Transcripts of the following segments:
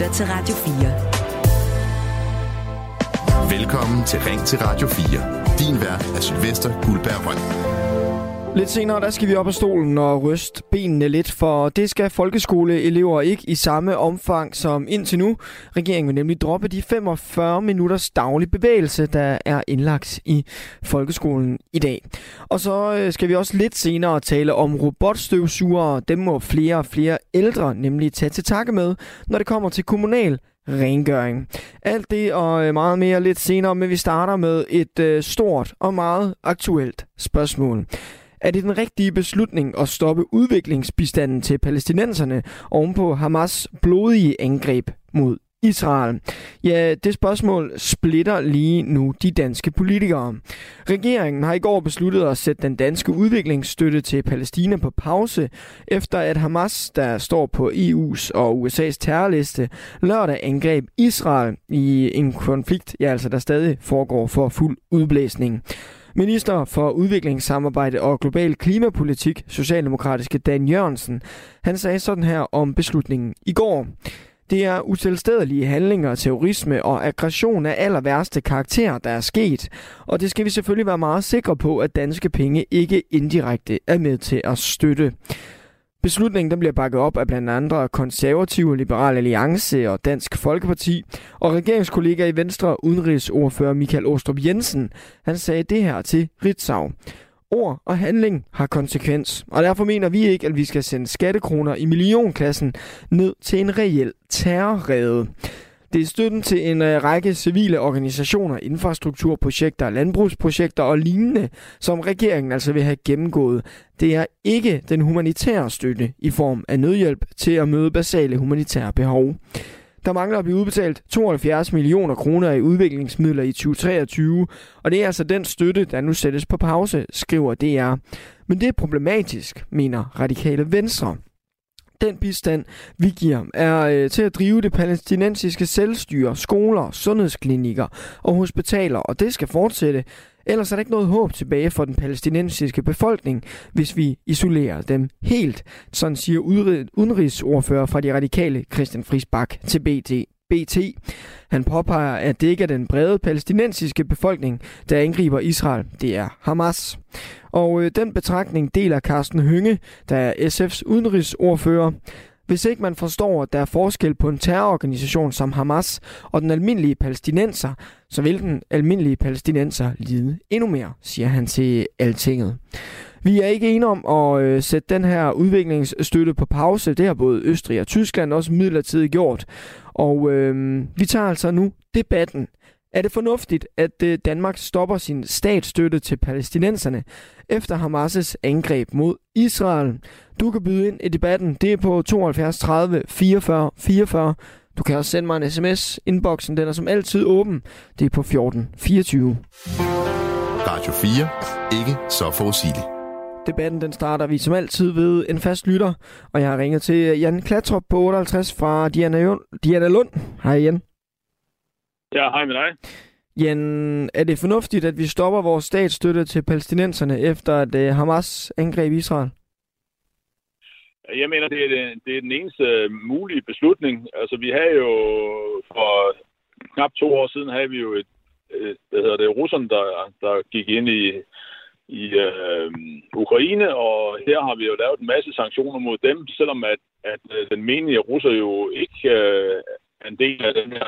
lytter til Radio 4. Velkommen til Ring til Radio 4. Din vært er Sylvester Guldberg Røn. Lidt senere, der skal vi op af stolen og ryste benene lidt, for det skal folkeskoleelever ikke i samme omfang som indtil nu. Regeringen vil nemlig droppe de 45 minutters daglig bevægelse, der er indlagt i folkeskolen i dag. Og så øh, skal vi også lidt senere tale om robotstøvsugere. Dem må flere og flere ældre nemlig tage til takke med, når det kommer til kommunal rengøring. Alt det og øh, meget mere lidt senere, men vi starter med et øh, stort og meget aktuelt spørgsmål. Er det den rigtige beslutning at stoppe udviklingsbistanden til palæstinenserne ovenpå Hamas blodige angreb mod Israel? Ja, det spørgsmål splitter lige nu de danske politikere. Regeringen har i går besluttet at sætte den danske udviklingsstøtte til Palæstina på pause, efter at Hamas, der står på EU's og USA's terrorliste, lørdag angreb Israel i en konflikt, ja, altså der stadig foregår for fuld udblæsning. Minister for udviklingssamarbejde og global klimapolitik, Socialdemokratiske Dan Jørgensen, han sagde sådan her om beslutningen i går. Det er utilstedelige handlinger, terrorisme og aggression af aller værste karakter, der er sket. Og det skal vi selvfølgelig være meget sikre på, at danske penge ikke indirekte er med til at støtte. Beslutningen den bliver bakket op af blandt andre konservative, Liberal Alliance og Dansk Folkeparti. Og regeringskollega i Venstre, udenrigsordfører Michael Åstrup Jensen, han sagde det her til Ritzau. Ord og handling har konsekvens, og derfor mener vi ikke, at vi skal sende skattekroner i millionklassen ned til en reel terrorrede. Det er støtten til en øh, række civile organisationer, infrastrukturprojekter, landbrugsprojekter og lignende, som regeringen altså vil have gennemgået. Det er ikke den humanitære støtte i form af nødhjælp til at møde basale humanitære behov. Der mangler at blive udbetalt 72 millioner kroner i udviklingsmidler i 2023, og det er altså den støtte, der nu sættes på pause, skriver DR. Men det er problematisk, mener radikale venstre. Den bistand, vi giver, er øh, til at drive det palæstinensiske selvstyre, skoler, sundhedsklinikker og hospitaler, og det skal fortsætte. Ellers er der ikke noget håb tilbage for den palæstinensiske befolkning, hvis vi isolerer dem helt, sådan siger udenrigsordfører fra de radikale Christian Friis Bak til BT. BT. Han påpeger, at det ikke er den brede palæstinensiske befolkning, der angriber Israel. Det er Hamas. Og øh, den betragtning deler Carsten Hynge, der er SF's udenrigsordfører. Hvis ikke man forstår, at der er forskel på en terrororganisation som Hamas og den almindelige palæstinenser, så vil den almindelige palæstinenser lide endnu mere, siger han til Altinget. Vi er ikke enige om at øh, sætte den her udviklingsstøtte på pause. Det har både Østrig og Tyskland også midlertidigt gjort. Og øh, vi tager altså nu debatten. Er det fornuftigt, at øh, Danmark stopper sin statsstøtte til palæstinenserne efter Hamas' angreb mod Israel? Du kan byde ind i debatten. Det er på 72 30 44 44. Du kan også sende mig en sms. Inboxen den er som altid åben. Det er på 14 24. Radio 4. Ikke så forudsigeligt. Debatten den starter vi som altid ved en fast lytter, og jeg har ringet til Jan Klatrop på 58 fra Diana, Diana Lund. Hej Jan. Ja, hej med dig. Jan, er det fornuftigt, at vi stopper vores statsstøtte til palæstinenserne efter at uh, Hamas angreb Israel? Jeg mener, det er, det, det er den eneste mulige beslutning. Altså, vi har jo for knap to år siden, havde vi jo et, et hvad hedder det, russerne, der, der gik ind i, i øh, Ukraine, og her har vi jo lavet en masse sanktioner mod dem, selvom at, at øh, den menige russer jo ikke øh, er en del af den her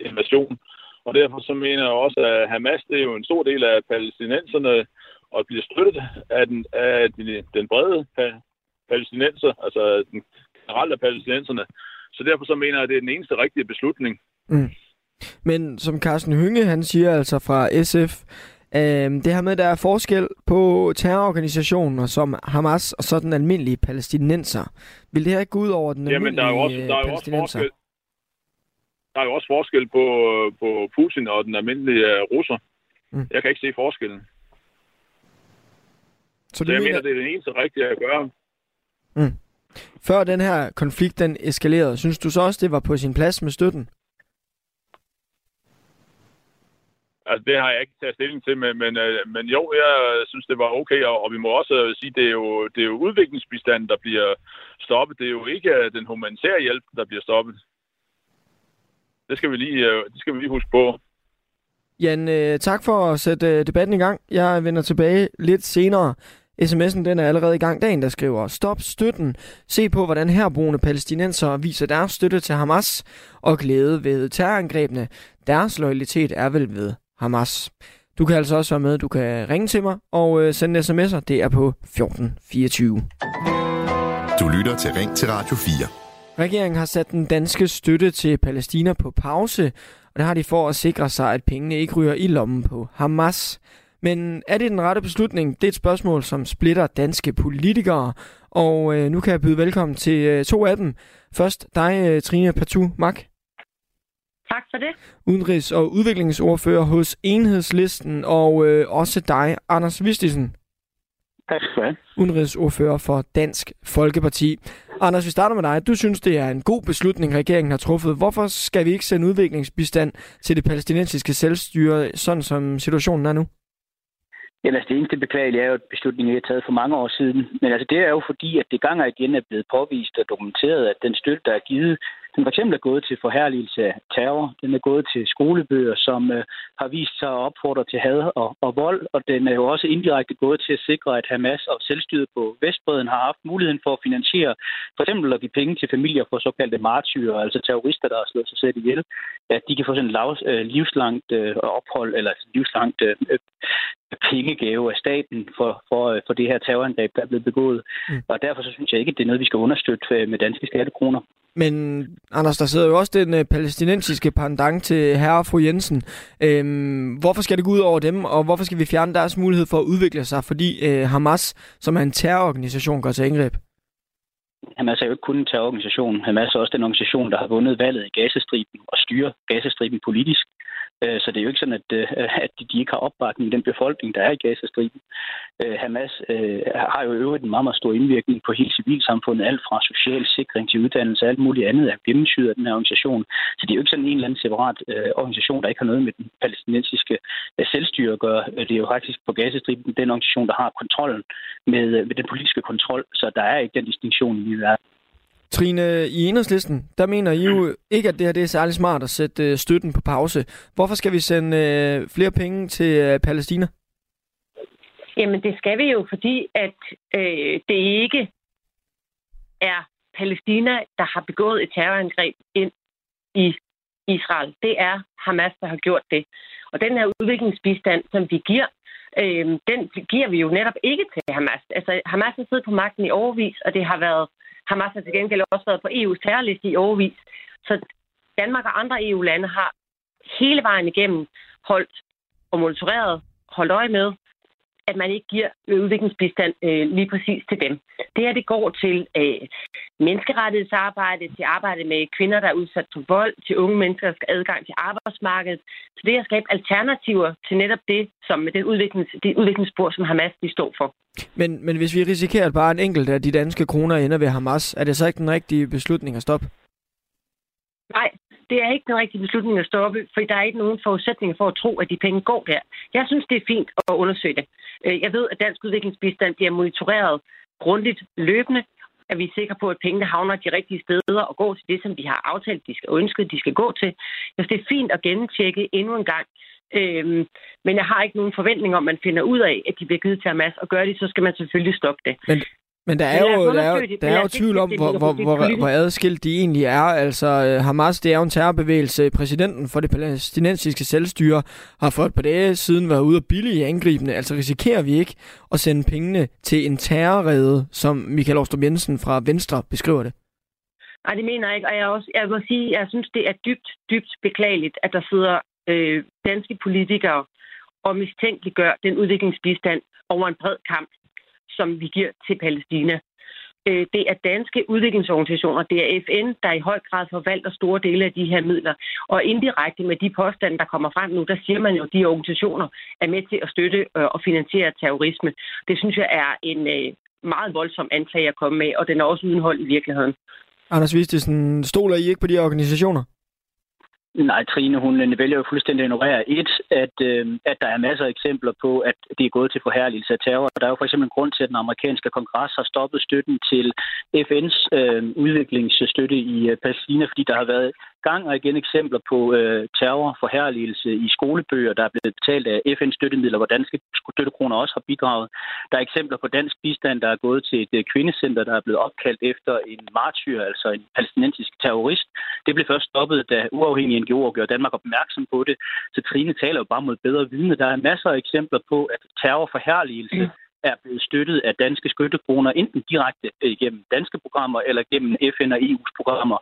invasion. Og derfor så mener jeg også, at Hamas det er jo en stor del af palæstinenserne, og bliver støttet af den, af den, den brede palæstinenser, altså den generelle palæstinenserne. Så derfor så mener jeg, at det er den eneste rigtige beslutning. Mm. Men som Carsten Hynge, han siger altså fra SF, øh, det her med, der er forskel på terrororganisationer som Hamas og så den almindelige palæstinenser. Vil det her ikke gå ud over den almindelige Jamen, der er jo også, der er jo også forskel, der er jo også forskel på, på Putin og den almindelige russer. Mm. Jeg kan ikke se forskellen. Så, Så jeg mener, det er det eneste rigtige at gøre. Mm. Før den her konflikt den eskalerede, synes du så også, det var på sin plads med støtten? Altså, det har jeg ikke taget stilling til, men, men, øh, men jo, jeg synes, det var okay, og, og vi må også øh, sige, det er jo, det er jo udviklingsbistanden, der bliver stoppet. Det er jo ikke øh, den humanitære hjælp, der bliver stoppet. Det skal vi lige, det skal vi lige huske på. Jan, tak for at sætte debatten i gang. Jeg vender tilbage lidt senere. SMS'en den er allerede i gang dagen, der skriver, stop støtten. Se på, hvordan herboende palæstinenser viser deres støtte til Hamas og glæde ved terrorangrebene. Deres loyalitet er vel ved Hamas. Du kan altså også være med. Du kan ringe til mig og øh, sende sms'er. Det er på 1424. Du lytter til Ring til Radio 4. Regeringen har sat den danske støtte til Palæstina på pause, og det har de for at sikre sig, at pengene ikke ryger i lommen på Hamas. Men er det den rette beslutning? Det er et spørgsmål, som splitter danske politikere. Og øh, nu kan jeg byde velkommen til øh, to af dem. Først dig, øh, Trine Patu Mak. Tak for det. Udenrigs- og udviklingsordfører hos Enhedslisten, og øh, også dig, Anders Vistisen. Tak skal du have. Udenrigsordfører for Dansk Folkeparti. Anders, vi starter med dig. Du synes, det er en god beslutning, regeringen har truffet. Hvorfor skal vi ikke sende udviklingsbistand til det palæstinensiske selvstyre, sådan som situationen er nu? Jamen, altså, det eneste beklagelige er jo, at beslutningen er taget for mange år siden. Men altså, det er jo fordi, at det gang og igen er blevet påvist og dokumenteret, at den støtte, der er givet den for eksempel er gået til forherligelse af terror. Den er gået til skolebøger, som øh, har vist sig at opfordre til had og, og vold. Og den er jo også indirekte gået til at sikre, at Hamas og selvstyret på Vestbreden har haft muligheden for at finansiere for eksempel at give penge til familier for såkaldte martyrer, altså terrorister, der har slået sig selv ihjel, at de kan få sådan et øh, livslangt øh, ophold eller livslangt øh, pengegave af staten for, for, øh, for det her terrorangreb, der er blevet begået. Mm. Og derfor så synes jeg ikke, at det er noget, vi skal understøtte øh, med danske skattekroner. Men Anders, der sidder jo også den øh, palæstinensiske pandang til herre og fru Jensen. Øhm, hvorfor skal det gå ud over dem, og hvorfor skal vi fjerne deres mulighed for at udvikle sig, fordi øh, Hamas, som er en terrororganisation, går til angreb? Hamas altså, er jo ikke kun en terrororganisation. Hamas er også den organisation, der har vundet valget i Gazastriben og styrer Gazastriben politisk. Øh, så det er jo ikke sådan, at, øh, at de ikke har opbakning i den befolkning, der er i Gazastriben. Øh, Hamas har jo øvrigt en meget, meget stor indvirkning på hele civilsamfundet. Alt fra social sikring til uddannelse og alt muligt andet er gennemsyret af den her organisation. Så det er jo ikke sådan en eller anden separat organisation, der ikke har noget med den palæstinensiske selvstyre at gøre. Det er jo faktisk på Gazastriben den organisation, der har kontrollen med, med den politiske kontrol. Så der er ikke den distinktion i verden. Trine, i enhedslisten, der mener I jo ikke, at det her det er særlig smart at sætte øh, støtten på pause. Hvorfor skal vi sende øh, flere penge til øh, Palæstina? Jamen, det skal vi jo, fordi at øh, det ikke er Palæstina, der har begået et terrorangreb ind i Israel. Det er Hamas, der har gjort det. Og den her udviklingsbistand, som vi giver, øh, den giver vi jo netop ikke til Hamas. Altså, Hamas har siddet på magten i overvis, og det har været Hamas har til gengæld også været på EU's terrorliste i overvis. Så Danmark og andre EU-lande har hele vejen igennem holdt og monitoreret, holdt øje med, at man ikke giver udviklingsbistand øh, lige præcis til dem. Det her det går til øh, menneskerettighedsarbejde, til arbejde med kvinder, der er udsat for vold, til unge mennesker, der skal adgang til arbejdsmarkedet. Så det er at skabe alternativer til netop det, som med det, udviklings, det udviklingsspor, som Hamas de står for. Men, men hvis vi risikerer, at bare en enkelt af de danske kroner ender ved Hamas, er det så ikke den rigtige beslutning at stoppe? Nej, det er ikke den rigtige beslutning at stoppe, for der er ikke nogen forudsætninger for at tro, at de penge går der. Jeg synes, det er fint at undersøge det. Øh, jeg ved, at dansk udviklingsbistand bliver monitoreret grundigt løbende, at vi er sikre på, at pengene havner de rigtige steder og går til det, som vi har aftalt, de skal ønske, de skal gå til. Jeg synes, det er fint at gennemtjekke endnu en gang. Øhm, men jeg har ikke nogen forventning om, at man finder ud af, at de bliver givet til Hamas, og gør det, så skal man selvfølgelig stoppe det. Men, men der er jo, der er, der er jo tvivl om, hvor, hvor, hvor, hvor adskilt de egentlig er. Altså, øh, Hamas, det er jo en terrorbevægelse. Præsidenten for det palæstinensiske selvstyre har for et par dage siden været ude og billige angribende. Altså, risikerer vi ikke at sende pengene til en terrorrede, som Michael Åstrup Jensen fra Venstre beskriver det? Nej, det mener jeg ikke. Og jeg, også, jeg må sige, jeg synes, det er dybt, dybt beklageligt, at der sidder øh, danske politikere og mistænkeliggør den udviklingsbistand over en bred kamp som vi giver til Palæstina. Øh, det er danske udviklingsorganisationer, det er FN, der i høj grad forvalter store dele af de her midler. Og indirekte med de påstande, der kommer frem nu, der siger man jo, at de organisationer er med til at støtte øh, og finansiere terrorisme. Det synes jeg er en øh, meget voldsom anklage at komme med, og den er også udenhold i virkeligheden. Anders Vistesen, stoler I ikke på de organisationer? Nej, Trine, hun øh, vælger jo fuldstændig at ignorere et, at, øh, at der er masser af eksempler på, at det er gået til forhærligelse af terror. Der er jo for eksempel en grund til, at den amerikanske kongres har stoppet støtten til FN's øh, udviklingsstøtte i øh, Palæstina, fordi der har været gang og igen eksempler på øh, terrorforherligelse i skolebøger, der er blevet betalt af FN-støttemidler, hvor danske støttekroner også har bidraget. Der er eksempler på dansk bistand, der er gået til et øh, kvindecenter, der er blevet opkaldt efter en martyr, altså en palæstinensisk terrorist. Det blev først stoppet, da uafhængige NGO'er gjorde Danmark opmærksom på det. Så Trine taler jo bare mod bedre vidne. Der er masser af eksempler på, at terrorforherligelse mm er blevet støttet af danske skyttekroner, enten direkte øh, gennem danske programmer eller gennem FN og EU's programmer.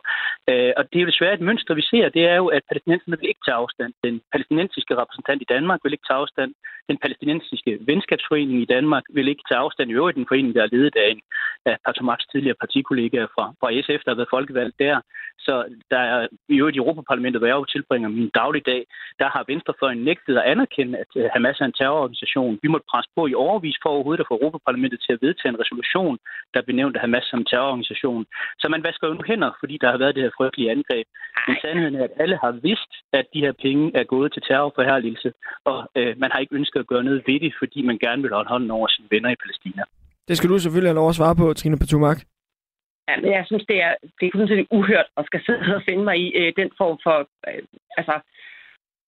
Øh, og det er jo desværre et mønster, vi ser, det er jo, at palæstinenserne vil ikke tage afstand. Den palæstinensiske repræsentant i Danmark vil ikke tage afstand. Den palæstinensiske venskabsforening i Danmark vil ikke tage afstand. I øvrigt en forening, der er ledet af en af Patomaks tidligere partikollegaer fra, fra SF, der har været folkevalgt der. Så der er i øvrigt i Europaparlamentet, hvor jeg jo tilbringer min dagligdag, der har Venstrefløjen nægtet at anerkende, at øh, Hamas er en terrororganisation. Vi måtte presse på i overvis for overhovedet at få Europaparlamentet til at vedtage en resolution, der benævnte Hamas som terrororganisation. Så man vasker jo nu hænder, fordi der har været det her frygtelige angreb. Men sandheden er, at alle har vidst, at de her penge er gået til terrorforherligelse, og øh, man har ikke ønsket at gøre noget ved det, fordi man gerne vil holde hånden over sine venner i Palæstina. Det skal du selvfølgelig have lov at svare på, Trine Patumak. Ja, men jeg synes, det er, det er fuldstændig uhørt at skal sidde og finde mig i øh, den form for øh, altså,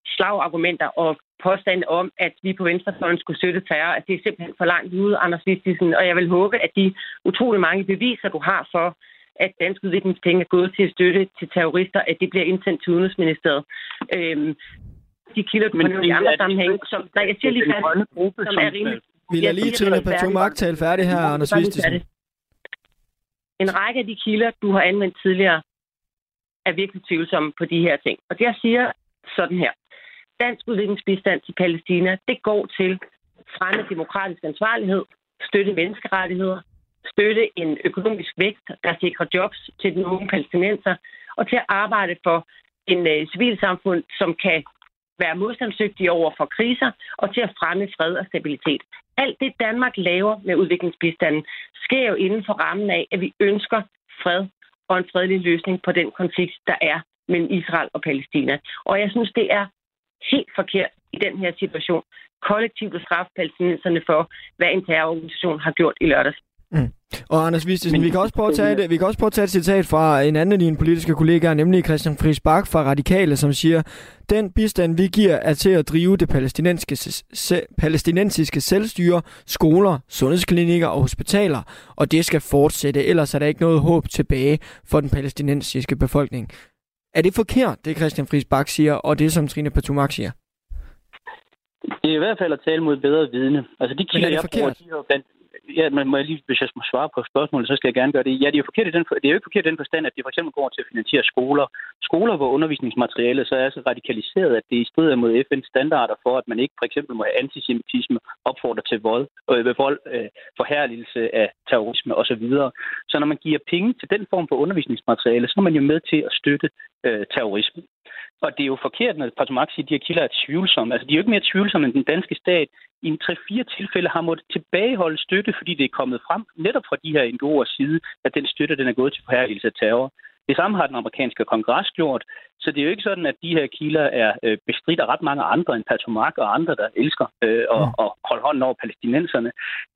slagargumenter og påstande om, at vi på venstrefløjen skulle støtte terror, at det er simpelthen for langt ude, Anders Vistisen. Og jeg vil håbe, at de utrolig mange beviser, du har for, at dansk udviklingspenge er gået til at støtte til terrorister, at det bliver indsendt til Udenrigsministeriet. Øhm, de kilder, du har i andre sammenhæng, som, nej, jeg siger lige fast, som er rimelig. Vi lader lige Trine Patumak tale færdig her, Anders Vistisen. En række af de kilder, du har anvendt tidligere, er virkelig tvivlsomme på de her ting. Og jeg siger sådan her dansk udviklingsbistand til Palæstina, det går til fremme demokratisk ansvarlighed, støtte menneskerettigheder, støtte en økonomisk vækst, der sikrer jobs til den unge palæstinenser, og til at arbejde for en øh, civilsamfund, som kan være modstandsdygtige over for kriser, og til at fremme fred og stabilitet. Alt det, Danmark laver med udviklingsbistanden, sker jo inden for rammen af, at vi ønsker fred og en fredelig løsning på den konflikt, der er mellem Israel og Palæstina. Og jeg synes, det er helt forkert i den her situation kollektivt at straffe palæstinenserne for, hvad en terrororganisation har gjort i lørdags. Mm. Og Anders Vistesen, vi kan også prøve at tage det, vi kan også prøve at tage et citat fra en anden af dine politiske kollegaer, nemlig Christian Friis Bak fra Radikale, som siger, den bistand, vi giver, er til at drive det palæstinensiske, se, palæstinensiske selvstyre, skoler, sundhedsklinikker og hospitaler, og det skal fortsætte, ellers er der ikke noget håb tilbage for den palæstinensiske befolkning. Er det forkert, det Christian Friis Bak siger, og det som Trine Patumak siger? Det er i hvert fald at tale mod bedre vidne. Altså de kilder, jeg bruger, de har blandt, ja, men må jeg lige, hvis jeg må svare på spørgsmålet, så skal jeg gerne gøre det. Ja, det er jo forkert i den, det er jo ikke forkert i den forstand, at det for eksempel går til at finansiere skoler. Skoler, hvor undervisningsmaterialet så er så radikaliseret, at det er i strid mod FN's standarder for, at man ikke for eksempel må have antisemitisme, opfordre til vold, øh, vold, øh, forherligelse af terrorisme osv. Så når man giver penge til den form for undervisningsmateriale, så er man jo med til at støtte øh, terrorisme. Og det er jo forkert, når Patomak siger, at de her kilder er tvivlsomme. Altså, de er jo ikke mere tvivlsomme end den danske stat. I en 3-4 tilfælde har måttet tilbageholde støtte, fordi det er kommet frem netop fra de her NGO'ers side, at den støtte den er gået til forhærligelse af terror. Det samme har den amerikanske kongres gjort, så det er jo ikke sådan, at de her kilder er øh, bestridt af ret mange andre end Patomak og andre, der elsker øh, at, mm. at holde hånden over palæstinenserne.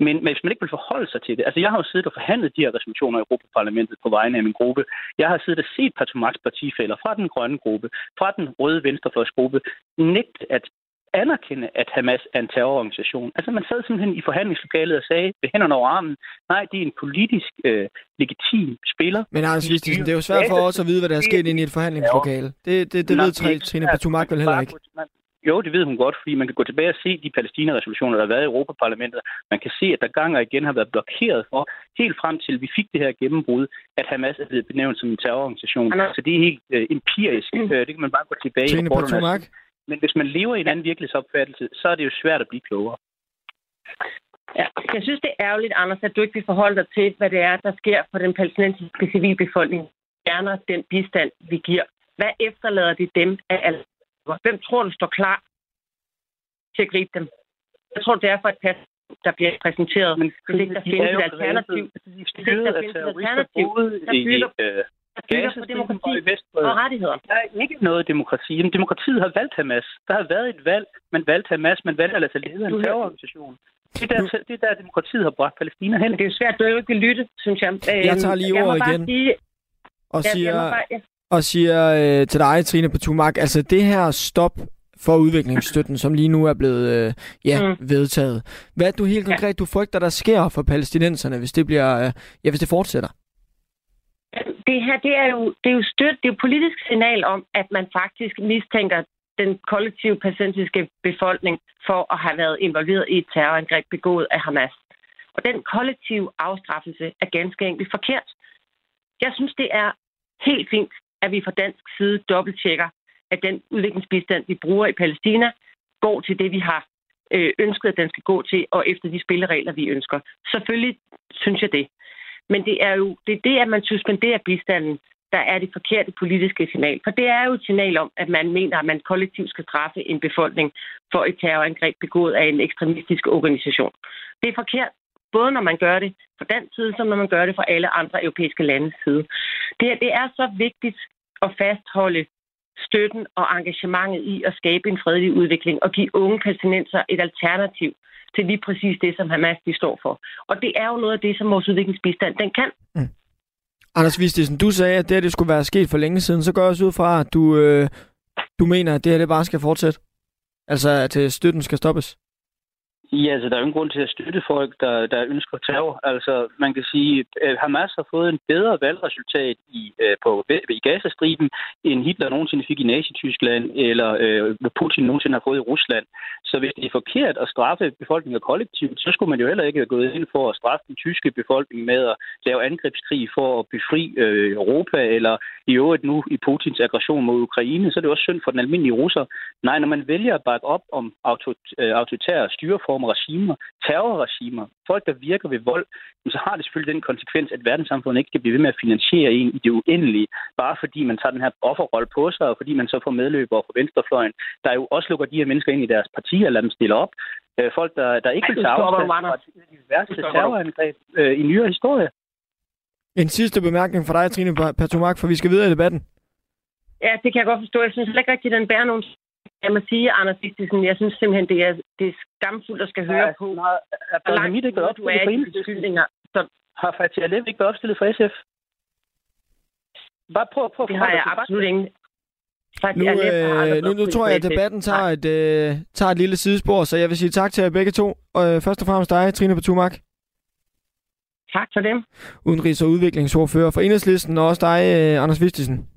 Men, men hvis man ikke vil forholde sig til det, altså jeg har jo siddet og forhandlet de her resolutioner i Europaparlamentet på vegne af min gruppe. Jeg har siddet og set Patomaks partifælder fra den grønne gruppe, fra den røde venstrefløjsgruppe, nægte at anerkende, at Hamas er en terrororganisation. Altså man sad simpelthen i forhandlingslokalet og sagde ved hænderne over armen, nej, det er en politisk øh, legitim spiller. Men Anders Vistisen, det er jo svært for os at vide, hvad der er sket inde i et forhandlingslokale. Det, det, det ved Trine Patumak vel heller ikke. Jo, det ved hun godt, fordi man kan gå tilbage og se de Palæstina-resolutioner, der har været i Europaparlamentet. Man kan se, at der gang og igen har været blokeret for, helt frem til vi fik det her gennembrud, at Hamas er blevet benævnt som en terrororganisation. Så det er helt øh, empirisk. Mm. Øh, det kan man bare gå tilbage i. Trine Patumak, men hvis man lever i en anden virkelighedsopfattelse, så er det jo svært at blive klogere. Ja, jeg synes, det er ærgerligt, Anders, at du ikke vil forholde dig til, hvad det er, der sker for den palæstinensiske civilbefolkning. Gerne den bistand, vi giver. Hvad efterlader det dem af alle? Hvem tror du står klar til at gribe dem? Jeg tror, det er for et pas, der bliver præsenteret. Men ikke der findes et alternativ, ikke der findes et alternativ, der bygger, øh, der bygger på demokrati og rettigheder. Der er ikke noget demokrati. Jamen, demokratiet har valgt Hamas. Der har været et valg. Man valgte Hamas. Man valgte at lade sig lede en terrororganisation. Det er, der, det er der, demokratiet har bragt Palæstina hen. Det er jo svært, du ikke vil lytte, synes jeg. Jeg tager lige ordet igen. Sige, og siger, bare, ja. og siger øh, til dig, Trine Patumak, altså det her stop for udviklingsstøtten, som lige nu er blevet øh, ja, mm. vedtaget. Hvad er du helt konkret, ja. du frygter, der sker for palæstinenserne, hvis det bliver, øh, ja, hvis det fortsætter? Det her, det er jo, det er jo støt, det er jo politisk signal om, at man faktisk mistænker den kollektive palæstinensiske befolkning for at have været involveret i et terrorangreb begået af Hamas. Og den kollektive afstraffelse er ganske enkelt forkert. Jeg synes, det er helt fint, at vi fra dansk side dobbelttjekker, at den udviklingsbistand, vi bruger i Palæstina, går til det, vi har øh, ønsket, at den skal gå til, og efter de spilleregler, vi ønsker. Selvfølgelig synes jeg det. Men det er jo det, er det at man suspenderer bistanden, der er det forkerte politiske signal. For det er jo et signal om, at man mener, at man kollektivt skal straffe en befolkning for et terrorangreb begået af en ekstremistisk organisation. Det er forkert, både når man gør det fra den side, som når man gør det fra alle andre europæiske landes side. Det, det er så vigtigt at fastholde støtten og engagementet i at skabe en fredelig udvikling og give unge palæstinenser et alternativ til lige præcis det, som Hamas de står for. Og det er jo noget af det, som vores udviklingsbistand den kan. Mm. Anders Vistisen, du sagde, at det her det skulle være sket for længe siden. Så går jeg også ud fra, at du, øh, du mener, at det her det bare skal fortsætte. Altså, at øh, støtten skal stoppes. Ja, altså der er jo ingen grund til at støtte folk, der, der ønsker terror. Altså man kan sige, at Hamas har fået en bedre valgresultat i, øh, på, i Gazastriben, end Hitler nogensinde fik i Nazi-Tyskland, eller øh, Putin nogensinde har fået i Rusland. Så hvis det er forkert at straffe befolkningen kollektivt, så skulle man jo heller ikke have gået ind for at straffe den tyske befolkning med at lave angrebskrig for at befri øh, Europa, eller i øvrigt nu i Putins aggression mod Ukraine, så er det også synd for den almindelige russer. Nej, når man vælger at bakke op om øh, autoritære styreformer, enorme regimer, terrorregimer, folk, der virker ved vold, så har det selvfølgelig den konsekvens, at verdenssamfundet ikke skal blive ved med at finansiere en i det uendelige, bare fordi man tager den her offerrolle på sig, og fordi man så får medløbere fra venstrefløjen, der jo også lukker de her mennesker ind i deres partier og lader dem stille op. Øh, folk, der, der ikke vil tage afstand fra de værste terrorangreb øh, i nyere historie. En sidste bemærkning fra dig, Trine Patumak, for vi skal videre i debatten. Ja, det kan jeg godt forstå. Jeg synes ikke rigtigt, at den bærer nogen jeg må sige, Anders Vistisen, jeg synes simpelthen, det er, det er skamfuldt at skal høre ja, på, hvor langt ikke været du er i beskyldninger. Så... Har Fatih Alev ikke været opstillet for SF? Bare prøv, prøv, det har jeg absolut ingen. nu, øh, nu, nu tror jeg, at debatten tager et, øh, tager et lille sidespor, så jeg vil sige tak til jer begge to. Og øh, først og fremmest dig, Trine Patumak. Tak for dem. Udenrigs- og udviklingsordfører for Enhedslisten, og også dig, øh, Anders Vistisen.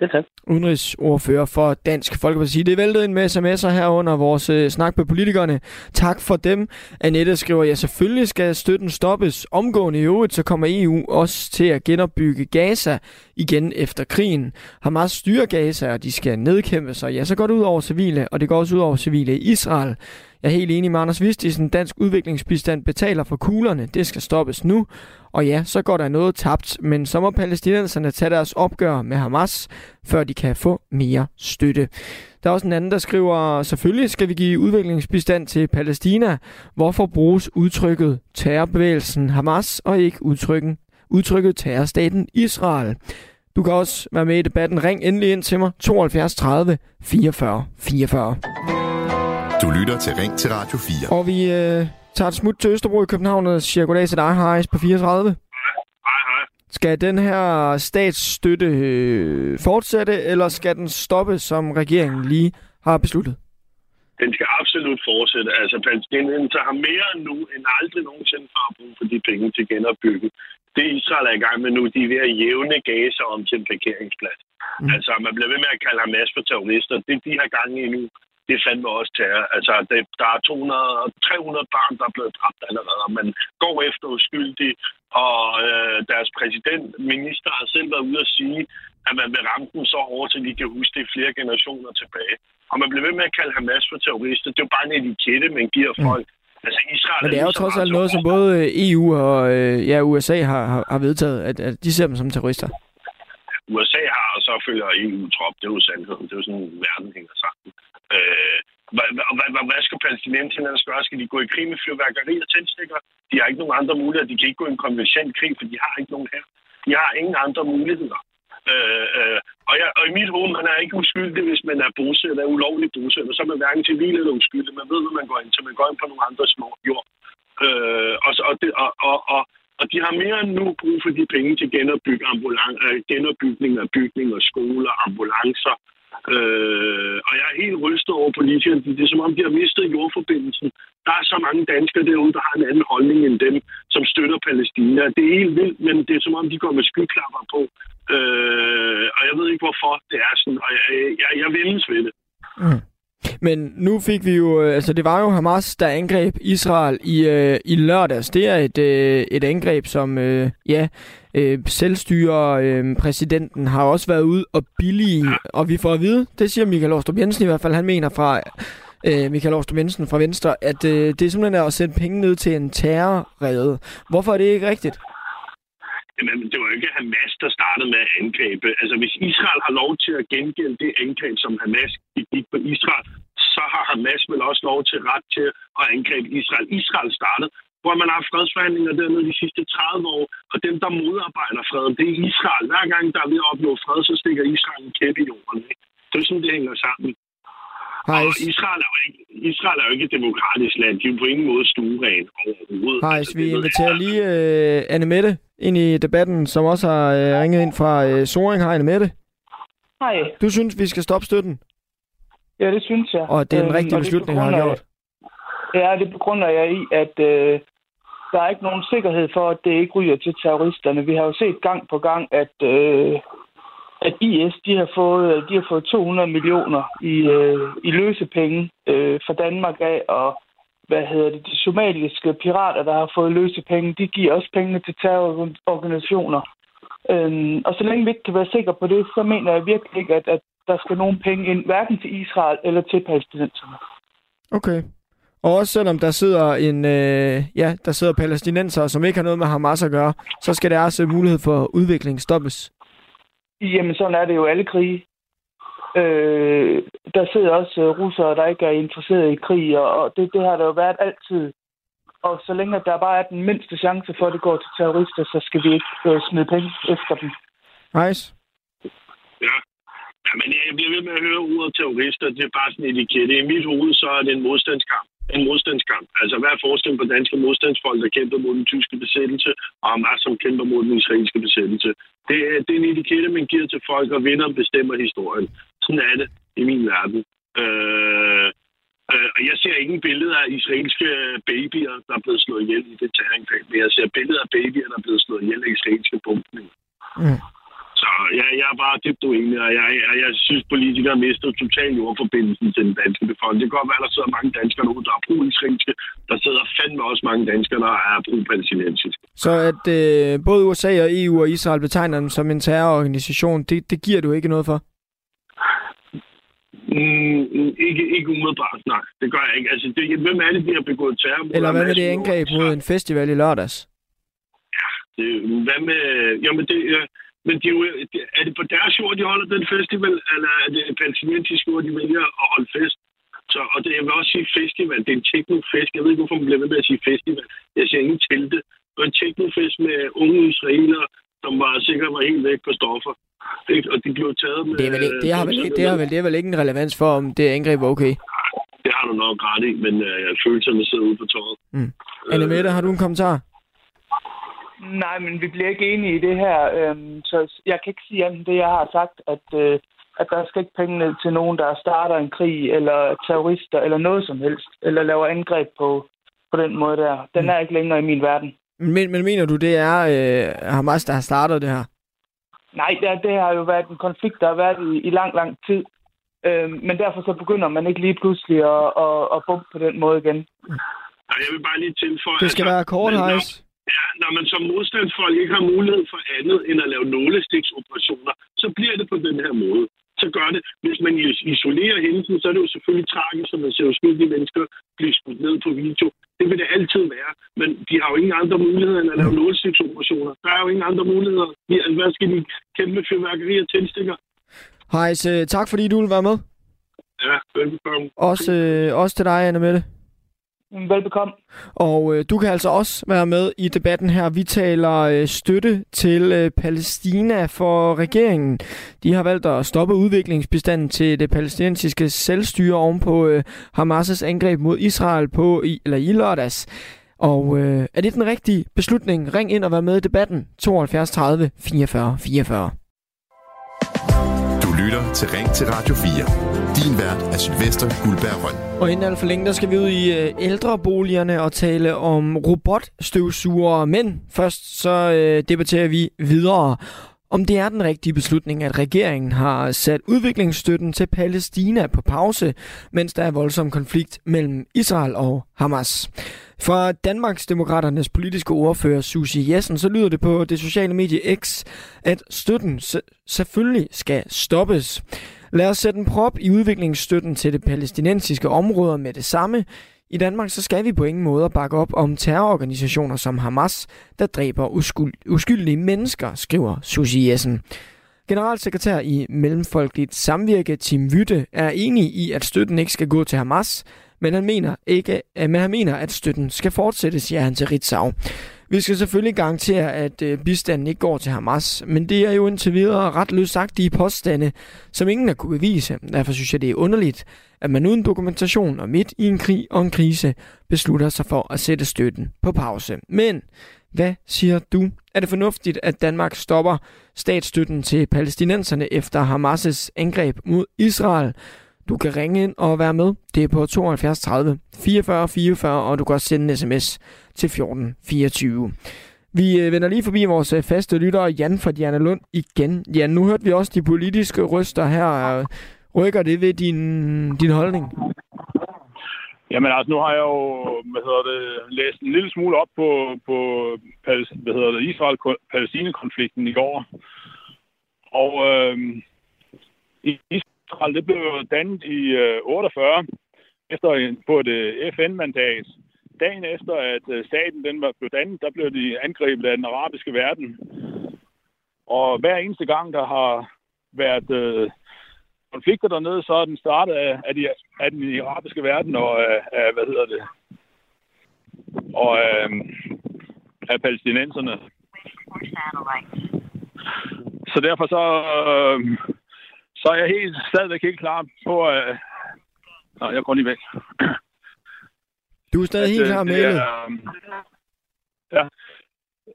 Det tak. Udenrigsordfører for Dansk Folkeparti. Det er væltet ind med sms'er her under vores øh, snak med politikerne. Tak for dem. Annette skriver, ja selvfølgelig skal støtten stoppes omgående i øvrigt, så kommer EU også til at genopbygge Gaza igen efter krigen. Hamas styrer Gaza, og de skal nedkæmpe sig. Ja, så går det ud over civile, og det går også ud over civile i Israel. Jeg er helt enig med Anders Vistisen. Dansk udviklingsbistand betaler for kuglerne. Det skal stoppes nu. Og ja, så går der noget tabt, men så må palæstinenserne tage deres opgør med Hamas, før de kan få mere støtte. Der er også en anden, der skriver, selvfølgelig skal vi give udviklingsbistand til Palæstina. Hvorfor bruges udtrykket terrorbevægelsen Hamas og ikke udtrykken, udtrykket terrorstaten Israel? Du kan også være med i debatten. Ring endelig ind til mig 72 30 44 44. Du lytter til Ring til Radio 4. Og vi øh, tager et smut til Østerbro i København og siger goddag til dig, Hejs, på 34. Hej, hej. Skal den her statsstøtte øh, fortsætte, eller skal den stoppe, som regeringen lige har besluttet? Den skal absolut fortsætte. Altså, palæstinenser har mere nu end aldrig nogensinde for at bruge for de penge til genopbygge. Det Israel er i gang med nu, de er ved at jævne Gaza om til en parkeringsplads. Mm. Altså, man bliver ved med at kalde Hamas for terrorister. Det, de har gang i nu, det er fandme også terror. Altså, det, der er 200, 300 børn, der er blevet dræbt allerede, og man går efter uskyldige, og øh, deres præsident, minister, har selv været ude at sige, at man vil ramme dem så hårdt, at de kan huske det flere generationer tilbage. Og man bliver ved med at kalde Hamas for terrorister. Det er jo bare en etikette, man giver mm. folk. Mm. Altså, Israel Men det er jo trods alt noget, som både EU og øh, ja, USA har, har, har vedtaget, at, at de ser dem som terrorister. USA har, og så følger EU-trop. Det er jo sandheden. Det er jo sådan, verden hænger sammen. Øh, hvad, hvad, hvad skal palæstinenserne gøre? Skal de gå i krig med fyrværkeri og tændstikker? De har ikke nogen andre muligheder. De kan ikke gå i en konventionel krig, for de har ikke nogen her. De har ingen andre muligheder. Øh, øh, og, jeg, og i mit hoved, man er ikke uskyldig, hvis man er bosætter, er ulovlig bosætter. Så er man hverken civil eller uskyldig. Man ved, hvad man går ind til. Man går ind på nogle andre små jord. Øh, og, og, det, og, og, og Og de har mere end nu brug for de penge til genopbyg ambulan- øh, genopbygning af bygninger, skoler, ambulancer. Øh, og jeg er helt rystet over politikerne. Det er som om, de har mistet jordforbindelsen. Der er så mange danskere derude, der har en anden holdning end dem, som støtter Palæstina. Det er helt vildt, men det er som om, de går med skyklapper på. Øh, og jeg ved ikke, hvorfor det er sådan. Og jeg, jeg, jeg vælges ved det. Mm. Men nu fik vi jo, øh, altså det var jo Hamas, der angreb Israel i, øh, i lørdags. Det er et, øh, et angreb, som, øh, ja, øh, selvstyre øh, præsidenten har også været ude og billige, og vi får at vide, det siger Michael Åstrup Jensen i hvert fald, han mener fra øh, Michael Åstrup Jensen fra Venstre, at øh, det er simpelthen at sætte penge ned til en terrorrede. Hvorfor er det ikke rigtigt? Jamen, det var jo ikke Hamas, der startede med at angribe. Altså, hvis Israel har lov til at gengælde det angreb, som Hamas gik på Israel, så har Hamas vel også lov til ret til at angribe Israel. Israel startede, hvor man har haft fredsforhandlinger dernede de sidste 30 år, og dem, der modarbejder freden, det er Israel. Hver gang, der er ved at opnå fred, så stikker Israel en kæppe i jorden. Ikke? Det er sådan, det hænger sammen. Og Israel er, jo ikke, Israel er jo ikke et demokratisk land. De er jo på ingen måde stueren overhovedet. Hej, altså, vi inviterer lige uh, Anne Mette ind i debatten, som også har uh, ringet ind fra uh, Soring. Hej, Anne Mette. Hej. Du synes, vi skal stoppe støtten? Ja, det synes jeg. Og det er en rigtig øhm, beslutning, har gjort? Ja, det begrunder jeg i, at øh, der er ikke nogen sikkerhed for, at det ikke ryger til terroristerne. Vi har jo set gang på gang, at, øh, at IS de har, fået, øh, de har fået 200 millioner i, øh, i løsepenge øh, fra Danmark af, og hvad hedder det, de somaliske pirater, der har fået løsepenge, de giver også pengene til terrororganisationer. Øhm, og så længe vi ikke kan være sikre på det, så mener jeg virkelig ikke, at, at der skal nogen penge ind, hverken til Israel eller til palæstinenserne. Okay. Og også selvom der sidder en, øh, ja, der sidder palæstinenser, som ikke har noget med Hamas at gøre, så skal deres altså mulighed for udvikling stoppes. Jamen, sådan er det jo alle krige. Øh, der sidder også uh, russere, der ikke er interesseret i krig, og, det, det har der jo været altid. Og så længe der bare er den mindste chance for, at det går til terrorister, så skal vi ikke uh, smide penge efter dem. Nice. Ja. ja, men jeg bliver ved med at høre ordet terrorister. Det er bare sådan en etikette. I mit hoved, så er det en modstandskamp en modstandskamp. Altså, hvad er forskellen på danske modstandsfolk, der kæmper mod den tyske besættelse, og Hamas, som kæmper mod den israelske besættelse? Det er, det er en etikette, man giver til folk, og vinder bestemmer historien. Sådan er det i min verden. Øh, øh, og jeg ser ingen billeder af israelske babyer, der er blevet slået ihjel i det terrorangreb, men jeg ser billeder af babyer, der er blevet slået ihjel af israelske bombninger. Mm. Så jeg, jeg er bare dybt uenig, og jeg, jeg, jeg synes, politikere mister totalt jordforbindelsen til den danske befolkning. Det kan godt være, at der sidder mange danskere nu, der er pro-israelske. Der sidder fandme også mange danskere, der er pro-palæstinensiske. Så at øh, både USA og EU og Israel betegner dem som en terrororganisation, det, det giver du ikke noget for? Mm, ikke, ikke umiddelbart, nej. Det gør jeg ikke. Altså, det, hvem er det, de har begået terror? Eller hvad med det angreb mod en festival i lørdags? Ja, det, hvad med... Jamen, det, men de, er det på deres jord, de holder den festival, eller er det palæstinensisk jord, de vælger at holde fest? Så, og det, jeg vil også sige festival. Det er en teknofest. Jeg ved ikke, hvorfor man bliver ved med at sige festival. Jeg siger ingen telte. Det var en teknofest med unge israelere, som var sikkert var helt væk på stoffer. Og de blev taget med... Det, er vel ikke, det, har, vel, det, har vel, det er vel ikke en relevans for, om det angreb var okay? Det har du nok ret i, men øh, følelserne sidder ude på tåret. Mm. Anne Mette, har du en kommentar? Nej, men vi bliver ikke enige i det her. Øhm, så jeg kan ikke sige andet det, jeg har sagt, at, øh, at der skal ikke penge ned til nogen, der starter en krig, eller terrorister, eller noget som helst, eller laver angreb på, på den måde der. Den mm. er ikke længere i min verden. Men, men mener du, det er øh, Hamas, der har startet det her? Nej, det, det har jo været en konflikt, der har været i, i lang, lang tid. Øhm, men derfor så begynder man ikke lige pludselig at, at, at bumpe på den måde igen. Jeg vil bare lige tilføje... Det skal altså, være kort, Heis. Ja, når man som modstandsfolk ikke har mulighed for andet end at lave nålestiksoperationer, så bliver det på den her måde. Så gør det. Hvis man isolerer hændelsen, så er det jo selvfølgelig tragisk, at man ser uskyldige mennesker blive skudt ned på video. Det vil det altid være. Men de har jo ingen andre muligheder end at lave nålestiksoperationer. Der er jo ingen andre muligheder. Hvad skal de kæmpe fyrværkeri og tændstikker? Hej, så tak fordi du vil være med. Ja, velkommen. Også, øh, også til dig, Anne Mette. Mm, velbekomme. Og øh, du kan altså også være med i debatten her. Vi taler øh, støtte til øh, Palæstina for regeringen. De har valgt at stoppe udviklingsbestanden til det palæstinensiske selvstyre oven på øh, Hamas' angreb mod Israel på i, eller i lørdags. Og øh, er det den rigtige beslutning? Ring ind og vær med i debatten. 72 30 44 44. Lytter til Ring til Radio 4. Din vært er Sylvester Guldberg Røn. Og inden alt for længe, der skal vi ud i øh, ældreboligerne og tale om robotstøvsugere. Men først så øh, debatterer vi videre om det er den rigtige beslutning, at regeringen har sat udviklingsstøtten til Palæstina på pause, mens der er voldsom konflikt mellem Israel og Hamas. Fra Danmarks Demokraternes politiske ordfører Susie Jessen, så lyder det på det sociale medie X, at støtten selvfølgelig skal stoppes. Lad os sætte en prop i udviklingsstøtten til det palæstinensiske område med det samme. I Danmark så skal vi på ingen måde bakke op om terrororganisationer som Hamas, der dræber uskyld- uskyldige mennesker, skriver Susie Jessen. Generalsekretær i Mellemfolkeligt Samvirke, Tim Vytte, er enig i, at støtten ikke skal gå til Hamas, men han mener, ikke, øh, men han mener at støtten skal fortsætte, siger han til Ritzau. Vi skal selvfølgelig garantere, at øh, bistanden ikke går til Hamas, men det er jo indtil videre ret løsagtige påstande, som ingen har kunne bevise. Derfor synes jeg, det er underligt, at man uden dokumentation og midt i en krig og en krise beslutter sig for at sætte støtten på pause. Men hvad siger du? Er det fornuftigt, at Danmark stopper statsstøtten til palæstinenserne efter Hamas' angreb mod Israel? Du kan ringe ind og være med. Det er på 72 30 44 44, og du kan også sende en sms til 14 24. Vi øh, vender lige forbi vores øh, faste lytter, Jan fra Diana Lund igen. Jan, nu hørte vi også de politiske røster her. Rykker det ved din, din holdning? Jamen altså, nu har jeg jo hvad hedder det, læst en lille smule op på, på hvad hedder det, Israel-Palæstine-konflikten i går. Og øh, Israel, det blev dannet i øh, 48 efter på et øh, FN-mandat. Dagen efter, at øh, staten den var blevet dannet, der blev de angrebet af den arabiske verden. Og hver eneste gang, der har været øh, konflikter dernede, så er den startet af, af, de, af den arabiske verden og af, af hvad hedder det, og af, af palæstinenserne. Så derfor så, øh, så er jeg helt, stadigvæk helt klar på, at... Nå, jeg går lige væk. Du er stadig at, helt klar med det? ja.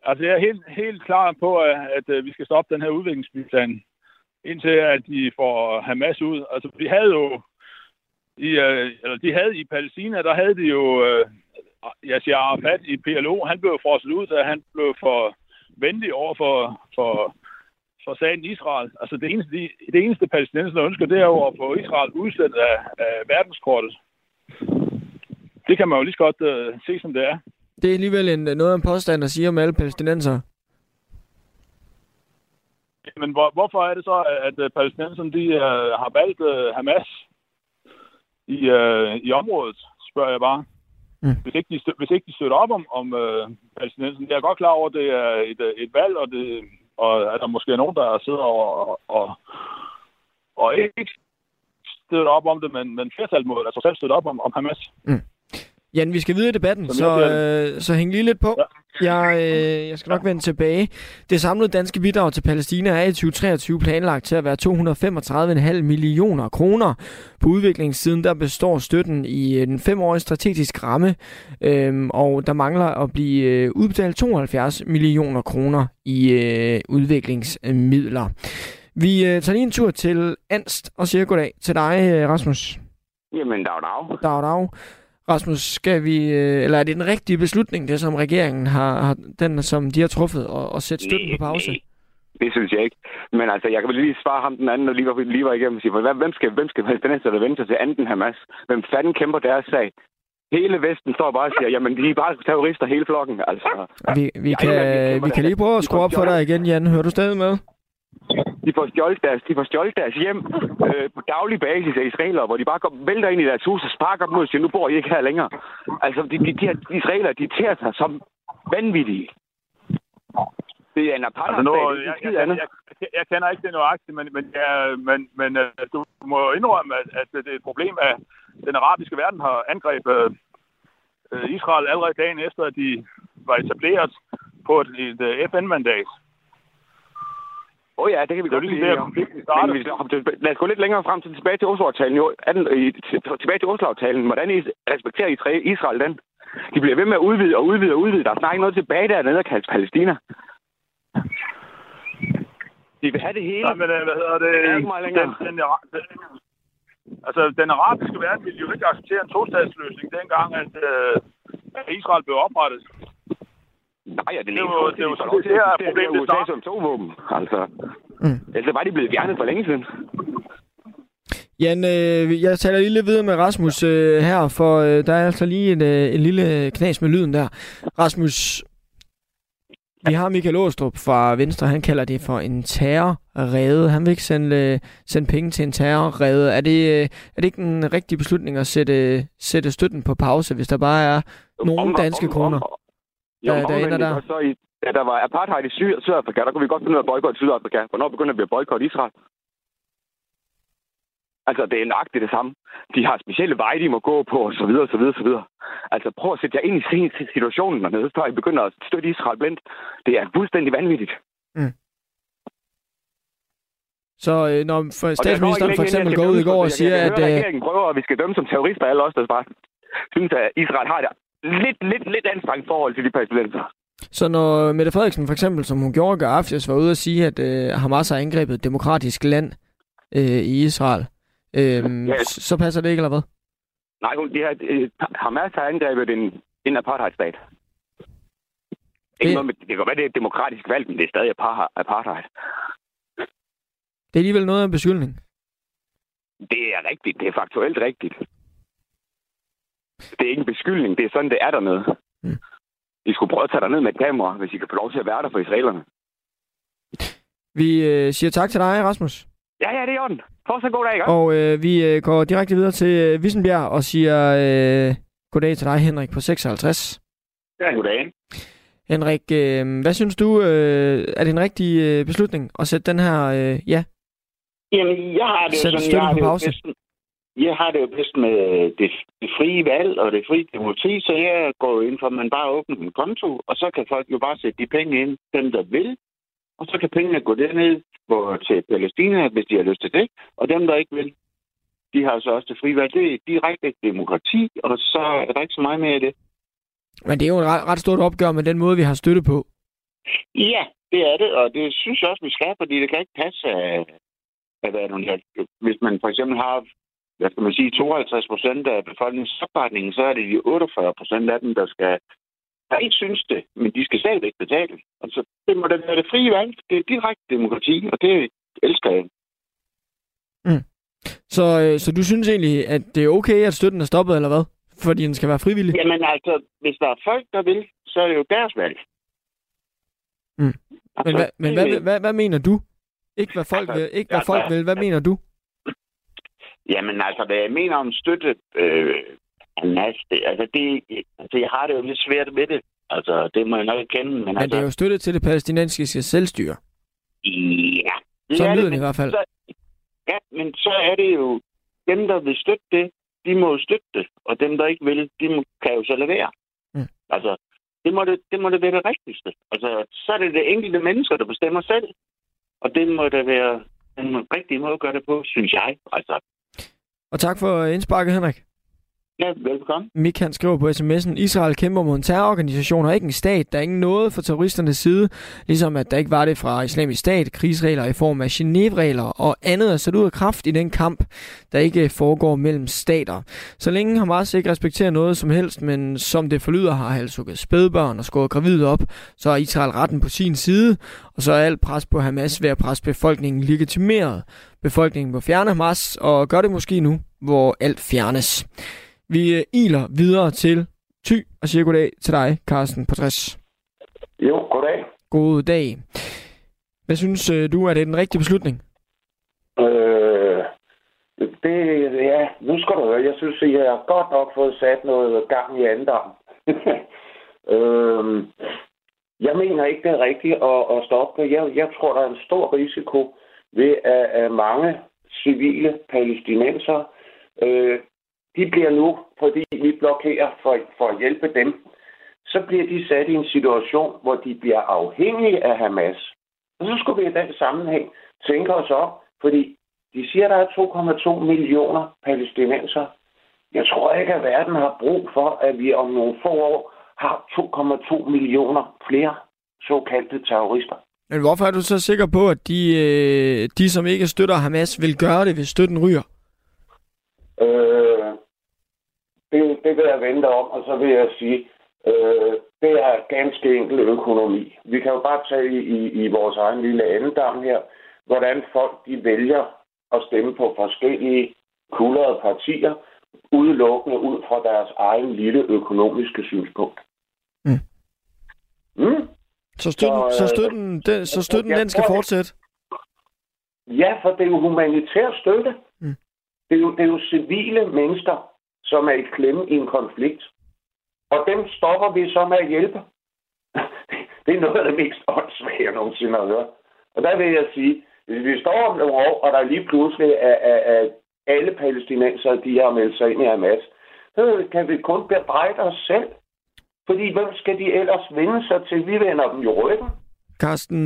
Altså, jeg er helt, helt klar på, at, at vi skal stoppe den her udviklingsbistand indtil at de får Hamas ud. Altså, vi havde jo i, øh, eller de havde i Palæstina, der havde de jo øh, Yasser Arafat i PLO. Han blev frosset ud, da han blev for venlig over for, for, for sagen Israel. Altså det eneste, de, det eneste palæstinenser ønsker, det er jo at få Israel udsat af, af verdenskortet. Det kan man jo lige så godt øh, se, som det er. Det er alligevel en, noget af en påstand at sige om alle palæstinenser. Men hvor, hvorfor er det så, at uh, palæstinenserne de, uh, har valgt uh, Hamas i, uh, i området, spørger jeg bare. Mm. Hvis, ikke de, hvis ikke de støtter op om, om uh, palæstinenserne. Jeg er godt klar over, at det er et, et valg, og, det, og at der måske er nogen, der sidder og, og, og, ikke støtter op om det, men, men flertallet må altså selv støtte op om, om Hamas. Mm. Jan, vi skal videre i debatten, så, øh, så hæng lige lidt på. Ja. Jeg, øh, jeg skal nok vende tilbage. Det samlede danske bidrag til Palæstina er i 2023 planlagt til at være 235,5 millioner kroner. På udviklingssiden der består støtten i en femårig strategisk ramme, øh, og der mangler at blive øh, udbetalt 72 millioner kroner i øh, udviklingsmidler. Vi øh, tager lige en tur til Anst og siger goddag til dig, øh, Rasmus. Jamen, dag, dag. Dag, dag. Rasmus, skal vi, øh, eller er det den rigtige beslutning, det som regeringen har, har den som de har truffet, og, og sætte støtten nej, på pause? Nej. Det synes jeg ikke. Men altså, jeg kan vel lige svare ham den anden, der lige var, lige var igennem og sige, hvem skal, hvem skal palæstinenserne vente sig til anden Hamas? Hvem fanden kæmper deres sag? Hele Vesten står bare og siger, jamen de er bare terrorister hele flokken. Altså, vi, vi, kan, vi kan lige prøve at skrue op for dig igen, Jan. Hører du stadig med? De får stjålet deres, de får stjålet deres hjem øh, på daglig basis af israelere, hvor de bare går, vælter ind i deres hus og sparker dem ud og siger, nu bor I ikke her længere. Altså, de, de, de, de israelere, de tærer sig som vanvittige. Det er en apartheid. Altså, nu, jeg, jeg, jeg, jeg, jeg, kender ikke det nøjagtigt, men, men, ja, men, men uh, du må indrømme, at, at det er et problem, at den arabiske verden har angrebet uh, Israel allerede dagen efter, at de var etableret på et, et, et FN-mandat. Åh oh ja, det kan vi det godt. Men vi, lad os gå lidt længere frem til tilbage til Oslo-aftalen. Jo, tilbage til Oslo-aftalen. Hvordan I respekterer Israel den? De bliver ved med at udvide og udvide og udvide. Der er snart ikke noget tilbage dernede at kalde Palæstina. De vil have det hele. Nej, men øh, hvad hedder det? Det er ikke meget længere. Den, den, den, altså, den arabiske verden ville jo ikke acceptere en tostatsløsning dengang, at, øh, at Israel blev oprettet. Nej, det, Det er var- det var sådan, det her det problem, er det USA som togvåben, altså. Mm. Ellers var de blevet fjernet for længe siden. Jan, øh, jeg taler lige lidt videre med Rasmus øh, her, for øh, der er altså lige en, øh, en lille knas med lyden der. Rasmus, vi har Michael Åstrup fra Venstre, han kalder det for en terrorrede. Han vil ikke sende, øh, sende penge til en terrorrede. Er det, øh, er det ikke en rigtig beslutning at sætte, sætte støtten på pause, hvis der bare er nogle danske kroner? Jo, der- der ender der. Og Så i, da der var apartheid i Sy- Sydafrika, der kunne vi godt finde ud af at boykotte Sydafrika. Hvornår begynder vi at boykotte Israel? Altså, det er nøjagtigt det samme. De har specielle veje, de må gå på, og så videre, så videre, så videre. Altså, prøv at sætte jer ind i situationen dernede, før I begynder at støtte Israel blindt. Det er fuldstændig vanvittigt. Så øh, når for Og statsministeren for eksempel går jeg ud i går og siger, jeg at... kan høre, Øh, regeringen prøver, at vi skal dømme som terrorister, alle os, der bare synes, at Israel har et lidt, lidt, lidt anstrengt forhold til de palæstinenser. Så når Mette Frederiksen for eksempel, som hun gjorde i aftes, var ude at sige, at øh, Hamas har angrebet et demokratisk land øh, i Israel, øh, Ja. så passer det ikke, eller hvad? Nej, hun- de har, øh, Hamas har angrebet en, en apartheidstat. Ikke Det- noget med, det kan være, det er et demokratisk valg, men det er stadig apar- apartheid. Det er alligevel noget af en beskyldning. Det er rigtigt. Det er faktuelt rigtigt. Det er ikke en beskyldning. Det er sådan, det er dernede. Mm. I skulle prøve at tage dig ned med et kamera, hvis I kan få lov til at være der for israelerne. Vi øh, siger tak til dig, Rasmus. Ja, ja, det er orden. Fortsæt god dag, ikke? Og øh, vi øh, går direkte videre til øh, Vissenbjerg og siger øh, goddag til dig, Henrik, på 56. Ja, goddag. Henrik, øh, hvad synes du, øh, er det en rigtig øh, beslutning at sætte den her, øh, ja, Jamen, jeg har det jo sådan, jeg har på det jo bedst, jeg har det jo bedst med det, det frie valg og det frie demokrati, så jeg går ind for, at man bare åbner en konto, og så kan folk jo bare sætte de penge ind, dem der vil, og så kan pengene gå derned på, til Palæstina, hvis de har lyst til det, og dem der ikke vil, de har så også det frie valg. Det er direkte demokrati, og så er der ikke så meget mere i det. men det er jo et ret, ret stort opgør med den måde, vi har støtte på. Ja, det er det, og det synes jeg også, vi skal, fordi det kan ikke passe, at, at at hvis man for eksempel har hvad skal man sige, 52 procent af befolkningens opbakning, så er det de 48 procent af dem, der skal der ikke synes det, men de skal stadigvæk betale. Altså, det må da være det frie valg. Det er direkte demokrati, og det elsker jeg. Så, øh, så du synes egentlig, at det er okay, at støtten er stoppet, eller hvad? Fordi den skal være frivillig? Jamen altså, hvis der er folk, der vil, så er det jo deres valg. Mm. Altså, Men, hvad, men hvad, hvad, hvad mener du? Ikke hvad folk Altså, vil, ikke hvad altså- folk vil. Hvad mener du? Jamen altså, hvad jeg mener om støtte øh, Hamas, det, altså, det, altså, jeg har det jo lidt svært med det. Altså, det må jeg nok kende, men, Men altså... det er jo støtte til det palæstinensiske selvstyre. Ja. Sådan er lyder det, det i hvert fald. Så, ja, men så er det jo dem, der vil støtte det, de må jo støtte det. Og dem, der ikke vil, de må, kan jo så lade være. Mm. Altså, det må det, det må det være det rigtigste. Altså, så er det det enkelte mennesker, der bestemmer selv. Og det må det være den rigtige måde at gøre det på, synes jeg. Altså, og tak for indsparket, Henrik ja, velkommen. Mik han skriver på sms'en, Israel kæmper mod en terrororganisation og ikke en stat. Der er ingen noget for terroristernes side, ligesom at der ikke var det fra islamisk stat, krigsregler i form af Genève-regler og andet er sat ud af kraft i den kamp, der ikke foregår mellem stater. Så længe Hamas ikke respekterer noget som helst, men som det forlyder har halshugget spædbørn og skåret gravide op, så er Israel retten på sin side, og så er alt pres på Hamas ved at presse befolkningen legitimeret. Befolkningen må fjerne Hamas, og gør det måske nu, hvor alt fjernes. Vi øh, iler videre til Ty og siger goddag til dig, Carsten på 60. Jo, goddag. God dag. Hvad synes øh, du, er det den rigtige beslutning? Øh, det, ja, nu skal du høre. Jeg synes, at jeg har godt nok fået sat noget gang i andendam. øh, jeg mener ikke, det er rigtigt at, at stoppe. Jeg, jeg tror, der er en stor risiko ved, at, at mange civile palæstinenser, øh, de bliver nu, fordi vi blokerer for, for at hjælpe dem, så bliver de sat i en situation, hvor de bliver afhængige af Hamas. Og så skulle vi i den sammenhæng tænke os op, fordi de siger, at der er 2,2 millioner palæstinenser. Jeg tror ikke, at verden har brug for, at vi om nogle få år har 2,2 millioner flere såkaldte terrorister. Men hvorfor er du så sikker på, at de, øh, de som ikke støtter Hamas, vil gøre det, hvis støtten ryger? Øh, det, det vil jeg vente om, og så vil jeg sige, øh, det er ganske enkel økonomi. Vi kan jo bare tage i, i, i vores egen lille andedam her, hvordan folk de vælger at stemme på forskellige kuldrede partier, udelukkende ud fra deres egen lille økonomiske synspunkt. Mm. Mm. Så støtten, så, Så, så øh, støtten, den, så støtten den skal tror, fortsætte? Ja, for det er jo humanitær støtte. Mm. Det, er jo, det er jo civile mennesker, som er i klemme i en konflikt. Og dem stopper vi så med at hjælpe. det er noget af det mest åndssvage, jeg nogensinde har hørt. Og der vil jeg sige, hvis vi står om nogle år, og der lige pludselig er, er, er alle palæstinenser, de har meldt sig ind i Hamas, så kan vi kun bebrejde os selv. Fordi hvem skal de ellers vende sig til? Vi vender dem i ryggen. Carsten,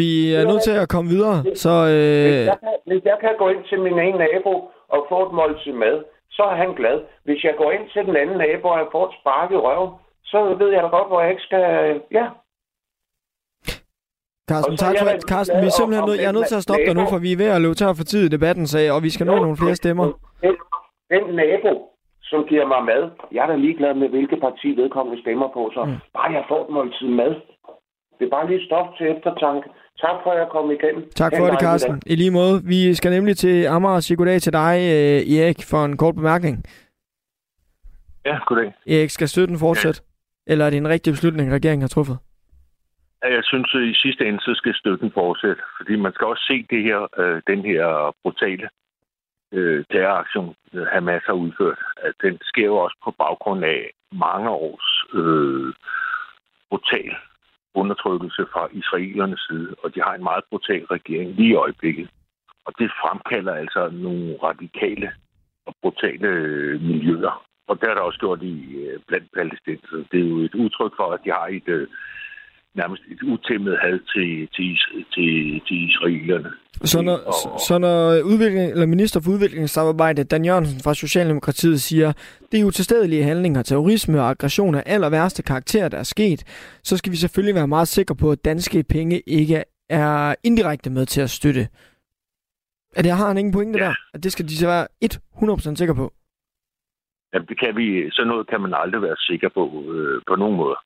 vi er nødt til at komme videre, så Hvis øh, jeg, kan, hvis jeg kan gå ind til min ene nabo og få et måltid mad, så er han glad. Hvis jeg går ind til den anden nabo og jeg får et spark i røven, så ved jeg da godt, hvor jeg ikke skal... Ja, Carsten, tak for, rigtig Carsten, vi er simpelthen nødt, jeg er nødt til at stoppe dig nu, for vi er ved at løbe tør for tid i debatten, så, og vi skal nå nogle flere stemmer. Den, den nabo, som giver mig mad, jeg er da ligeglad med, hvilket parti vedkommende stemmer på, så mm. bare jeg får et måltid mad. Det er bare lige stof til eftertanke. Tak for, at jeg kom igennem. Tak for det, Carsten. I lige måde. Vi skal nemlig til Amager og sige goddag til dig, øh, Erik, for en kort bemærkning. Ja, goddag. Erik, skal støtten fortsætte? Eller er det en rigtig beslutning, regeringen har truffet? Ja, Jeg synes, at i sidste ende, så skal støtten fortsætte. Fordi man skal også se det her, øh, den her brutale øh, terroraktion, øh, Hamas har udført. At den sker jo også på baggrund af mange års øh, brutal undertrykkelse fra israelernes side. Og de har en meget brutal regering lige i øjeblikket. Og det fremkalder altså nogle radikale og brutale øh, miljøer. Og det er der også gjort i øh, blandt palæstinenser. Det er jo et udtryk for, at de har et øh, nærmest et utæmmet had til, til, til, til israelerne. Så når, Og- så, når udvikling, eller minister for udviklingssamarbejde, Dan Jørgensen fra Socialdemokratiet, siger, det er utilstedelige handlinger, terrorisme og aggression af aller værste karakter, der er sket, så skal vi selvfølgelig være meget sikre på, at danske penge ikke er indirekte med til at støtte. Er det, har han ingen pointe Ja. der? At det skal de så være 100% sikre på? Jamen, det kan vi, sådan noget kan man aldrig være sikker på, øh, på nogen måde.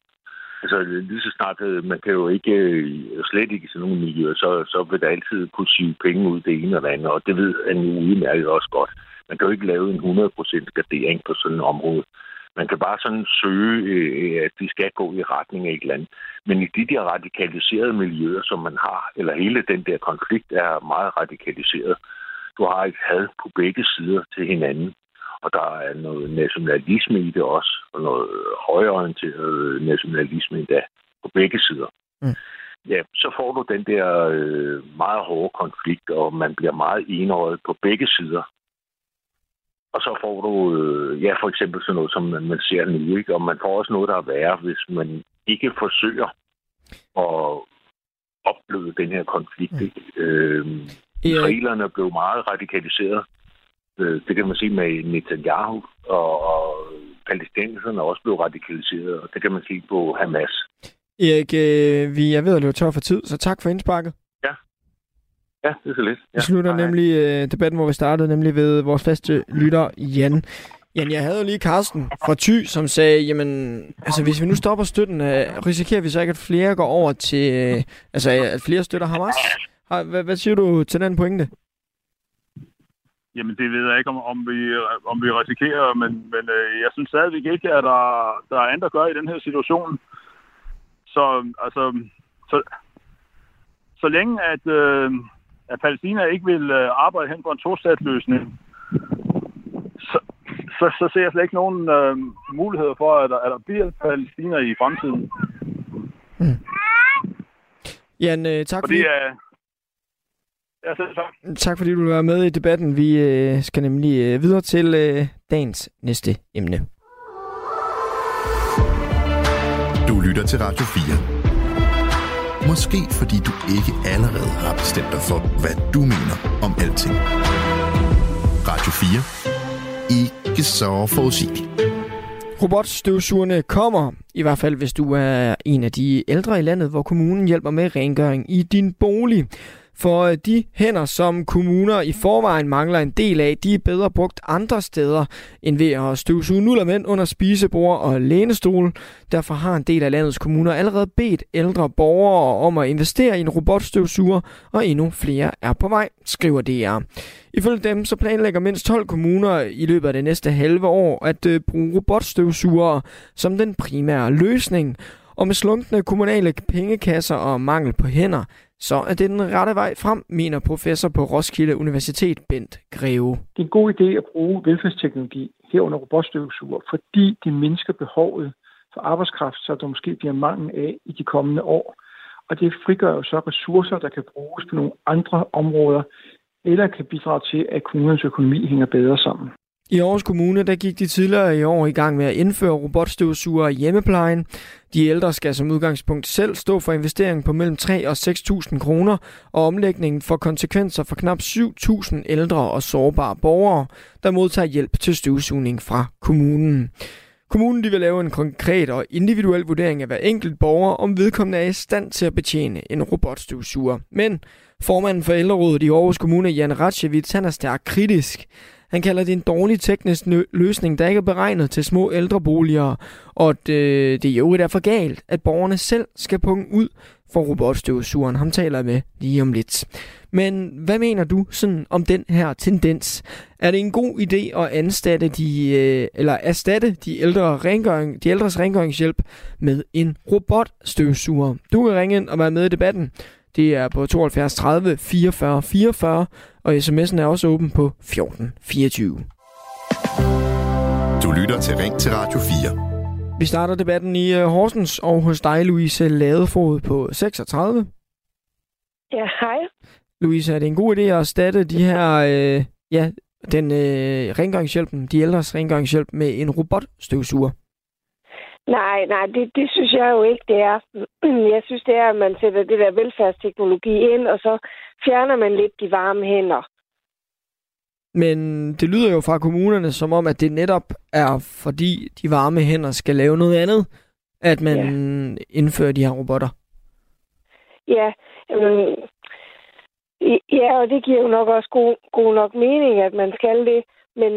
Altså, lige så snart, øh, man kan jo ikke, øh, slet ikke i sådan nogle miljøer, så, så vil der altid kunne sige penge ud det ene eller andet, og det ved han jo udmærket også godt. Man kan jo ikke lave en 100% gardering på sådan et område. Man kan bare sådan søge, øh, at de skal gå i retning af et eller andet. Men i de der radikaliserede miljøer, som man har, eller hele den der konflikt er meget radikaliseret, du har et had på begge sider til hinanden og der er noget nationalisme i det også, og noget højorienteret nationalisme endda på begge sider. Mm. Ja, så får du den der øh, meget hårde konflikt, og man bliver meget enøjet på begge sider. Og så får du, øh, ja, for eksempel sådan noget, som man, man ser nu, ikke? Og man får også noget, der er værre, hvis man ikke forsøger at opleve den her konflikt. Ikke? Øh, Israelerne blev meget radikaliseret. Øh, Det kan man sige med Netanyahu, og, og palæstinenserne er også blevet radikaliseret, og det kan man sige på Hamas. Erik øh, vi er ved at løbe tør for tid, så tak for indsparket. Ja, det er så lidt. Vi slutter hej, nemlig øh, debatten, hvor vi startede, nemlig ved vores faste lytter, Jan. Jan, jeg havde jo lige Carsten fra Thy, som sagde, jamen, altså hvis vi nu stopper støtten, risikerer vi så ikke, at flere går over til, altså at flere støtter Hamas? Hvad, hvad siger du til den pointe? Jamen, det ved jeg ikke, om, om, vi, om vi risikerer, men, men øh, jeg synes stadigvæk ikke, at der, der er andet at gøre i den her situation. Så, altså, så, så længe at, øh, at Palæstina ikke vil øh, arbejde hen på en to-stat-løsning, så, så, så ser jeg slet ikke nogen øh, muligheder for, at der, at der bliver Palæstina i fremtiden. Jan, øh, tak fordi, Fordi, øh, selv tak. tak fordi du vil være med i debatten. Vi øh, skal nemlig øh, videre til øh, dagens næste emne. Du lytter til Radio 4. Måske fordi du ikke allerede har bestemt dig for, hvad du mener om alting. Radio 4 ikke så forudsigeligt. Robotstøvsugerne kommer, i hvert fald hvis du er en af de ældre i landet, hvor kommunen hjælper med rengøring i din bolig. For øh, de hænder, som kommuner i forvejen mangler en del af, de er bedre brugt andre steder end ved at støvsuge nullermænd under spisebord og lænestol. Derfor har en del af landets kommuner allerede bedt ældre borgere om at investere i en robotstøvsuger, og endnu flere er på vej, skriver DR. Ifølge dem så planlægger mindst 12 kommuner i løbet af det næste halve år at øh, bruge robotstøvsugere som den primære løsning. Og med slunkne kommunale pengekasser og mangel på hænder, så er det den rette vej frem, mener professor på Roskilde Universitet, Bent Greve. Det er en god idé at bruge velfærdsteknologi herunder robotstøvsuger, fordi det mindsker behovet for arbejdskraft, så der måske bliver mangel af i de kommende år. Og det frigør jo så ressourcer, der kan bruges på nogle andre områder, eller kan bidrage til, at kommunens økonomi hænger bedre sammen. I Aarhus Kommune der gik de tidligere i år i gang med at indføre robotstøvsugere i hjemmeplejen. De ældre skal som udgangspunkt selv stå for investeringen på mellem 3 og 6.000 kroner, og omlægningen får konsekvenser for knap 7.000 ældre og sårbare borgere, der modtager hjælp til støvsugning fra kommunen. Kommunen de vil lave en konkret og individuel vurdering af hver enkelt borger, om vedkommende er i stand til at betjene en robotstøvsuger. Men formanden for ældrerådet i Aarhus Kommune, Jan Ratchevits, han er stærkt kritisk. Han kalder det en dårlig teknisk løsning, der ikke er beregnet til små ældreboliger, og at øh, det jo er for galt, at borgerne selv skal punge ud for robotstøvsugeren. Ham taler jeg med lige om lidt. Men hvad mener du sådan om den her tendens? Er det en god idé at anstatte de, øh, eller erstatte de, ældre rengøring, de ældres rengøringshjælp med en robotstøvsuger? Du kan ringe ind og være med i debatten. Det er på 72 30 44 44, og sms'en er også åben på 14 24. Du lytter til Ring til Radio 4. Vi starter debatten i øh, Horsens og hos dig, Louise Ladefod på 36. Ja, hej. Louise, er det en god idé at erstatte de her, øh, ja, den øh, rengøringshjælpen, de ældres rengøringshjælp med en robotstøvsuger? Nej, nej, det, det synes jeg jo ikke, det er. Jeg synes, det er, at man sætter det der velfærdsteknologi ind, og så fjerner man lidt de varme hænder. Men det lyder jo fra kommunerne som om, at det netop er, fordi de varme hænder skal lave noget andet, at man ja. indfører de her robotter. Ja, øh, ja, og det giver jo nok også god, god nok mening, at man skal det. Men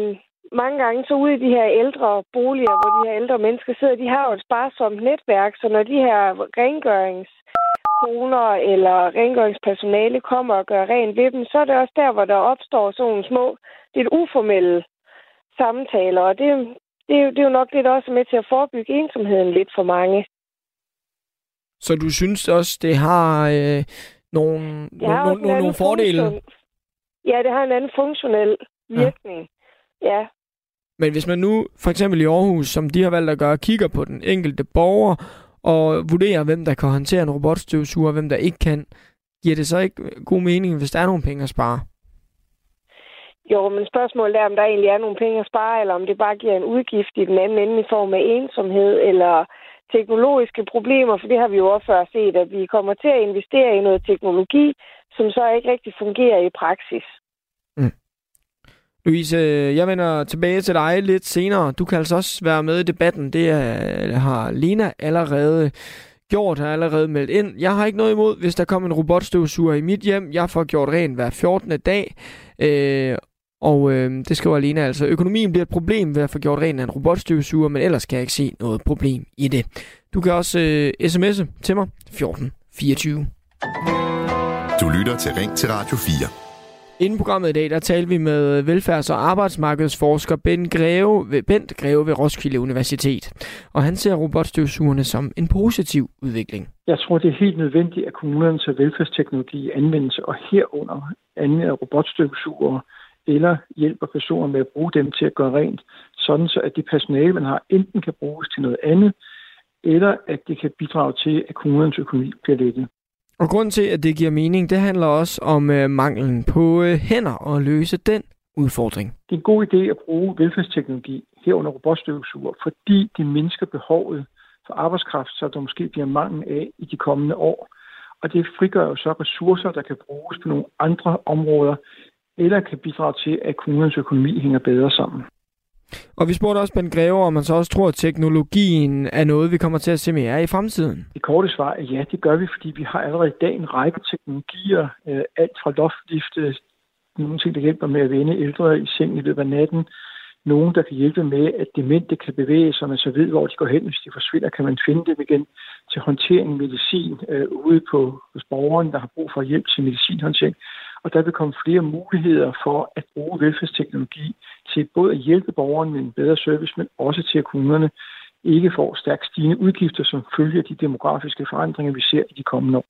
mange gange så ude i de her ældre boliger, hvor de her ældre mennesker sidder, de har jo et sparsomt netværk, så når de her rengøringskoner eller rengøringspersonale kommer og gør rent ved dem, så er det også der, hvor der opstår sådan nogle små, lidt uformelle samtaler, og det, det, er jo, det er jo nok lidt også med til at forebygge ensomheden lidt for mange. Så du synes også, det har øh, nogle, det har nogle, nogle, nogle fordele? Ja, det har en anden funktionel virkning. Ja. ja. Men hvis man nu, for eksempel i Aarhus, som de har valgt at gøre, kigger på den enkelte borger og vurderer, hvem der kan håndtere en robotstøvsuger, og hvem der ikke kan, giver det så ikke øh, god mening, hvis der er nogle penge at spare? Jo, men spørgsmålet er, om der egentlig er nogle penge at spare, eller om det bare giver en udgift i den anden ende i form af ensomhed eller teknologiske problemer, for det har vi jo også før set, at vi kommer til at investere i noget teknologi, som så ikke rigtig fungerer i praksis. Louise, jeg vender tilbage til dig lidt senere. Du kan altså også være med i debatten. Det er, har Lena allerede gjort, har allerede meldt ind. Jeg har ikke noget imod, hvis der kommer en robotstøvsuger i mit hjem. Jeg får gjort rent hver 14. dag. Øh, og øh, det skriver Lena altså. Økonomien bliver et problem ved at få gjort rent af en robotstøvsuger, men ellers kan jeg ikke se noget problem i det. Du kan også øh, sms'e til mig 1424. Du lytter til Ring til Radio 4. Inden programmet i dag, der talte vi med velfærds- og arbejdsmarkedsforsker Ben Greve, Bent Greve ved Roskilde Universitet. Og han ser robotstøvsugerne som en positiv udvikling. Jeg tror, det er helt nødvendigt, at kommunerne tager velfærdsteknologi i anvendelse, og herunder anvender robotstøvsugere eller hjælper personer med at bruge dem til at gøre rent, sådan så at det personale, man har, enten kan bruges til noget andet, eller at det kan bidrage til, at kommunernes økonomi bliver lettet. Og grund til, at det giver mening, det handler også om øh, manglen på øh, hænder og løse den udfordring. Det er en god idé at bruge velfærdsteknologi herunder robotstøvsuger, fordi det mindsker behovet for arbejdskraft, så der måske bliver mangel af i de kommende år. Og det frigør jo så ressourcer, der kan bruges på nogle andre områder, eller kan bidrage til, at kommunens økonomi hænger bedre sammen. Og vi spurgte også Ben Greve, om man så også tror, at teknologien er noget, vi kommer til at se mere af i fremtiden. Det korte svar er ja, det gør vi, fordi vi har allerede i dag en række teknologier. Øh, alt fra loftlifte, nogle ting, der hjælper med at vende ældre i seng i løbet af natten, nogen, der kan hjælpe med, at demente kan bevæge sig, man så ved, hvor de går hen. Hvis de forsvinder, kan man finde dem igen til håndtering medicin øh, ude på hos borgeren, der har brug for hjælp til medicinhåndtering. Og der vil komme flere muligheder for at bruge velfærdsteknologi til både at hjælpe borgeren med en bedre service, men også til at kommunerne ikke får stærkt stigende udgifter, som følger de demografiske forandringer, vi ser i de kommende år.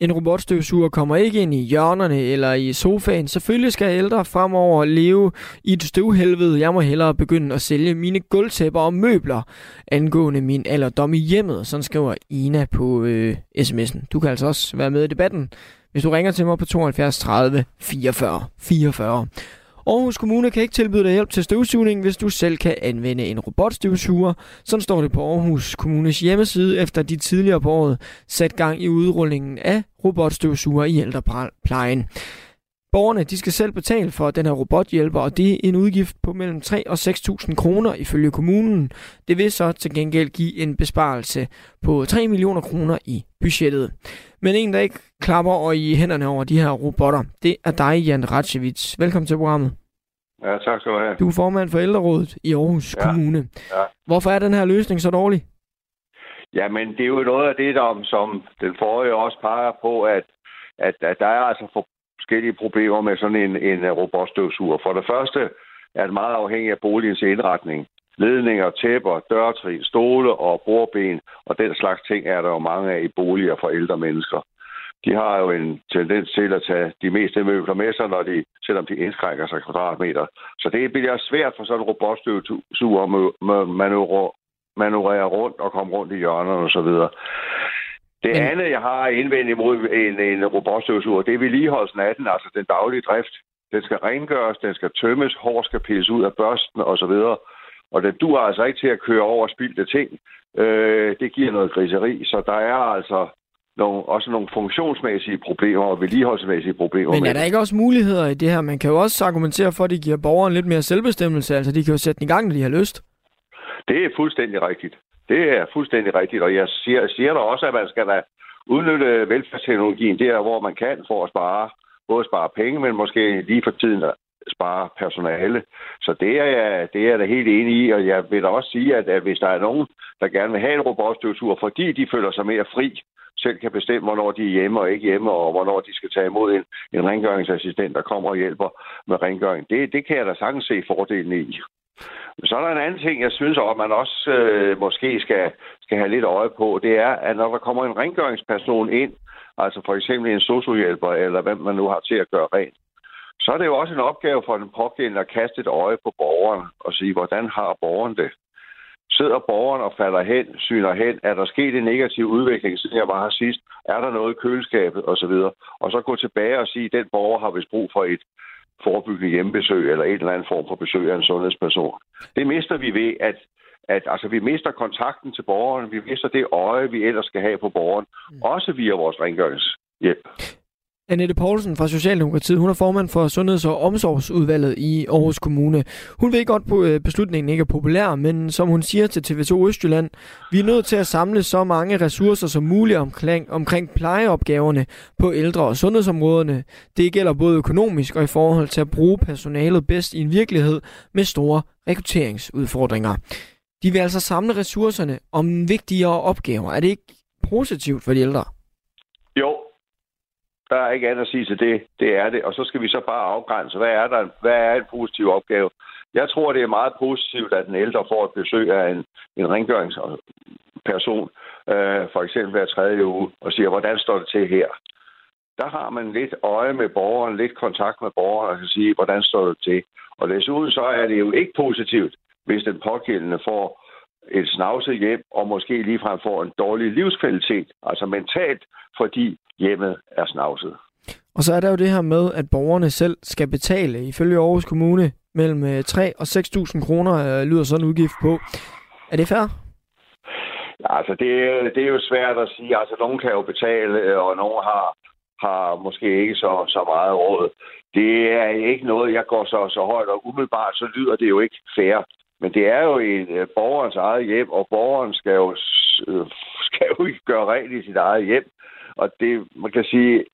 En robotstøvsuger kommer ikke ind i hjørnerne eller i sofaen. Selvfølgelig skal ældre fremover leve i et støvhelvede. Jeg må hellere begynde at sælge mine gulvtæpper og møbler angående min alderdom i hjemmet. Sådan skriver Ina på øh, sms'en. Du kan altså også være med i debatten, hvis du ringer til mig på 72 30 44 44. Aarhus Kommune kan ikke tilbyde dig hjælp til støvsugning, hvis du selv kan anvende en robotstøvsuger. Sådan står det på Aarhus Kommunes hjemmeside, efter de tidligere på året sat gang i udrullingen af robotstøvsuger i ældreplejen. Borgerne de skal selv betale for den her robothjælper, og det er en udgift på mellem 3 og 6.000 kroner ifølge kommunen. Det vil så til gengæld give en besparelse på 3 millioner kroner i budgettet. Men en, der ikke klapper og i hænderne over de her robotter, det er dig, Jan Ratchevits. Velkommen til programmet. Ja, tak skal du have. Du er formand for ældrerådet i Aarhus ja. Kommune. Ja. Hvorfor er den her løsning så dårlig? Jamen, det er jo noget af det, der, som den forrige også peger på, at, at, at der er altså for forskellige problemer med sådan en, en øh, robotstøvsuger. For det første er det meget afhængigt af boligens indretning. Ledninger, tæpper, dørtrin, stole og bordben og den slags ting er der jo mange af i boliger for ældre mennesker. De har jo en tendens til at tage de meste møbler med sig, når de, selvom de indskrænker sig kvadratmeter. Så det bliver svært for sådan en robotstøvsuger at manøvrere rundt og komme rundt i hjørnerne osv. Det Men... andet, jeg har indvendt imod en, en robotstøvsuger, det er vedligeholdelsen af den, altså den daglige drift. Den skal rengøres, den skal tømmes, hår skal pilles ud af børsten osv. Og den dur altså ikke til at køre over spildte ting. Øh, det giver noget griseri, så der er altså nogle, også nogle funktionsmæssige problemer og vedligeholdsmæssige problemer. Men er der ikke også muligheder i det her? Man kan jo også argumentere for, at det giver borgeren lidt mere selvbestemmelse. Altså, de kan jo sætte den i gang, når de har lyst. Det er fuldstændig rigtigt. Det er fuldstændig rigtigt, og jeg siger, siger der også, at man skal da udnytte velfærdsteknologien der, hvor man kan for at spare, både spare penge, men måske lige for tiden spare personale. Så det er, jeg, det er jeg da helt enig i, og jeg vil da også sige, at, at hvis der er nogen, der gerne vil have en robotstøvsuger, fordi de føler sig mere fri, selv kan bestemme, hvornår de er hjemme og ikke hjemme, og hvornår de skal tage imod en, en rengøringsassistent, der kommer og hjælper med rengøring. Det, det kan jeg da sagtens se fordelen i. Så er der en anden ting, jeg synes, at man også øh, måske skal, skal have lidt øje på, det er, at når der kommer en rengøringsperson ind, altså for eksempel en sociohjælper, eller hvem man nu har til at gøre rent, så er det jo også en opgave for den pågældende at kaste et øje på borgeren og sige, hvordan har borgeren det? Sidder borgeren og falder hen, syner hen, er der sket en negativ udvikling, siden jeg var her sidst? Er der noget i køleskabet osv.? Og så gå tilbage og sige, at den borger har vist brug for et forebyggende hjemmebesøg eller en eller anden form for besøg af en sundhedsperson. Det mister vi ved, at, at altså, vi mister kontakten til borgeren, vi mister det øje, vi ellers skal have på borgeren, mm. også via vores rengøringshjælp. Annette Poulsen fra Socialdemokratiet, hun er formand for Sundheds- og Omsorgsudvalget i Aarhus Kommune. Hun ved godt, at øh, beslutningen ikke er populær, men som hun siger til TV2 Østjylland, vi er nødt til at samle så mange ressourcer som muligt omkring, omkring plejeopgaverne på ældre- og sundhedsområderne. Det gælder både økonomisk og i forhold til at bruge personalet bedst i en virkelighed med store rekrutteringsudfordringer. De vil altså samle ressourcerne om vigtigere opgaver. Er det ikke positivt for de ældre? Der er ikke andet at sige til det. Det er det. Og så skal vi så bare afgrænse, hvad er, der, hvad er en positiv opgave? Jeg tror, det er meget positivt, at den ældre får et besøg af en, en rengøringsperson, øh, for eksempel hver tredje uge, og siger, hvordan står det til her? Der har man lidt øje med borgeren, lidt kontakt med borgeren, og kan sige, hvordan står det til? Og desuden så er det jo ikke positivt, hvis den pågældende får et snavset hjem, og måske ligefrem får en dårlig livskvalitet, altså mentalt, fordi hjemmet er snavset. Og så er der jo det her med, at borgerne selv skal betale, ifølge Aarhus Kommune, mellem 3 øh, og 6.000 kroner øh, lyder sådan en udgift på. Er det fair? Ja, altså det, det er jo svært at sige. Altså nogen kan jo betale, øh, og nogen har, har måske ikke så, så meget råd. Det er ikke noget, jeg går så, så højt, og umiddelbart så lyder det jo ikke fair. Men det er jo i øh, borgerens eget hjem, og borgeren skal jo, øh, skal jo ikke gøre rent i sit eget hjem. Og det, man kan sige,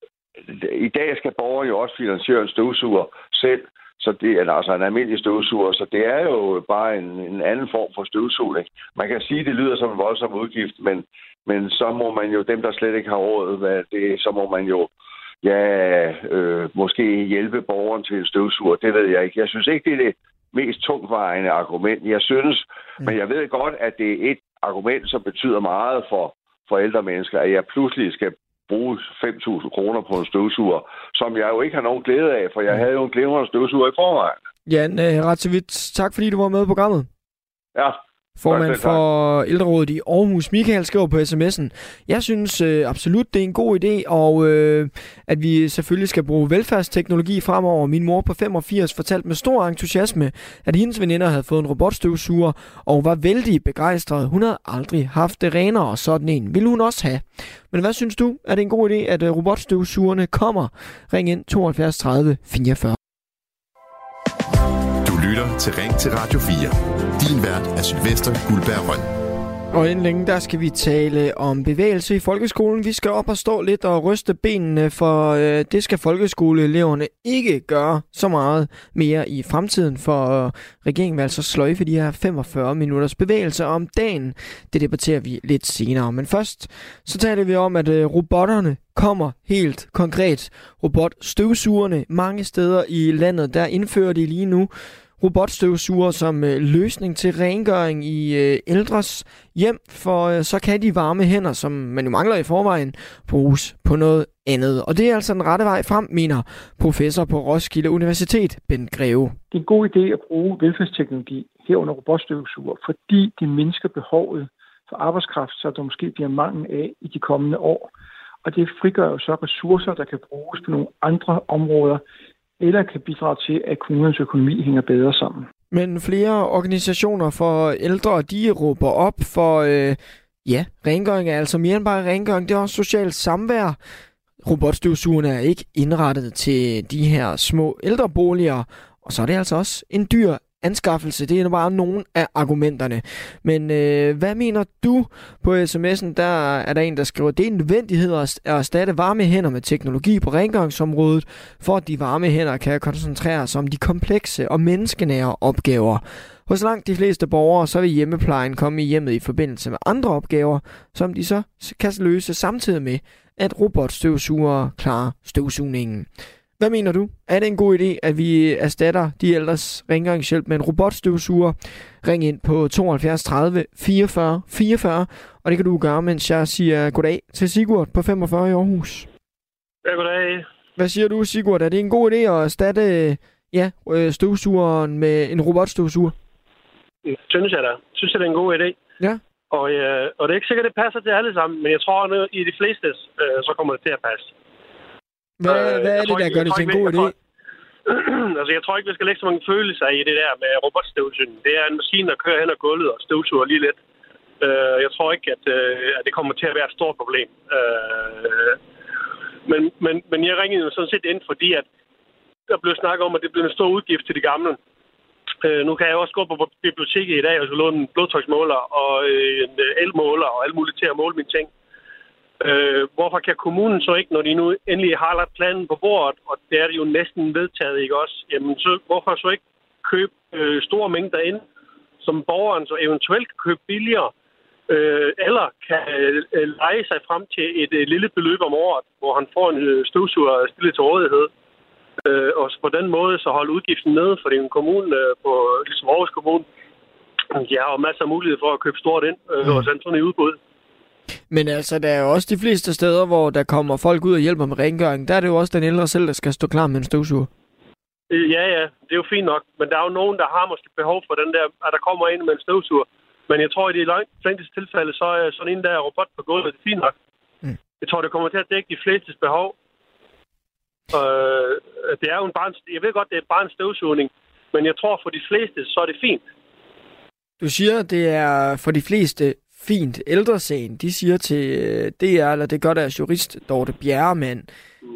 i dag skal borgeren jo også finansiere en støvsuger selv, så det er altså en almindelig støvsuger, så det er jo bare en, en anden form for støvsugning. Man kan sige, at det lyder som en voldsom udgift, men, men så må man jo, dem der slet ikke har råd, hvad det, så må man jo ja, øh, måske hjælpe borgeren til en støvsuger. Det ved jeg ikke. Jeg synes ikke, det er det mest tungtvejende argument. Jeg synes, mm. men jeg ved godt, at det er et argument, som betyder meget for, for ældre mennesker, at jeg pludselig skal bruge 5.000 kroner på en støvsuger, som jeg jo ikke har nogen glæde af, for jeg mm. havde jo en glæde støvsuger i forvejen. Jan øh, Ratsevits, tak fordi du var med i programmet. Ja, Formand for ældrerådet i Aarhus, Michael, skriver på sms'en. Jeg synes øh, absolut, det er en god idé, og øh, at vi selvfølgelig skal bruge velfærdsteknologi fremover. Min mor på 85 fortalte med stor entusiasme, at hendes veninder havde fået en robotstøvsuger, og var vældig begejstret. Hun havde aldrig haft det renere, og sådan en ville hun også have. Men hvad synes du? Er det en god idé, at øh, robotstøvsugerne kommer? Ring ind 72 30 44 lytter til Ring til Radio 4. Din vært er Sylvester Guldberg Røn. Og inden længe, der skal vi tale om bevægelse i folkeskolen. Vi skal op og stå lidt og ryste benene, for øh, det skal folkeskoleeleverne ikke gøre så meget mere i fremtiden, for øh, regeringen vil altså sløjfe de her 45 minutters bevægelse om dagen. Det debatterer vi lidt senere. Men først, så taler vi om, at øh, robotterne kommer helt konkret. Robotstøvsugerne mange steder i landet, der indfører de lige nu robotstøvsuger som øh, løsning til rengøring i øh, ældres hjem, for øh, så kan de varme hænder, som man jo mangler i forvejen, bruges på noget andet. Og det er altså den rette vej frem, mener professor på Roskilde Universitet, Ben Greve. Det er en god idé at bruge velfærdsteknologi herunder robotstøvsuger, fordi det mindsker behovet for arbejdskraft, så der måske bliver mangel af i de kommende år. Og det frigør jo så ressourcer, der kan bruges på nogle andre områder, eller kan bidrage til, at kommunens økonomi hænger bedre sammen. Men flere organisationer for ældre, de råber op for, øh, ja, rengøring er altså mere end bare rengøring, det er også socialt samvær. Robotstøvsugerne er ikke indrettet til de her små ældreboliger, og så er det altså også en dyr anskaffelse. Det er bare nogle af argumenterne. Men øh, hvad mener du på sms'en? Der er der en, der skriver, det er en nødvendighed at erstatte varme hænder med teknologi på rengøringsområdet, for at de varme hænder kan koncentrere sig om de komplekse og menneskenære opgaver. Hos langt de fleste borgere, så vil hjemmeplejen komme i hjemmet i forbindelse med andre opgaver, som de så kan løse samtidig med, at robotstøvsugere klarer støvsugningen. Hvad mener du? Er det en god idé, at vi erstatter de ældres rengøringshjælp med en robotstøvsuger? Ring ind på 72 30 44 44, og det kan du gøre, mens jeg siger goddag til Sigurd på 45 i Aarhus. Ja, goddag. Hvad siger du, Sigurd? Er det en god idé at erstatte ja, øh, støvsugeren med en robotstøvsuger? Synes jeg da. Synes jeg, det er en god idé. Ja. Og, øh, og det er ikke sikkert, det passer til alle sammen, men jeg tror, at i de fleste, øh, så kommer det til at passe. Hvad, øh, hvad er det, der gør det til en god idé? altså, jeg tror ikke, vi skal lægge så mange følelser i det der med robotstøvsugning. Det er en maskine, der kører hen ad gulvet og støvsuger lige lidt. Uh, jeg tror ikke, at, uh, at det kommer til at være et stort problem. Uh, men, men, men jeg ringede jo sådan set ind, fordi at der blev snakket om, at det blev en stor udgift til de gamle. Uh, nu kan jeg også gå på biblioteket i dag og så låne en blodtryksmåler og en elmåler og alt muligt til at måle mine ting. Øh, hvorfor kan kommunen så ikke, når de nu endelig har lagt planen på bordet, og det er det jo næsten vedtaget, ikke også? Jamen, så, hvorfor så ikke købe øh, store mængder ind, som borgeren så eventuelt kan købe billigere, øh, eller kan øh, lege sig frem til et øh, lille beløb om året, hvor han får en øh, støvsuger stillet til rådighed. Øh, og på den måde så holde udgiften nede, for det er en kommune øh, på, ligesom Aarhus Kommune, de har jo masser af mulighed for at købe stort ind øh, mm. og sende sådan et udbud. Men altså, der er jo også de fleste steder, hvor der kommer folk ud og hjælper med rengøring. Der er det jo også den ældre selv, der skal stå klar med en støvsuger. Øh, ja, ja, det er jo fint nok. Men der er jo nogen, der har måske behov for den der, at der kommer ind med en støvsuger. Men jeg tror, at i de fleste tilfælde, så er sådan en der robot på gulvet, det er fint nok. Mm. Jeg tror, det kommer til at dække de flestes behov. Øh, det er jo en barn, jeg ved godt, det er bare en støvsugning, men jeg tror, for de fleste, så er det fint. Du siger, det er for de fleste fint. Ældresagen, de siger til øh, DR, eller det gør deres jurist, Dorte Bjerremann,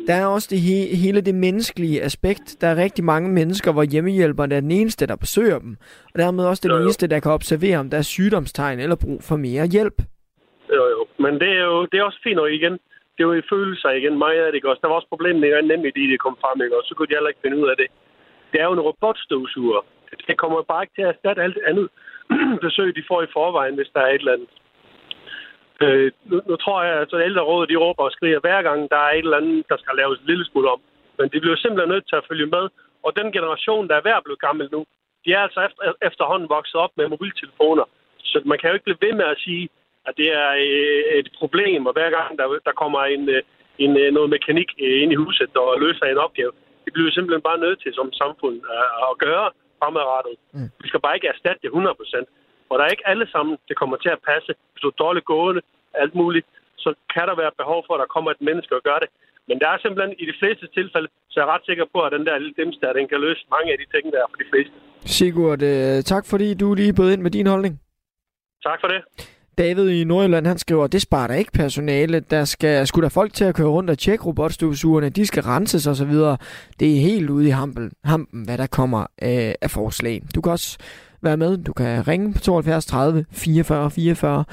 Der er også det he- hele det menneskelige aspekt. Der er rigtig mange mennesker, hvor hjemmehjælperne er den eneste, der besøger dem. Og dermed også den Jo, jo. eneste, der kan observere, om der er sygdomstegn eller brug for mere hjælp. Jo, jo. Men det er jo det er også fint nok igen. Det er jo i følelser igen. Mig er det ikke også. Der var også problemet ikke? nemlig, de, de kom frem, ikke? Og så kunne de heller ikke finde ud af det. Det er jo en robotstøvsuger. Det kommer bare ikke til at erstatte alt andet besøg, de får i forvejen, hvis der er et eller andet. Øh, nu, nu, tror jeg, at altså, ældrerådet, de råber og skriger hver gang, der er et eller andet, der skal laves en lille smule om. Men de bliver simpelthen nødt til at følge med. Og den generation, der er ved at blive gammel nu, de er altså efter, efterhånden vokset op med mobiltelefoner. Så man kan jo ikke blive ved med at sige, at det er øh, et problem, og hver gang der, der kommer en, øh, en, øh, noget mekanik øh, ind i huset og løser en opgave, det bliver vi simpelthen bare nødt til som samfund at, at gøre fremadrettet. Mm. Vi skal bare ikke erstatte det 100% Og der er ikke alle sammen, det kommer til at passe. Hvis du er dårligt gående, alt muligt, så kan der være behov for, at der kommer et menneske og gør det. Men der er simpelthen i de fleste tilfælde, så er jeg ret sikker på, at den der lille dims der, den kan løse mange af de ting, der er for de fleste. Sigurd, øh, tak fordi du lige bød ind med din holdning. Tak for det. David i Nordjylland, han skriver, det sparer der ikke personale. Der skal skulle der folk til at køre rundt og tjekke robotstøvsugerne. De skal renses og så videre. Det er helt ude i hampen, hampen hvad der kommer øh, af forslag. Du kan også være med. Du kan ringe på 72 30 44 44.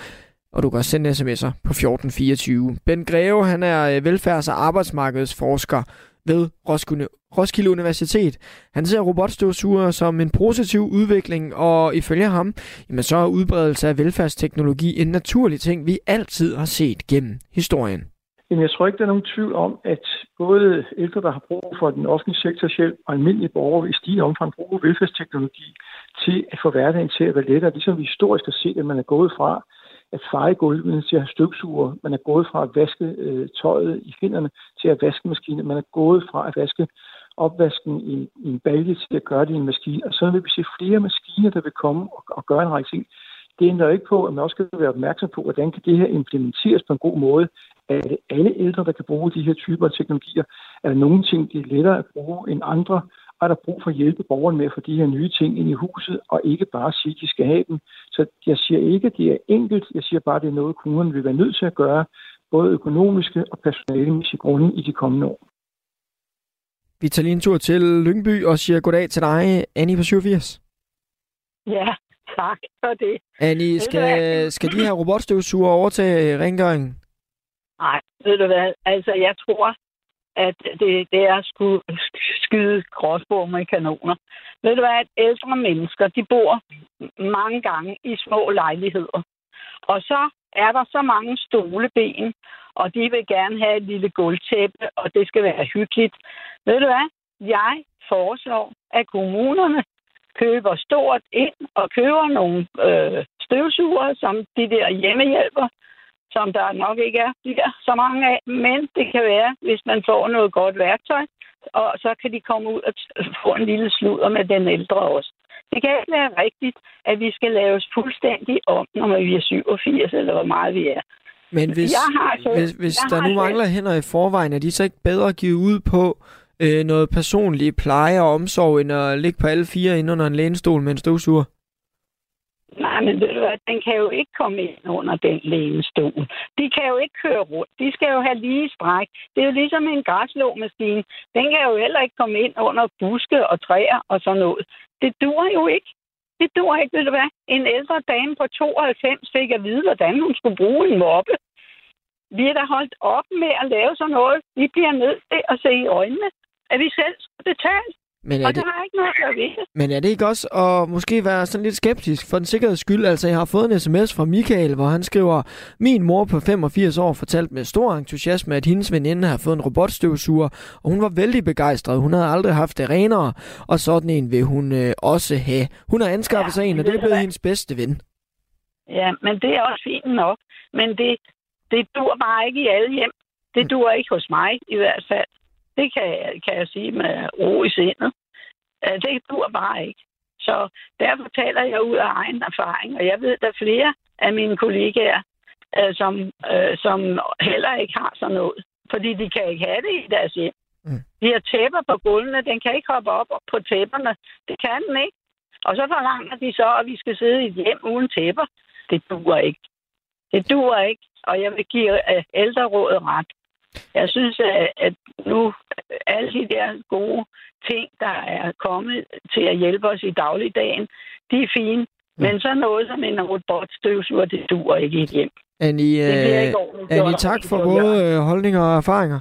Og du kan også sende sms'er på 1424. Ben Greve, han er øh, velfærds- og arbejdsmarkedsforsker ved Roskilde, Roskilde Universitet. Han ser robotstøvsugere som en positiv udvikling, og ifølge ham, jamen så er udbredelse af velfærdsteknologi en naturlig ting, vi altid har set gennem historien. Jamen, jeg tror ikke, der er nogen tvivl om, at både ældre, der har brug for den offentlige sektors hjælp, og almindelige borgere i stigende omfang bruger velfærdsteknologi til at få hverdagen til at være lettere. Ligesom vi historisk har set, at man er gået fra at feje gulvene til at have støvsuger. Man er gået fra at vaske øh, tøjet i hænderne til at vaske maskinen. Man er gået fra at vaske opvasken i, i en balje til at gøre det i en maskine. Og så vil vi se flere maskiner, der vil komme og, og gøre en række ting. Det ændrer ikke på, at man også skal være opmærksom på, hvordan kan det her implementeres på en god måde. Er det alle ældre, der kan bruge de her typer af teknologier? Er der nogle ting, det er lettere at bruge end andre? Og er der brug for at hjælpe borgeren med at få de her nye ting ind i huset, og ikke bare sige, at de skal have dem? Så jeg siger ikke, at det er enkelt. Jeg siger bare, at det er noget, kommunerne vil være nødt til at gøre, både økonomiske og personalemæssige grunde i de kommende år. Vi tager lige en tur til Lyngby og siger goddag til dig, Annie på 87. Ja, tak for det. Annie, skal, skal de her robotstøvsuger overtage rengøringen? Nej, ved du hvad? Altså, jeg tror, at det, det er at skulle skyde gråsbog med kanoner. Ved du hvad? At ældre mennesker, de bor mange gange i små lejligheder. Og så er der så mange stoleben, og de vil gerne have et lille gulvtæppe, og det skal være hyggeligt. Ved du hvad? Jeg foreslår, at kommunerne køber stort ind og køber nogle øh, støvsuger, som de der hjemmehjælper, som der nok ikke er bliver så mange af. Men det kan være, hvis man får noget godt værktøj, og så kan de komme ud og få en lille sludder med den ældre også. Det kan ikke være rigtigt, at vi skal laves fuldstændig om, når vi er 87, eller hvor meget vi er. Men hvis, Jeg har selv- hvis, hvis jeg der har nu selv- mangler hænder i forvejen, er de så ikke bedre givet ud på øh, noget personlig pleje og omsorg, end at ligge på alle fire inde under en lænestol med en støvsuger? Nej, men ved du hvad, den kan jo ikke komme ind under den lænestol. De kan jo ikke køre rundt. De skal jo have lige stræk. Det er jo ligesom en græslåmaskine. Den kan jo heller ikke komme ind under buske og træer og sådan noget. Det dur jo ikke. Det dur ikke, ved du hvad. En ældre dame på 92 fik at vide, hvordan hun skulle bruge en moppe. Vi er da holdt op med at lave sådan noget. Vi bliver nødt til at se i øjnene, at vi selv skal betale. Men er Og det, der er ikke noget gøre ved men er det ikke også at måske være sådan lidt skeptisk for den sikkerheds skyld? Altså, jeg har fået en sms fra Michael, hvor han skriver, min mor på 85 år fortalte med stor entusiasme, at hendes veninde har fået en robotstøvsuger, og hun var vældig begejstret. Hun havde aldrig haft det renere, og sådan en vil hun øh, også have. Hun har anskaffet Ja, sig en, og det er blevet hvad? hendes bedste ven. Ja, men det er også fint nok. Men det, det dur bare ikke i alle hjem. Det dur ikke hos mig i hvert fald. Det kan, jeg- kan jeg sige med ro i sindet. Øh, Det dur bare ikke. Så derfor taler jeg ud af egen erfaring. Og jeg ved, der er flere af mine kollegaer, øh, som, øh, som heller ikke har sådan noget. Fordi de kan ikke have det i deres hjem. Mm. De har tæpper på gulvene. Den kan ikke hoppe op på tæpperne. Det kan den ikke. Og så forlanger de så, at vi skal sidde i et hjem uden tæpper. Det duer ikke. Det duer ikke. Og jeg vil give ældrerådet ret. Jeg synes, at, nu alle de der gode ting, der er kommet til at hjælpe os i dagligdagen, de er fine. Men så noget som en robotstøvsuger, det duer ikke i et hjem. Annie, Det øh, ikke ordentligt Annie tak for både øh, holdninger og erfaringer.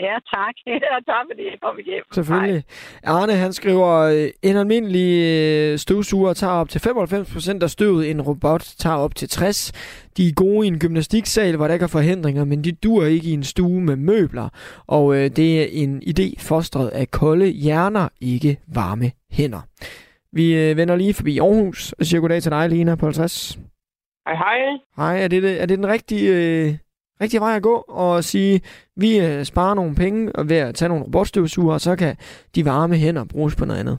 Ja, tak. Ja, tak fordi jeg kom hjem. Selvfølgelig. Arne, han skriver, øh, en almindelig øh, støvsuger tager op til 95% af støvet, en robot tager op til 60. De er gode i en gymnastiksal, hvor der ikke er forhindringer, men de dur ikke i en stue med møbler. Og øh, det er en idé fostret af kolde hjerner, ikke varme hænder. Vi øh, vender lige forbi Aarhus og siger goddag til dig, Lena, på 50. Hej, hej. Hej, er det, det- er det den rigtige, øh, rigtige vej at gå? Og sige, vi øh, sparer nogle penge og ved at tage nogle robotstøvsuger, og så kan de varme hænder bruges på noget andet.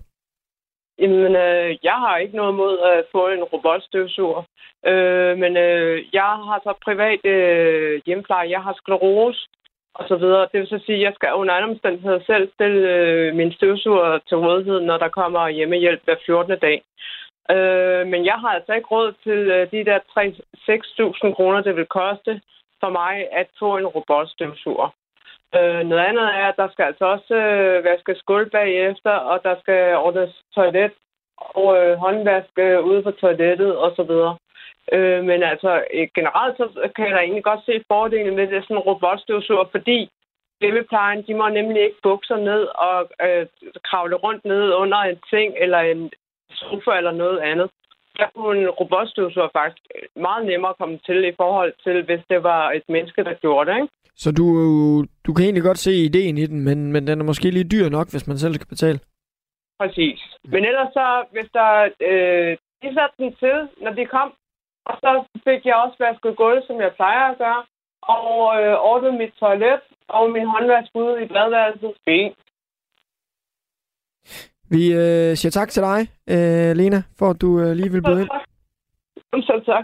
Jamen, øh, jeg har ikke noget mod at få en robotstøvsuger. Øh, men øh, jeg har så privat øh, hjempleje. Jeg har sklerose og så videre. Det vil så sige, at jeg skal under andre omstændigheder selv stille øh, min støvsuger til rådighed, når der kommer hjemmehjælp hver 14. dag. Øh, men jeg har altså ikke råd til øh, de der 3-6.000 kroner, det vil koste for mig at få en robotstøvsuger. Øh, noget andet er, at der skal altså også øh, vaskes gulv bagefter, og der skal ordnes toilet og øh, håndvask øh, ude på toilettet osv. Øh, men altså øh, generelt så kan jeg da egentlig godt se fordelen med det sådan en robotstøvsuger, fordi hjemmeplejen, de må nemlig ikke bukke sig ned og øh, kravle rundt ned under en ting eller en sofa eller noget andet. Der kunne en robotstøvsuger faktisk meget nemmere komme til i forhold til, hvis det var et menneske, der gjorde det, ikke? Så du, du kan egentlig godt se ideen i den, men, men den er måske lige dyr nok, hvis man selv skal betale. Præcis. Men ellers så, hvis der... Øh, de satte den til, når de kom, og så fik jeg også vasket gulv, som jeg plejer at gøre, og øh, ordnet mit toilet og min håndvask ude i badeværelset. Fint. Vi øh, siger tak til dig, øh, Lena, for at du øh, lige vil byde ind. Så tak.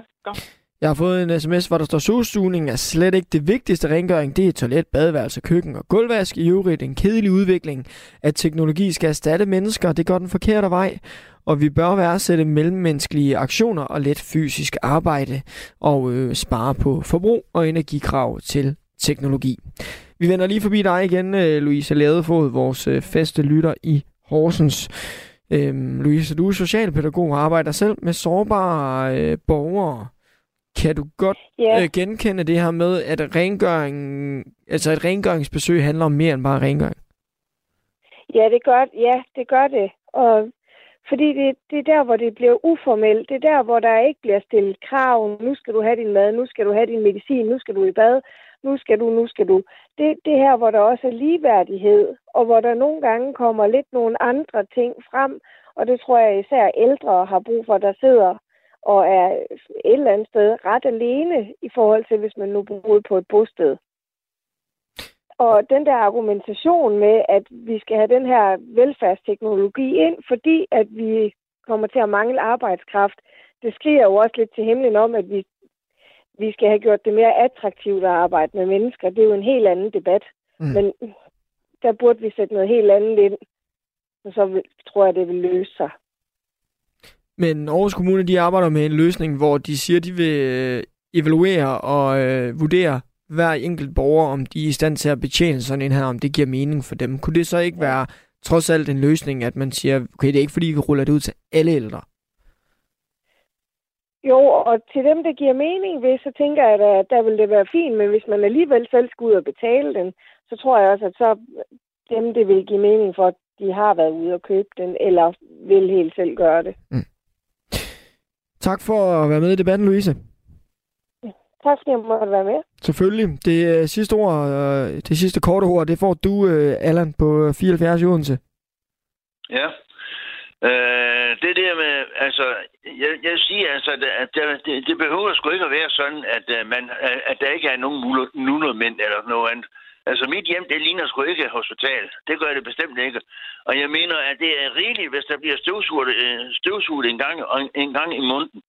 Jeg har fået en sms, hvor der står, solsugning er slet ikke det vigtigste rengøring. Det er toilet, badeværelse, køkken og gulvvask. I øvrigt en kedelig udvikling, at teknologi skal erstatte mennesker. Det går den forkerte vej. Og vi bør værdsætte mellemmenneskelige aktioner og let fysisk arbejde og øh, spare på forbrug og energikrav til teknologi. Vi vender lige forbi dig igen, øh, Louise Ladefod, vores øh, faste lytter i Horsens. Øhm, Louise, du er socialpædagog og arbejder selv med sårbare øh, borgere. Kan du godt Ja. øh, genkende det her med, at rengøring, altså et rengøringsbesøg handler om mere end bare rengøring? Ja, det gør, ja, det gør det. Og fordi det, det er der, hvor det bliver uformelt. Det er der, hvor der ikke bliver stillet krav. Nu skal du have din mad, nu skal du have din medicin, nu skal du i bad, nu skal du, nu skal du. Det, det her, hvor der også er ligeværdighed, og hvor der nogle gange kommer lidt nogle andre ting frem. Og det tror jeg især ældre har brug for, der sidder og er et eller andet sted ret alene i forhold til, hvis man nu boede på et bosted. Og den der argumentation med, at vi skal have den her velfærdsteknologi ind, fordi at vi kommer til at mangle arbejdskraft, det skriger jo også lidt til himlen om, at vi, vi skal have gjort det mere attraktivt at arbejde med mennesker. Det er jo en helt anden debat. Mm. Men der burde vi sætte noget helt andet ind, og så tror jeg, det vil løse sig. Men Aarhus Kommune, de arbejder med en løsning, hvor de siger, de vil øh, evaluere og øh, vurdere hver enkelt borger, om de er i stand til at betjene sådan en her, om det giver mening for dem. Kunne det så ikke være trods alt en løsning, at man siger, okay, det er ikke fordi, vi ruller det ud til alle ældre? Jo, og til dem, der giver mening ved, så tænker jeg, at der vil det være fint, men hvis man alligevel selv skal ud og betale den, så tror jeg også, at så dem, det vil give mening for, de har været ude og købe den, eller vil helt selv gøre det. Tak for at være med i debatten, Louise. Tak fordi jeg måtte være med. Selvfølgelig. Det øh, sidste ord, øh, det sidste korte ord, det får du, øh, Allan, på 74 i Odense. Ja. Øh, det der med, altså, jeg, jeg siger altså, at, at det, det behøver sgu ikke at være sådan, at, øh, man, øh, at, der ikke er nogen nullermænd eller noget andet. Altså, mit hjem, det ligner sgu ikke et hospital. Det gør det bestemt ikke. Og jeg mener, at det er rigeligt, hvis der bliver støvsuget, øh, støvsuget en, gang, en gang i munden.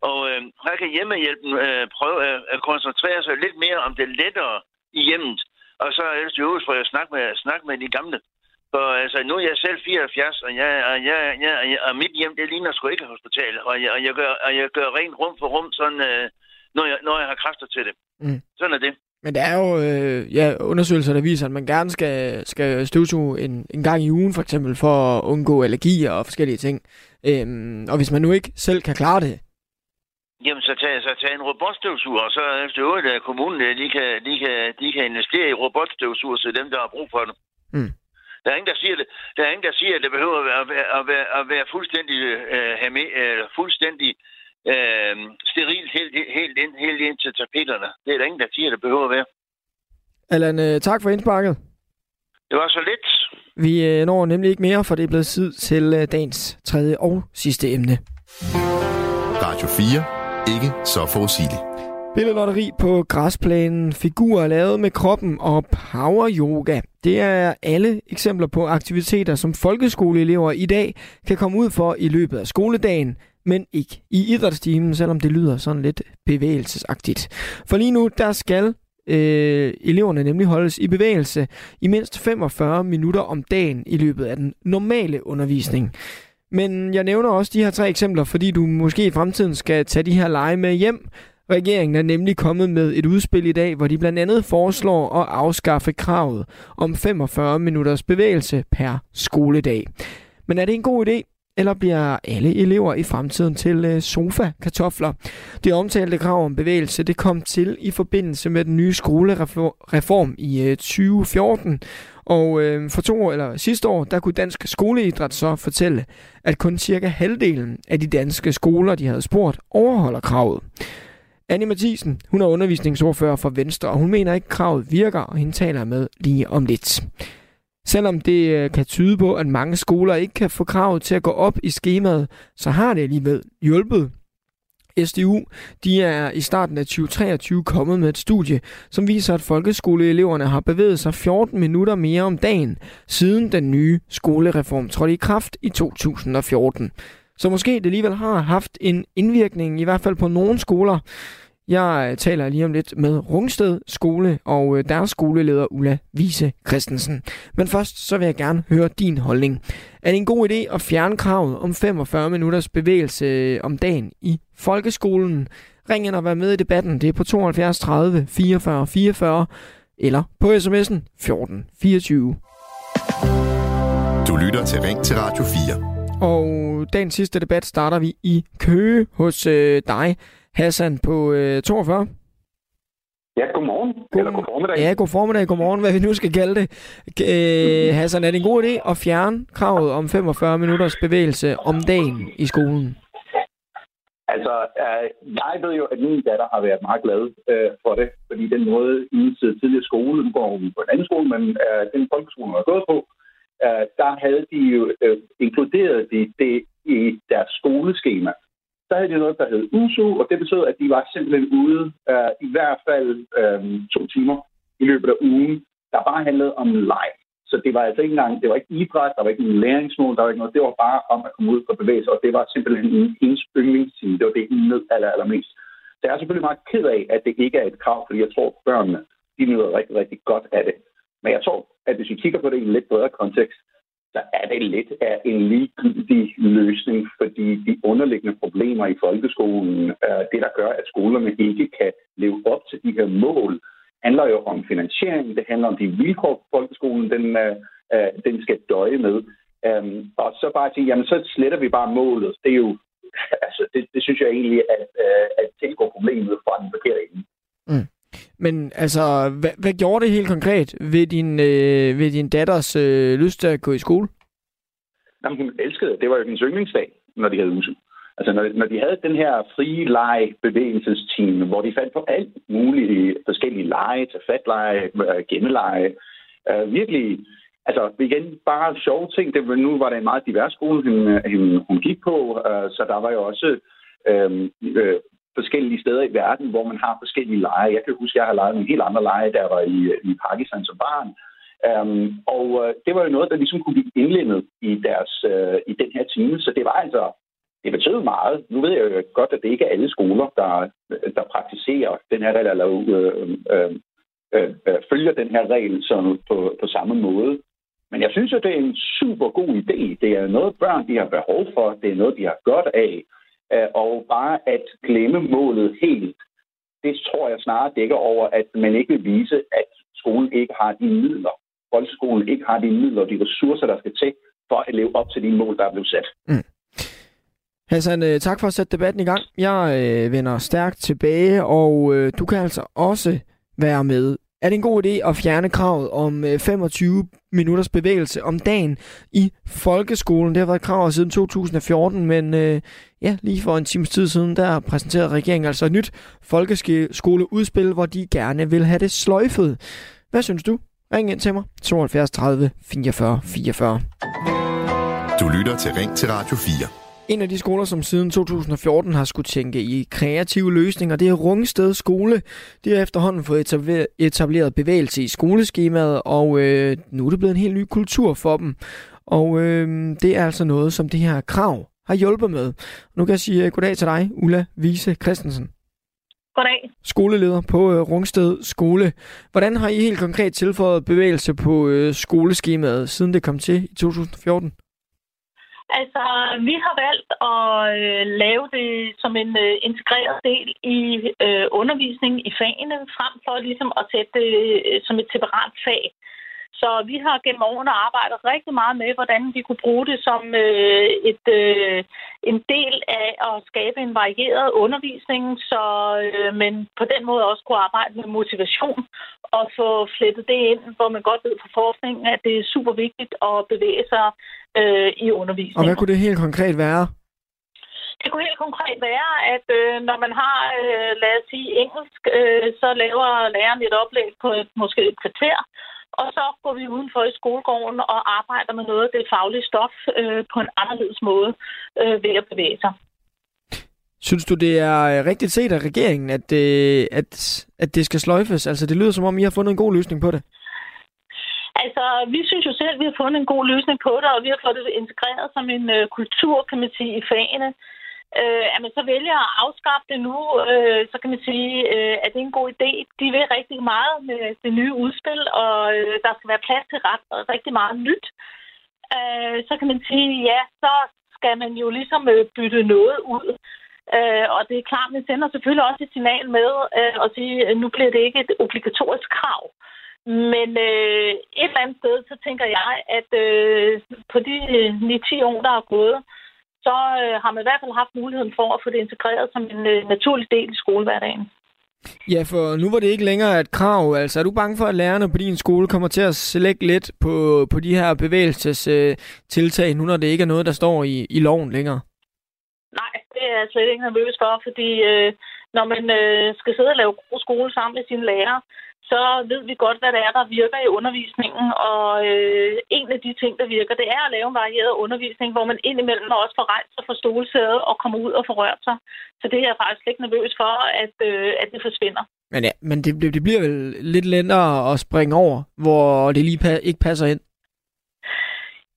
Og øh, her kan hjemmehjælpen øh, prøve at, at koncentrere sig lidt mere om det lettere i hjemmet. Og så er det øvrigt for at snakke med, snakke med de gamle. For altså, nu er jeg selv 74, og, jeg, og, jeg, jeg, og mit hjem, det ligner sgu ikke et hospital. Og jeg, og jeg, gør, og jeg gør rent rum for rum, sådan, øh, når, jeg, når jeg har kræfter til det. Mm. Sådan er det. Men der er jo øh, ja, undersøgelser, der viser, at man gerne skal, skal støvsuge en, en gang i ugen, for eksempel, for at undgå allergier og forskellige ting. Øhm, og hvis man nu ikke selv kan klare det, Jamen, så tag, så tag en robotstøvsuger, og så efter øvrigt, at kommunen øh, de kan, de, kan, de kan investere i robotstøvsuger til dem, der har brug for det. Mm. Der er ingen, der siger det. Der er ingen, der siger, at det behøver at være, at være, at være, fuldstændig, øh, hame, øh, fuldstændig øh, sterilt helt, helt, ind, helt ind til tapeterne. Det er der ingen, der siger, at det behøver at være. Allan, øh, tak for indsparket. Det var så lidt. Vi øh, når nemlig ikke mere, for det er blevet tid til øh, dagens tredje og sidste emne. Radio 4. Ikke så forudsigeligt. Billedlotteri på græsplænen, figurer lavet med kroppen og power yoga. Det er alle eksempler på aktiviteter, som folkeskoleelever i dag kan komme ud for i løbet af skoledagen, men ikke i idrætstimen, selvom det lyder sådan lidt bevægelsesagtigt. For lige nu, der skal øh, eleverne nemlig holdes i bevægelse i mindst 45 minutter om dagen i løbet af den normale undervisning. Men jeg nævner også de her tre eksempler, fordi du måske i fremtiden skal tage de her lege med hjem. Regeringen er nemlig kommet med et udspil i dag, hvor de blandt andet foreslår at afskaffe kravet om 45 minutters bevægelse per skoledag. Men er det en god idé? Eller bliver alle elever i fremtiden til øh, sofa-kartofler? Det omtalte krav om bevægelse det kom til i forbindelse med den nye skolereform i øh, 2014, og øh, for to år, eller sidste år, der kunne Dansk Skoleidræt så fortælle, at kun cirka halvdelen af de danske skoler, de havde spurgt, overholder kravet. Annie Mathisen, hun er undervisningsordfører for Venstre, og hun mener ikke, at kravet virker, og hende taler med lige om lidt. Selvom det øh, kan tyde på, at mange skoler ikke kan få kravet til at gå op i skemaet, så har det alligevel hjulpet. SDU de er i starten af 2023 kommet med et studie, som viser, at folkeskoleeleverne har bevæget sig 14 minutter mere om dagen, siden den nye skolereform trådte i kraft i 2014. Så måske det alligevel har haft en indvirkning, i hvert fald på nogle skoler. Jeg taler lige om lidt med Rungsted Skole og øh, deres skoleleder Ulla Vise Christensen. Men først så vil jeg gerne høre din holdning. Er det en god idé at fjerne kravet om 45 minutters bevægelse øh, om dagen i folkeskolen? Ring ind og vær med i debatten. Det er på 72 30 44 44 eller på sms'en 14 24. Du lytter til Ring til Radio 4. Og dagens sidste debat starter vi i Køge hos øh, dig. Hassan på øh, 42. Ja, godmorgen. God, Eller god formiddag. Ja, god formiddag, godmorgen, hvad vi nu skal kalde det. Øh, Hassan, er det en god idé at fjerne kravet om 45 minutters bevægelse om dagen i skolen? Altså, øh, jeg ved jo, at min datter har været meget glad øh, for det, fordi den måde, hendes tidligere skole, nu går hun på en anden skole, men øh, den folkeskole, hun har gået på, øh, Øh, der havde de jo øh, inkluderet de, det i deres skoleskema så havde de noget, der hed USU, og det betød, at de var simpelthen ude øh, i hvert fald øh, to timer i løbet af ugen, der bare handlede om leg. Så det var altså ikke engang, det var ikke idræt, der var ikke en læringsmål, der var ikke noget, det var bare om at komme ud og bevæge sig, og det var simpelthen en ens yndlingstime. Det var det, hun nød aller, allermest. Så jeg er selvfølgelig meget ked af, at det ikke er et krav, fordi jeg tror, at børnene, de nyder rigtig, rigtig godt af det. Men jeg tror, at hvis vi kigger på det i en lidt bredere kontekst, så er det lidt af en ligegyldig løsning, fordi de underliggende problemer i folkeskolen, er det der gør, at skolerne ikke kan leve op til de her mål, handler jo om finansiering, det handler om de vilkår, folkeskolen den, øh, øh, den skal døje med. Øhm, og så bare sige, jamen så sletter vi bare målet. Det er jo, altså det, det synes jeg egentlig, at, at tilgå problemet fra den forkerte ende. Mm. Men altså, hvad, hvad gjorde det helt konkret ved din, øh, ved din datters øh, lyst til at gå i skole? Jamen, hun elskede det. Det var jo hendes yndlingsdag, når de havde huset. Altså, når, når de havde den her frie lege bevægelsesteam, hvor de fandt på alt mulige forskellige lege, til fatleje, øh, gemmeleje, øh, virkelig, altså igen, bare sjove ting. Det, nu var det en meget divers skole, hun, øh, hun, hun gik på, øh, så der var jo også øh, øh, forskellige steder i verden, hvor man har forskellige lejre. Jeg kan huske, at jeg har lejet nogle helt andre lejre, der var i, i Pakistan som barn. Um, og øh, det var jo noget, der ligesom kunne blive indlemmet i, deres, øh, i den her time. Så det var altså, det betød meget. Nu ved jeg jo godt, at det ikke er alle skoler, der, der praktiserer den her regel, eller øh, øh, øh, øh, følger den her regel så på, på samme måde. Men jeg synes jo, det er en super god idé. Det er noget, børn de har behov for. Det er noget, de har godt af. Øh, og bare at glemme målet helt, det tror jeg snarere dækker over, at man ikke vil vise, at skolen ikke har de midler, folkeskolen ikke har de midler og de ressourcer, der skal til for at leve op til de mål, der er blevet sat. Mm. Hassan, øh, tak for at sætte debatten i gang. Jeg øh, vender stærkt tilbage, og øh, du kan altså også være med. Er det en god idé at fjerne kravet om øh, 25 minutters bevægelse om dagen i folkeskolen? Det har været krav siden 2014, men øh, ja, lige for en times tid siden, der præsenterede regeringen altså et nyt folkeskoleudspil, hvor de gerne vil have det sløjfet. Hvad synes du? Ring ind til mig. 72 30 44 44. Du lytter til Ring til Radio 4. En af de skoler, som siden 2014 har skulle tænke i kreative løsninger, det er Rungsted Skole. De har efterhånden fået etableret bevægelse i skoleskemaet, og øh, nu er det blevet en helt ny kultur for dem. Og øh, det er altså noget, som det her krav har hjulpet med. Nu kan jeg sige øh, goddag til dig, Ulla Vise Christensen. Goddag. Skoleleder på øh, Rungsted Skole. Hvordan har I helt konkret tilføjet bevægelse på øh, skoleskemaet, siden det kom til i 2014? Altså, vi har valgt at øh, lave det som en øh, integreret del i øh, undervisningen i fagene, frem for ligesom at sætte det øh, som et separat fag. Så vi har gennem årene arbejdet rigtig meget med, hvordan vi kunne bruge det som øh, et, øh, en del af at skabe en varieret undervisning, så øh, men på den måde også kunne arbejde med motivation og få flettet det ind, hvor man godt ved fra forskningen, at det er super vigtigt at bevæge sig øh, i undervisningen. Og hvad kunne det helt konkret være? Det kunne helt konkret være, at øh, når man har, øh, lad os sige, engelsk, øh, så laver læreren et oplæg på et, måske et kvarter, og så går vi udenfor i skolegården og arbejder med noget af det faglige stof øh, på en anderledes måde øh, ved at bevæge sig. Synes du, det er øh, rigtigt set af regeringen, at, øh, at, at det skal sløjfes? Altså, det lyder som om, I har fundet en god løsning på det. Altså, vi synes jo selv, at vi har fundet en god løsning på det, og vi har fået det integreret som en øh, kultur, kan man sige, i fagene. Øh, at man så vælger at afskaffe det nu, øh, så kan man sige, øh, at det er en god idé. De vil rigtig meget med det nye udspil, og øh, der skal være plads til ret, og rigtig meget nyt. Øh, så kan man sige, ja, så skal man jo ligesom øh, bytte noget ud. Øh, og det er klart, at man sender selvfølgelig også et signal med øh, at sige, at nu bliver det ikke et obligatorisk krav. Men øh, et eller andet sted, så tænker jeg, at øh, på de øh, 9-10 år, der er gået, så øh, har man i hvert fald haft muligheden for at få det integreret som en øh, naturlig del i skolehverdagen. Ja, for nu var det ikke længere et krav. Altså, er du bange for, at lærerne på din skole kommer til at slække lidt på, på de her bevægelsestiltag, øh, nu når det ikke er noget, der står i, i loven længere? Er jeg slet ikke nervøs for, fordi øh, når man øh, skal sidde og lave god skole sammen med sine lærere, så ved vi godt, hvad det er, der virker i undervisningen. Og øh, en af de ting, der virker, det er at lave en varieret undervisning, hvor man indimellem også får rejst sig fra stolesædet og kommer ud og får rørt sig. Så det er jeg faktisk ikke nervøs for, at, øh, at det forsvinder. Men ja, men det, det bliver vel lidt lettere at springe over, hvor det lige pa- ikke passer ind?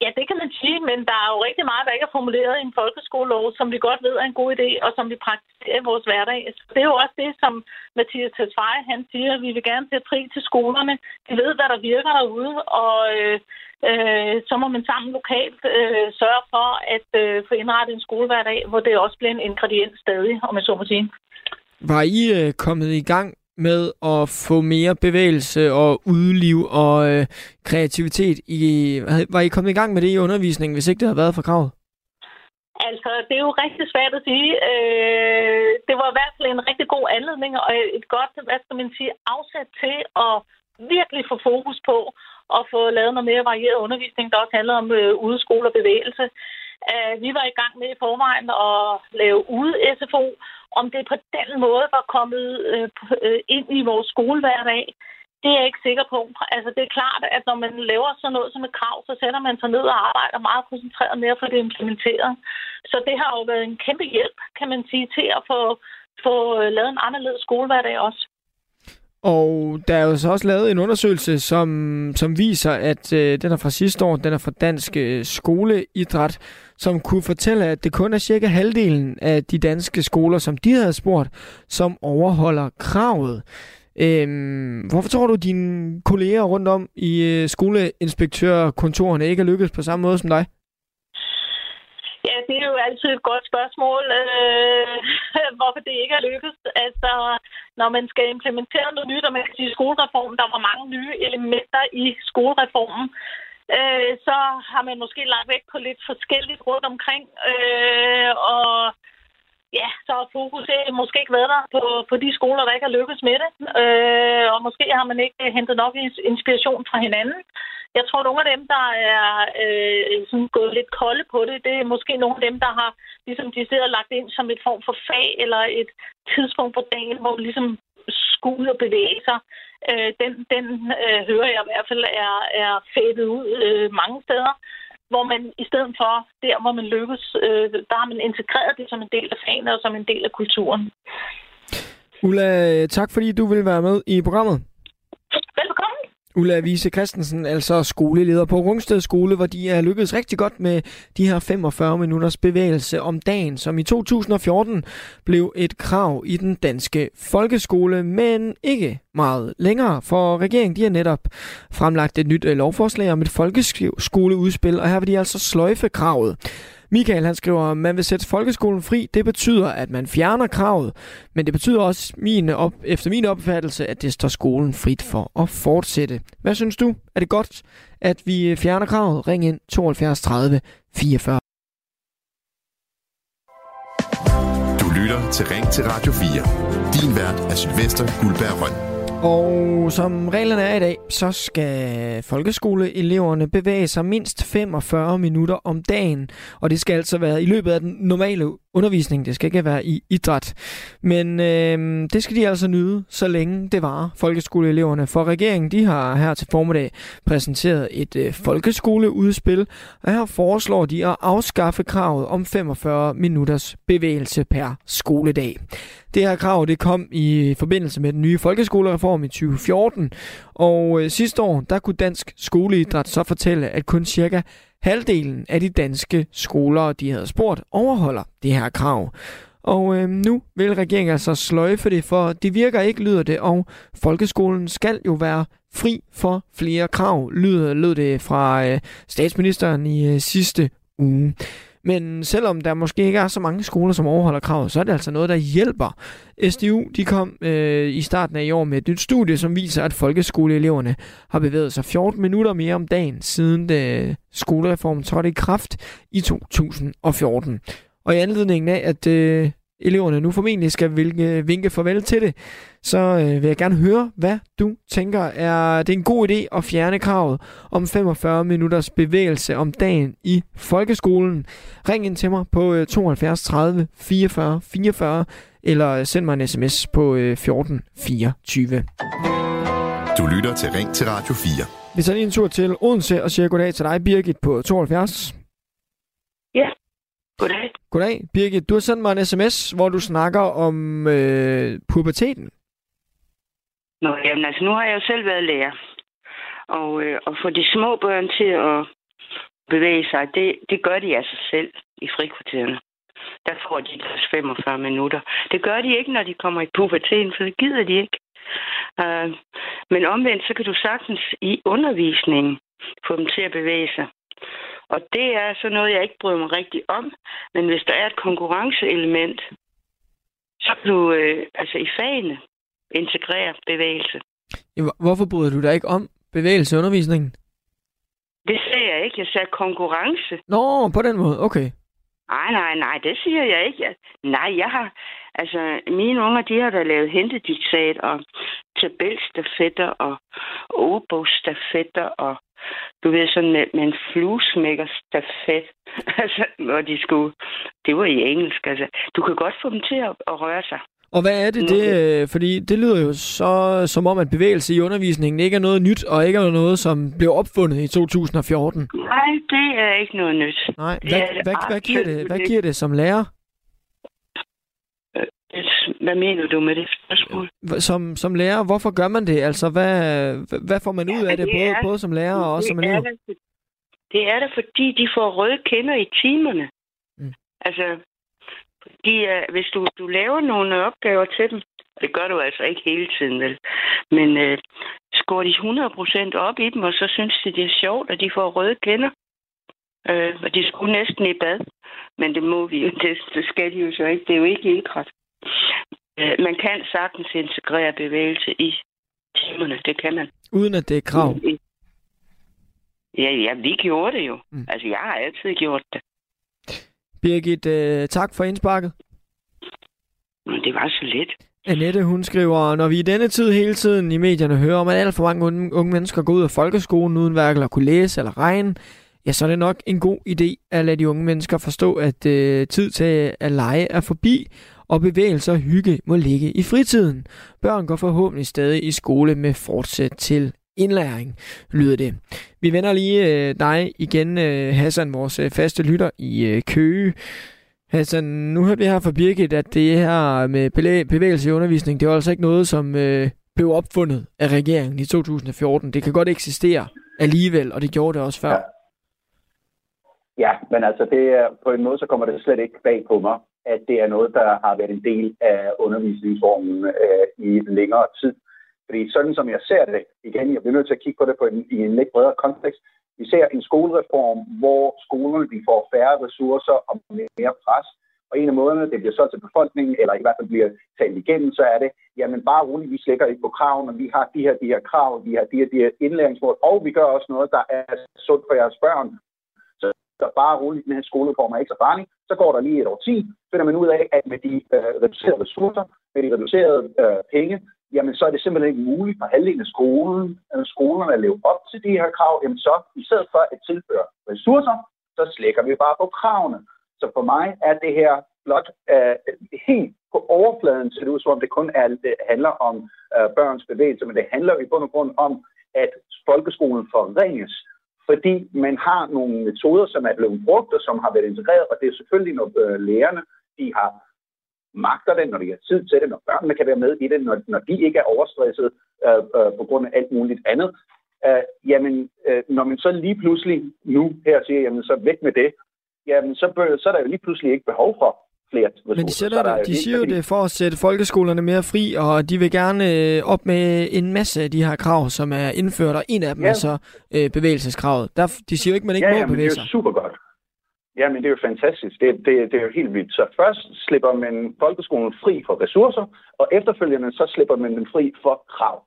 Ja, det kan man sige, men der er jo rigtig meget, der ikke er formuleret i en folkeskolelov, som vi godt ved er en god idé, og som vi praktiserer i vores hverdag. Så det er jo også det, som Mathias Tesfaye, han siger, at vi vil gerne sætte fri til skolerne. De ved, hvad der virker derude, og øh, øh, så må man sammen lokalt øh, sørge for at øh, få indrettet en skolehverdag, hvor det også bliver en ingrediens stadig, om jeg så må sige. Var I øh, kommet i gang med at få mere bevægelse og udliv og øh, kreativitet. I, var I kommet i gang med det i undervisningen, hvis ikke det havde været for kravet? Altså, det er jo rigtig svært at sige. Øh, det var i hvert fald en rigtig god anledning og et godt, hvad skal man sige, afsæt til at virkelig få fokus på at få lavet noget mere varieret undervisning, der også handler om øh, udeskole og bevægelse. Øh, vi var i gang med i forvejen at lave ude-SFO, om det på den måde var kommet øh, øh, ind i vores skolehverdag, det er jeg ikke sikker på. Altså, det er klart, at når man laver sådan noget som et krav, så sætter man sig ned og arbejder meget koncentreret med at få det implementeret. Så det har jo været en kæmpe hjælp, kan man sige, til at få, få øh, lavet en anderledes skolehverdag også. Og der er jo så også lavet en undersøgelse, som, som viser, at øh, den er fra sidste år, den er fra Dansk øh, Skoleidræt, som kunne fortælle, at det kun er cirka halvdelen af de danske skoler, som de havde spurgt, som overholder kravet. Øhm, hvorfor tror du, dine kolleger rundt om i øh, skoleinspektørkontorerne ikke er lykkedes på samme måde som dig? Ja, det er jo altid et godt spørgsmål, øh, hvorfor det ikke er lykkedes. Altså, når man skal implementere noget nyt, og man kan sige skolereformen, der var mange nye elementer i skolereformen, øh, så har man måske lagt vægt på lidt forskelligt rundt omkring. Øh, og ja, så har fokus måske ikke været der på, på de skoler, der ikke har lykkes med det. Øh, og måske har man ikke øh, hentet nok inspiration fra hinanden. Jeg tror, nogle af dem, der er øh, sådan gået lidt kolde på det, det er måske nogle af dem, der har ligesom de sidder lagt ind som et form for fag eller et tidspunkt på dagen, hvor man ligesom skulle og bevæge sig. Øh, den den øh, hører jeg i hvert fald er, er fættet ud øh, mange steder hvor man i stedet for, der hvor man lykkes, øh, der har man integreret det som en del af fagene og som en del af kulturen. Ulla, tak fordi du vil være med i programmet. Velkommen. Ulla Vise Christensen, altså skoleleder på Rungsted Skole, hvor de er lykkedes rigtig godt med de her 45 minutters bevægelse om dagen, som i 2014 blev et krav i den danske folkeskole, men ikke meget længere, for regeringen de har netop fremlagt et nyt øh, lovforslag om et folkeskoleudspil, og her vil de altså sløjfe kravet. Michael han skriver, at man vil sætte folkeskolen fri. Det betyder, at man fjerner kravet, men det betyder også min op, efter min opfattelse, at det står skolen frit for at fortsætte. Hvad synes du? Er det godt, at vi øh, fjerner kravet? Ring ind 72 30 44. Du lytter til Ring til Radio 4. Din vært er Sylvester Guldberg Røn. Og som reglerne er i dag, så skal folkeskoleeleverne bevæge sig mindst 45 minutter om dagen. Og det skal altså være i løbet af den normale undervisning. Det skal ikke være i idræt. Men øh, det skal de altså nyde, så længe det var folkeskoleeleverne. For regeringen de har her til formiddag præsenteret et øh, folkeskoleudspil. Og her foreslår de at afskaffe kravet om 45 minutters bevægelse per skoledag. Det her krav det kom i forbindelse med den nye folkeskolereform i 2014, og øh, sidste år der kunne Dansk Skoleidræt så fortælle, at kun cirka halvdelen af de danske skoler, de havde spurgt, overholder det her krav. Og øh, nu vil regeringen altså sløjfe det, for det virker ikke, lyder det, og folkeskolen skal jo være fri for flere krav, lyder, lød det fra øh, statsministeren i øh, sidste uge. Men selvom der måske ikke er så mange skoler, som overholder kravet, så er det altså noget, der hjælper. SDU de kom øh, i starten af i år med et nyt studie, som viser, at folkeskoleeleverne har bevæget sig 14 minutter mere om dagen, siden øh, skolereformen trådte i kraft i 2014. Og i anledningen af, at øh, eleverne nu formentlig skal vinke, vinke farvel til det, så øh, vil jeg gerne høre, hvad du tænker. Er det en god idé at fjerne kravet om 45 minutters bevægelse om dagen i folkeskolen? Ring ind til mig på øh, 72 30 44 44, eller send mig en sms på øh, 14 24. Du lytter til Ring til Radio 4. Vi tager lige en tur til Odense og siger goddag til dig, Birgit, på 72. Ja, goddag. Goddag, Birgit. Du har sendt mig en sms, hvor du snakker om øh, puberteten. Nå, jamen altså, nu har jeg jo selv været lærer. Og, øh, og få de små børn til at bevæge sig, det, det gør de af sig selv i frikvartererne. Der får de deres 45 minutter. Det gør de ikke, når de kommer i puberteten, for det gider de ikke. Uh, men omvendt, så kan du sagtens i undervisningen få dem til at bevæge sig. Og det er så noget, jeg ikke bryder mig rigtig om. Men hvis der er et konkurrenceelement, så kan du øh, altså i fagene integrere bevægelse. Hvorfor bryder du dig ikke om bevægelse i undervisningen? Det sagde jeg ikke. Jeg sagde konkurrence. Nå, på den måde. Okay. Nej, nej, nej, det siger jeg ikke. Jeg, nej, jeg har... Altså, mine unger, de har da lavet hentediktat og tabelstafetter og obogsstafetter og du ved, sådan med, med en fluesmækker stafet, altså, hvor de skulle, det var i engelsk, altså. Du kan godt få dem til at, at røre sig. Og hvad er det, det øh, fordi det lyder jo så som om, at bevægelse i undervisningen ikke er noget nyt, og ikke er noget, som blev opfundet i 2014. Nej, det er ikke noget nyt. Nej, hvad, hvad, hvad, hvad, giver, det, hvad giver det som lærer? Hvad mener du med det spørgsmål? Som, som lærer, hvorfor gør man det? Altså, hvad, hvad får man ud af det, det både, er, både som lærer og som elev? Det, det er det, fordi de får røde kender i timerne. Mm. Altså, de, uh, hvis du, du laver nogle opgaver til dem, og det gør du altså ikke hele tiden, vel? Men uh, skår de 100% op i dem, og så synes de, det er sjovt, at de får røde kender. Uh, og de skulle næsten i bad. Men det må vi jo, det, det skal de jo så ikke. Det er jo ikke idræt. Øh, man kan sagtens integrere bevægelse i timerne, det kan man. Uden at det er krav? Ja, ja, vi gjorde det jo. Mm. Altså, jeg har altid gjort det. Birgit, øh, tak for indsparket. Men det var så let. Annette, hun skriver, når vi i denne tid hele tiden i medierne hører om, at alt for mange unge, unge mennesker går ud af folkeskolen uden hverken at kunne læse eller regne, ja, så er det nok en god idé at lade de unge mennesker forstå, at øh, tid til at lege er forbi, og bevægelser og hygge må ligge i fritiden. Børn går forhåbentlig stadig i skole med fortsæt til indlæring, lyder det. Vi vender lige øh, dig igen, øh, Hassan, vores øh, faste lytter i øh, Køge. Hassan, nu hørte vi her fra Birgit, at det her med bevægelse i undervisning, det er altså ikke noget, som øh, blev opfundet af regeringen i 2014. Det kan godt eksistere alligevel, og det gjorde det også før. Ja. Ja, men altså det er, på en måde så kommer det slet ikke bag på mig, at det er noget, der har været en del af undervisningsformen øh, i længere tid. Fordi sådan som jeg ser det, igen, jeg bliver nødt til at kigge på det på en, i en lidt bredere kontekst, vi ser en skolereform, hvor skolerne de får færre ressourcer og mere pres, og en af måderne, det bliver så til befolkningen, eller i hvert fald bliver talt igennem, så er det, jamen bare roligt, vi slækker ikke på kravene, vi har de her, de her krav, vi har de her, de her indlæringsmål, og vi gør også noget, der er sundt for jeres børn, så bare roligt, den her skoleform er ikke så farlig. Så går der lige et år 10, finder man ud af, at med de øh, reducerede ressourcer, med de reducerede øh, penge, jamen så er det simpelthen ikke muligt for halvdelen af skolen, øh, skolerne at leve op til de her krav. Jamen så, i stedet for at tilføre ressourcer, så slækker vi bare på kravene. Så for mig er det her blot øh, helt på overfladen ser det ud, som om det kun er, det handler om øh, børns bevægelse, men det handler i bund og grund om, at folkeskolen forringes fordi man har nogle metoder, som er blevet brugt og som har været integreret, og det er selvfølgelig, når øh, lærerne de har magter det, når de har tid til det, når børnene kan være med i det, når, når de ikke er overstresset øh, øh, på grund af alt muligt andet. Øh, jamen, øh, når man så lige pludselig nu her siger, jamen så væk med det, jamen så, bør, så er der jo lige pludselig ikke behov for flere Men de, sætter det, de siger jo det for at sætte folkeskolerne mere fri, og de vil gerne øh, op med en masse af de her krav, som er indført, og en af dem ja. er så øh, bevægelseskravet. Der, de siger jo ikke, man ikke ja, må ja, bevæge sig. det er jo super godt. Ja, men det er jo fantastisk. Det, det, det er jo helt vildt. Så først slipper man folkeskolen fri for ressourcer, og efterfølgende så slipper man den fri for krav.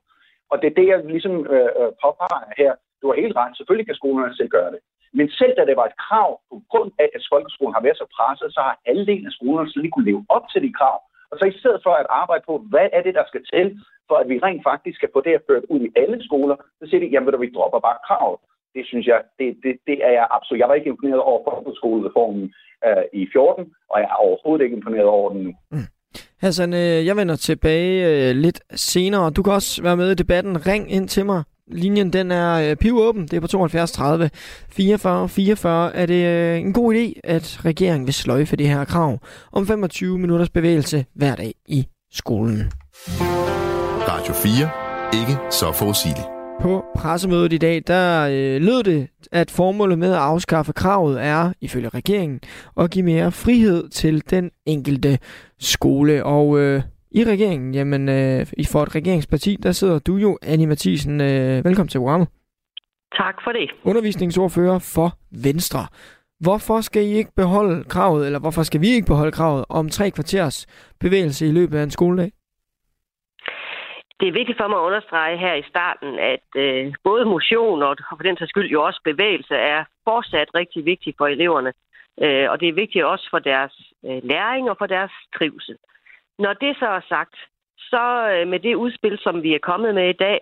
Og det er det, jeg ligesom øh, øh påpeger her. Du har helt ret. Selvfølgelig kan skolerne selv gøre det. Men selv da det var et krav, på grund af, at folkeskolen har været så presset, så har alle af skolerne slet ikke kunne leve op til de krav. Og så i stedet for at arbejde på, hvad er det, der skal til, for at vi rent faktisk skal få det her ført ud i alle skoler, så siger de, jamen vi dropper bare kravet. Det synes jeg, det, det, det er jeg absolut. Jeg var ikke imponeret over folkeskolereformen øh, i 14, og jeg er overhovedet ikke imponeret over den nu. Mm. Hassan, øh, jeg vender tilbage øh, lidt senere. Du kan også være med i debatten. Ring ind til mig Linjen den er øh, pivåben. Det er på 72 30 44 44. Er det øh, en god idé, at regeringen vil sløjfe det her krav om 25 minutters bevægelse hver dag i skolen? Radio 4. Ikke så forudsigeligt. På pressemødet i dag, der øh, lød det, at formålet med at afskaffe kravet er, ifølge regeringen, at give mere frihed til den enkelte skole. Og øh, i regeringen, jamen øh, for et regeringsparti, der sidder du jo, Annie Mathisen. Øh, velkommen til programmet. Tak for det. Undervisningsordfører for Venstre. Hvorfor skal I ikke beholde kravet, eller hvorfor skal vi ikke beholde kravet om tre kvarters bevægelse i løbet af en skoledag? Det er vigtigt for mig at understrege her i starten, at øh, både motion og for den sags skyld jo også bevægelse er fortsat rigtig vigtigt for eleverne. Øh, og det er vigtigt også for deres øh, læring og for deres trivsel. Når det så er sagt, så øh, med det udspil, som vi er kommet med i dag,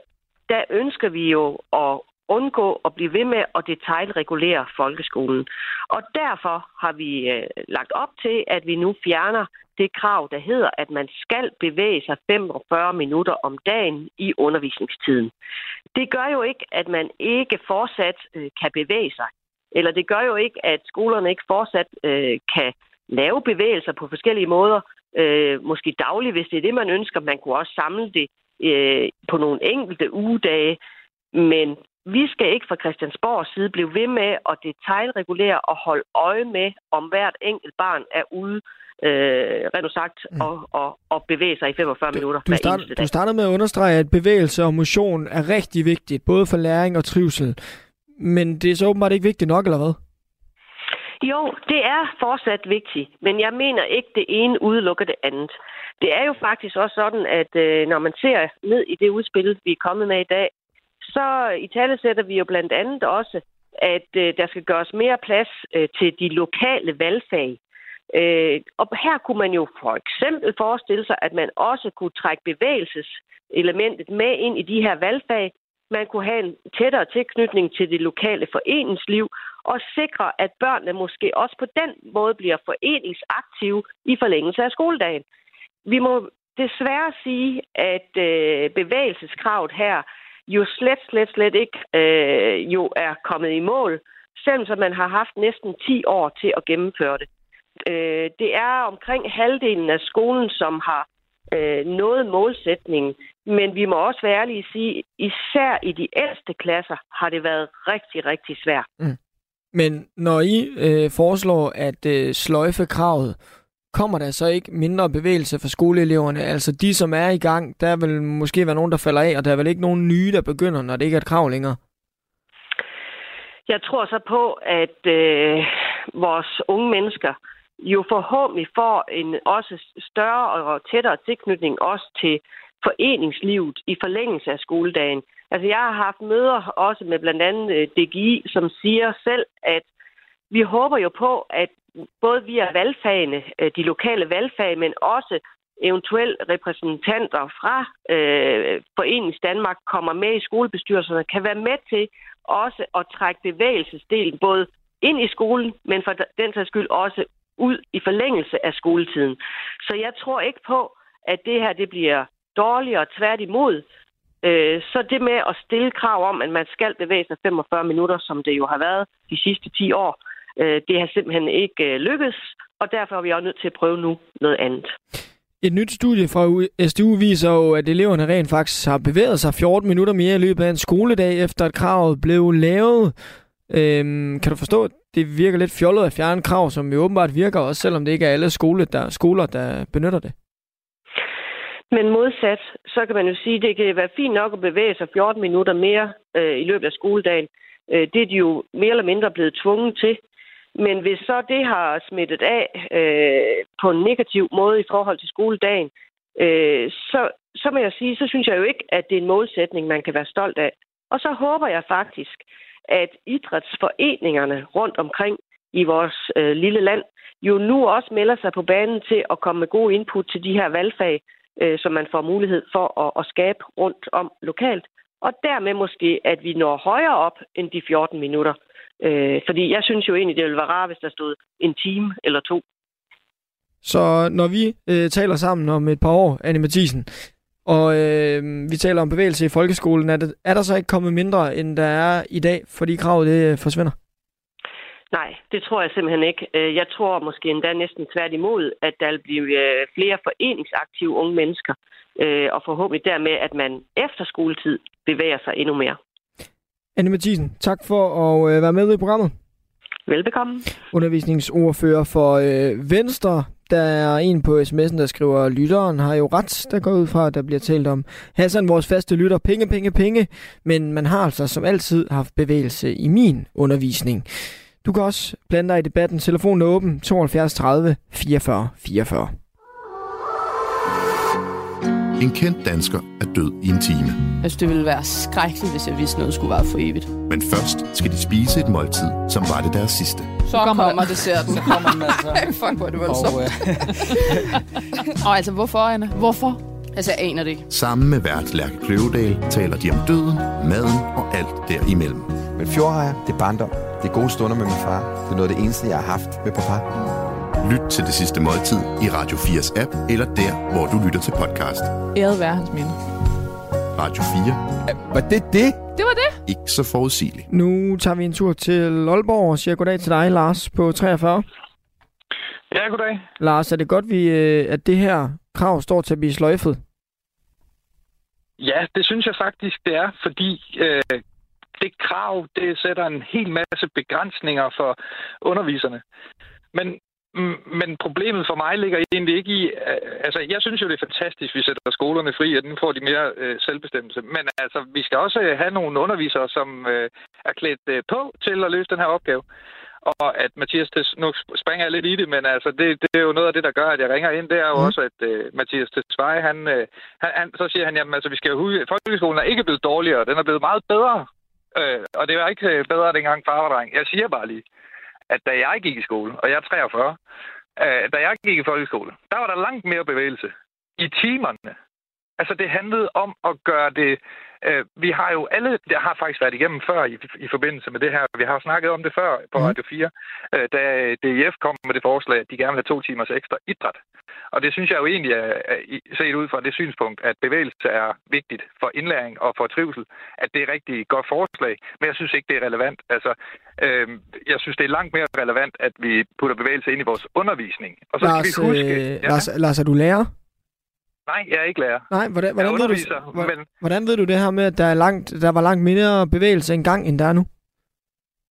der ønsker vi jo at undgå at blive ved med at detaljregulere folkeskolen. Og derfor har vi øh, lagt op til, at vi nu fjerner det krav, der hedder, at man skal bevæge sig 45 minutter om dagen i undervisningstiden. Det gør jo ikke, at man ikke fortsat øh, kan bevæge sig. Eller det gør jo ikke, at skolerne ikke fortsat øh, kan lave bevægelser på forskellige måder, øh, måske dagligt, hvis det er det, man ønsker. Man kunne også samle det øh, på nogle enkelte ugedage. Men vi skal ikke fra Christiansborgs side blive ved med at detaljregulere og holde øje med, om hvert enkelt barn er ude øh, rent sagt, mm. og, og, og bevæge sig i 45 du, minutter du, start, du startede med at understrege, at bevægelse og motion er rigtig vigtigt, både for læring og trivsel. Men det er så åbenbart ikke vigtigt nok, eller hvad? Jo, det er fortsat vigtigt, men jeg mener ikke, det ene udelukker det andet. Det er jo faktisk også sådan, at øh, når man ser ned i det udspil, vi er kommet med i dag, så i tale sætter vi jo blandt andet også, at øh, der skal gøres mere plads øh, til de lokale valgfag. Øh, og her kunne man jo for eksempel forestille sig, at man også kunne trække bevægelseselementet med ind i de her valgfag. Man kunne have en tættere tilknytning til det lokale foreningsliv, og sikre, at børnene måske også på den måde bliver foreningsaktive i forlængelse af skoledagen. Vi må desværre sige, at øh, bevægelseskravet her jo slet, slet, slet ikke øh, jo er kommet i mål, selvom man har haft næsten 10 år til at gennemføre det. Øh, det er omkring halvdelen af skolen, som har øh, nået målsætningen, men vi må også være ærlige at sige, især i de ældste klasser har det været rigtig, rigtig svært. Mm. Men når I øh, foreslår at øh, sløjfe kravet, kommer der så ikke mindre bevægelse for skoleeleverne? Altså de, som er i gang, der vil måske være nogen, der falder af, og der er vel ikke nogen nye, der begynder, når det ikke er et krav længere? Jeg tror så på, at øh, vores unge mennesker jo forhåbentlig får en også større og tættere tilknytning også til foreningslivet i forlængelse af skoledagen. Altså, jeg har haft møder også med blandt andet øh, DGI, som siger selv, at vi håber jo på, at både via valgfagene, øh, de lokale valgfag, men også eventuelle repræsentanter fra øh, Forenings Danmark kommer med i skolebestyrelserne, kan være med til også at trække bevægelsesdelen både ind i skolen, men for den sags skyld også ud i forlængelse af skoletiden. Så jeg tror ikke på, at det her det bliver dårligere tværtimod. Øh, så det med at stille krav om, at man skal bevæge sig 45 minutter, som det jo har været de sidste 10 år, øh, det har simpelthen ikke øh, lykkes, og derfor er vi også nødt til at prøve nu noget andet. Et nyt studie fra SDU viser jo, at eleverne rent faktisk har bevæget sig 14 minutter mere i løbet af en skoledag, efter at kravet blev lavet. Øhm, kan du forstå, at det virker lidt fjollet at fjerne krav, som jo åbenbart virker, også selvom det ikke er alle skole, der, skoler, der benytter det? Men modsat, så kan man jo sige, at det kan være fint nok at bevæge sig 14 minutter mere øh, i løbet af skoledagen. Øh, det er de jo mere eller mindre blevet tvunget til. Men hvis så det har smittet af øh, på en negativ måde i forhold til skoledagen, øh, så, så må jeg sige, så synes jeg jo ikke, at det er en målsætning, man kan være stolt af. Og så håber jeg faktisk, at idrætsforeningerne rundt omkring i vores øh, lille land jo nu også melder sig på banen til at komme med gode input til de her valgfag, øh, som man får mulighed for at, at skabe rundt om lokalt. Og dermed måske, at vi når højere op end de 14 minutter. Øh, fordi jeg synes jo egentlig, det ville være rart, hvis der stod en time eller to. Så når vi øh, taler sammen om et par år, Anne Mathisen, og øh, vi taler om bevægelse i folkeskolen, er, det, er der så ikke kommet mindre, end der er i dag, fordi kravet det øh, forsvinder? Nej, det tror jeg simpelthen ikke. Øh, jeg tror måske endda næsten tværtimod, at der vil blive øh, flere foreningsaktive unge mennesker, og forhåbentlig dermed, at man efter skoletid bevæger sig endnu mere. Anne Mathisen, tak for at være med i programmet. Velbekomme. Undervisningsordfører for Venstre. Der er en på sms'en, der skriver, lytteren har jo ret, der går ud fra, at der bliver talt om Hassan, vores faste lytter, penge, penge, penge. Men man har altså som altid haft bevægelse i min undervisning. Du kan også blande dig i debatten. Telefonen er åben 72 30 44 44. En kendt dansker er død i en time. Altså, det ville være skrækkeligt, hvis jeg vidste noget skulle være for evigt. Men først skal de spise et måltid, som var det deres sidste. Så kommer, kommer desserten. Så kommer den altså. Fuck, hvor er det voldsomt. Og, øh... og altså, hvorfor, Anna? Hvorfor? Altså, jeg aner det ikke. Sammen med vært Lærke Kløvedal taler de om døden, maden og alt derimellem. Men fjordrejer, det er barndom. Det er gode stunder med min far. Det er noget af det eneste, jeg har haft med papá. Lyt til det sidste måltid i Radio 4's app, eller der, hvor du lytter til podcast. Æret være hans minde. Radio 4. Var det det? Det var det. Ikke så forudsigeligt. Nu tager vi en tur til Aalborg og siger goddag til dig, Lars, på 43. Ja, goddag. Lars, er det godt, vi, øh, at det her krav står til at blive sløjfet? Ja, det synes jeg faktisk, det er, fordi øh, det krav, det sætter en hel masse begrænsninger for underviserne. Men men problemet for mig ligger egentlig ikke i... Altså, jeg synes jo, det er fantastisk, at vi sætter skolerne fri, og den får de mere øh, selvbestemmelse. Men altså, vi skal også have nogle undervisere, som øh, er klædt øh, på til at løse den her opgave. og at Mathias, nu springer jeg lidt i det, men altså, det, det er jo noget af det, der gør, at jeg ringer ind. Det er jo mm. også, at uh, Mathias Tesfaye, han, uh, han, han, så siger han, jamen altså, vi skal huske, folkeskolen er ikke blevet dårligere, den er blevet meget bedre. Uh, og det var ikke bedre dengang far var dreng. Jeg siger bare lige, at da jeg gik i skole, og jeg er 43, øh, da jeg gik i folkeskole, der var der langt mere bevægelse i timerne. Altså, det handlede om at gøre det Øh, vi har jo alle, der har faktisk været igennem før i, i forbindelse med det her. Vi har snakket om det før på mm. Radio 4, øh, da DIF kom med det forslag, at de gerne vil have to timers ekstra idræt. Og det synes jeg jo egentlig er, er set ud fra det synspunkt, at bevægelse er vigtigt for indlæring og for trivsel, at det er rigtig godt forslag, men jeg synes ikke, det er relevant. Altså, øh, jeg synes, det er langt mere relevant, at vi putter bevægelse ind i vores undervisning. Og så Lars, skal vi huske... Øh, ja. Lars, Lars, er du lærer? Nej, jeg er ikke lærer. Nej, hvordan, hvordan, ved, du, men... hvordan ved du det her med, at der, er langt, der var langt mindre bevægelse engang, end der er nu?